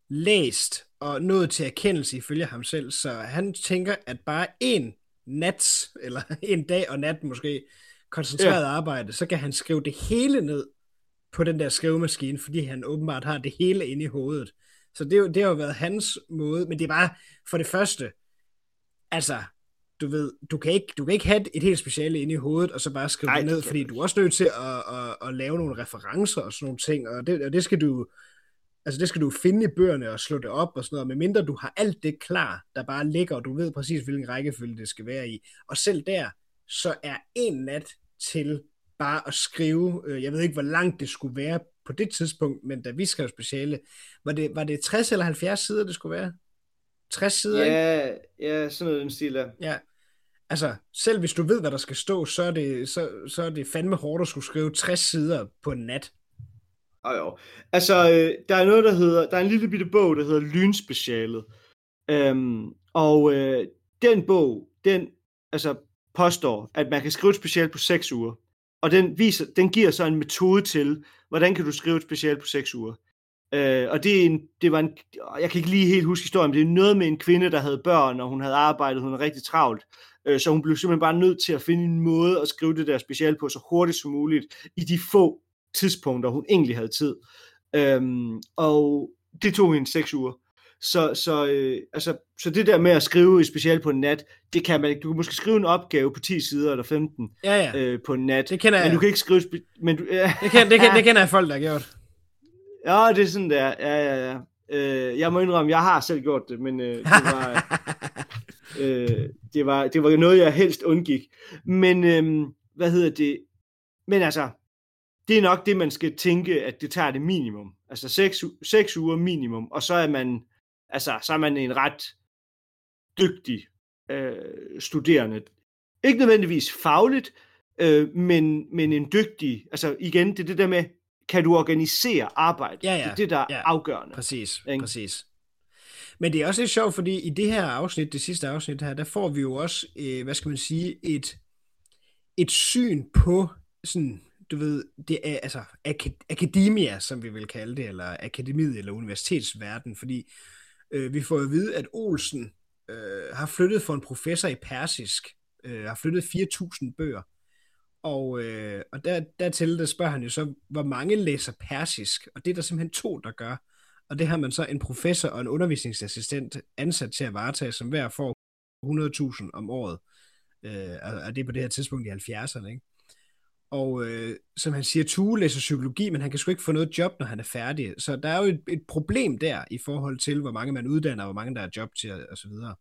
læst og nået til erkendelse ifølge ham selv, så han tænker, at bare en nat, eller en dag og nat måske, koncentreret ja. arbejde, så kan han skrive det hele ned på den der skrivemaskine, fordi han åbenbart har det hele inde i hovedet. Så det, det har jo været hans måde, men det er bare, for det første, altså, du ved, du kan ikke, du kan ikke have et helt speciale inde i hovedet, og så bare skrive Ej, det ned, fordi du er også nødt til at, at, at, at lave nogle referencer og sådan nogle ting, og det, og det skal du, altså det skal du finde i bøgerne og slå det op og sådan noget, medmindre du har alt det klar, der bare ligger, og du ved præcis, hvilken rækkefølge det skal være i. Og selv der, så er en nat til bare at skrive, øh, jeg ved ikke, hvor langt det skulle være på det tidspunkt, men da vi skrev speciale, var det, var det 60 eller 70 sider, det skulle være? 60 sider, ja, ikke? Ja, sådan noget den stil der. Ja, altså, selv hvis du ved, hvad der skal stå, så er det, så, så er det fandme hårdt at skulle skrive 60 sider på en nat. Jo, jo. Altså, øh, der er noget, der hedder, der er en lille bitte bog, der hedder Lynspecialet. Øhm, og øh, den bog, den altså, påstår, at man kan skrive et special på 6 uger. Og den, viser, den giver så en metode til, hvordan kan du skrive et special på 6 uger. Øh, og det, er en, det var en, jeg kan ikke lige helt huske historien, men det er noget med en kvinde, der havde børn, og hun havde arbejdet, hun var rigtig travlt. Øh, så hun blev simpelthen bare nødt til at finde en måde at skrive det der special på så hurtigt som muligt, i de få tidspunkter, hun egentlig havde tid. Øhm, og det tog hende 6 uger. Så, så, øh, altså, så det der med at skrive et special på en nat, det kan man ikke. Du kan måske skrive en opgave på 10 sider eller 15 Ja, ja. øh, på en nat. Det kender jeg. Men du kan ikke skrive... Men du, ja, Det, kan, det, kan, det kender jeg folk, der har gjort. ja, det er sådan der. Ja, ja, ja. Øh, jeg må indrømme, jeg har selv gjort det, men øh, det var... øh, det, var, det var noget, jeg helst undgik. Men, øh, hvad hedder det? Men altså, det er nok det, man skal tænke, at det tager det minimum. Altså 6, 6 uger minimum, og så er man, altså, så er man en ret dygtig øh, studerende. Ikke nødvendigvis fagligt, øh, men, men en dygtig, altså igen, det er det der med, kan du organisere arbejdet? Ja, ja, Det er det, der er ja. afgørende. Præcis, Ikke? præcis. Men det er også lidt sjovt, fordi i det her afsnit, det sidste afsnit her, der får vi jo også, øh, hvad skal man sige, et, et syn på sådan, du ved, det er altså ak- akademia, som vi vil kalde det, eller akademiet eller universitetsverden, fordi øh, vi får at vide, at Olsen øh, har flyttet for en professor i persisk, øh, har flyttet 4.000 bøger, og, øh, og der, dertil der spørger han jo så, hvor mange læser persisk, og det er der simpelthen to, der gør, og det har man så en professor og en undervisningsassistent ansat til at varetage, som hver får 100.000 om året, øh, og og det er på det her tidspunkt i 70'erne, ikke? Og øh, som han siger, Tue læser psykologi, men han kan sgu ikke få noget job, når han er færdig. Så der er jo et, et problem der i forhold til, hvor mange man uddanner, hvor mange der er job til og så videre.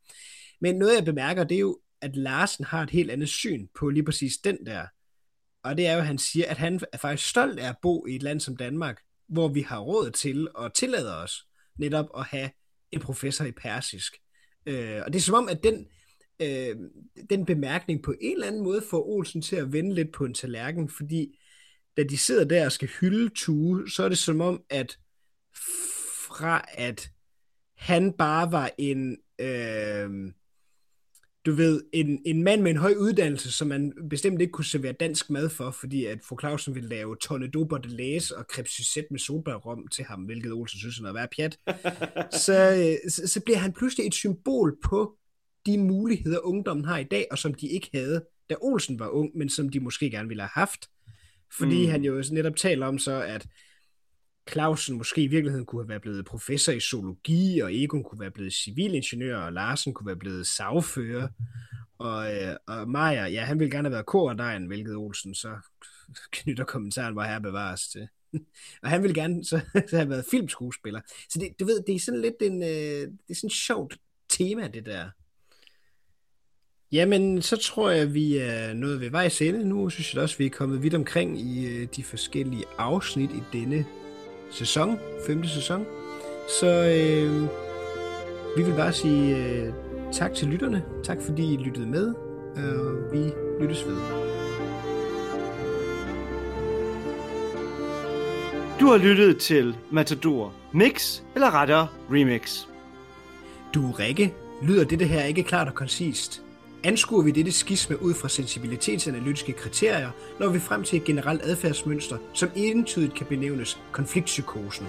Men noget jeg bemærker, det er jo, at Larsen har et helt andet syn på lige præcis den der. Og det er jo, at han siger, at han er faktisk stolt af at bo i et land som Danmark, hvor vi har råd til og tillader os netop at have en professor i persisk. Øh, og det er som om, at den, øh, den bemærkning på en eller anden måde får Olsen til at vende lidt på en tallerken, fordi da de sidder der og skal hylde Tue, så er det som om, at fra at han bare var en, øh, du ved, en, en mand med en høj uddannelse, som man bestemt ikke kunne servere dansk mad for, fordi at fru Clausen ville lave tornado de læse og crepe Suzette med solbærrom til ham, hvilket Olsen synes, han er værd pjat, så, øh, så, så bliver han pludselig et symbol på de muligheder, ungdommen har i dag, og som de ikke havde, da Olsen var ung, men som de måske gerne ville have haft. Fordi Mm. han jo netop taler om så, at Clausen måske i virkeligheden kunne have været blevet professor i zoologi, og Egon kunne være blevet civilingeniør, og Larsen kunne være blevet sagfører. Og, øh, og Maja, ja, han ville gerne have været kordejen, hvilket Olsen så knytter kommentaren, hvor her bevares til. og han ville gerne så, så have været filmskuespiller. Så det, du ved, det er sådan lidt en, øh, det er sådan et sjovt tema, det der. Jamen, så tror jeg, vi er nået ved vejs ende. Nu synes jeg også, vi er kommet vidt omkring i øh, de forskellige afsnit i denne sæson, femte sæson. Så øh, vi vil bare sige øh, tak til lytterne. Tak fordi I lyttede med. Og vi lyttes ved. Du har lyttet til Matador Mix, eller rettere Remix. Du, Rikke, lyder dette her ikke klart og koncist? Anskuer vi dette skisme ud fra sensibilitetsanalytiske kriterier, når vi frem til et generelt adfærdsmønster, som entydigt kan benævnes konfliktpsykosen.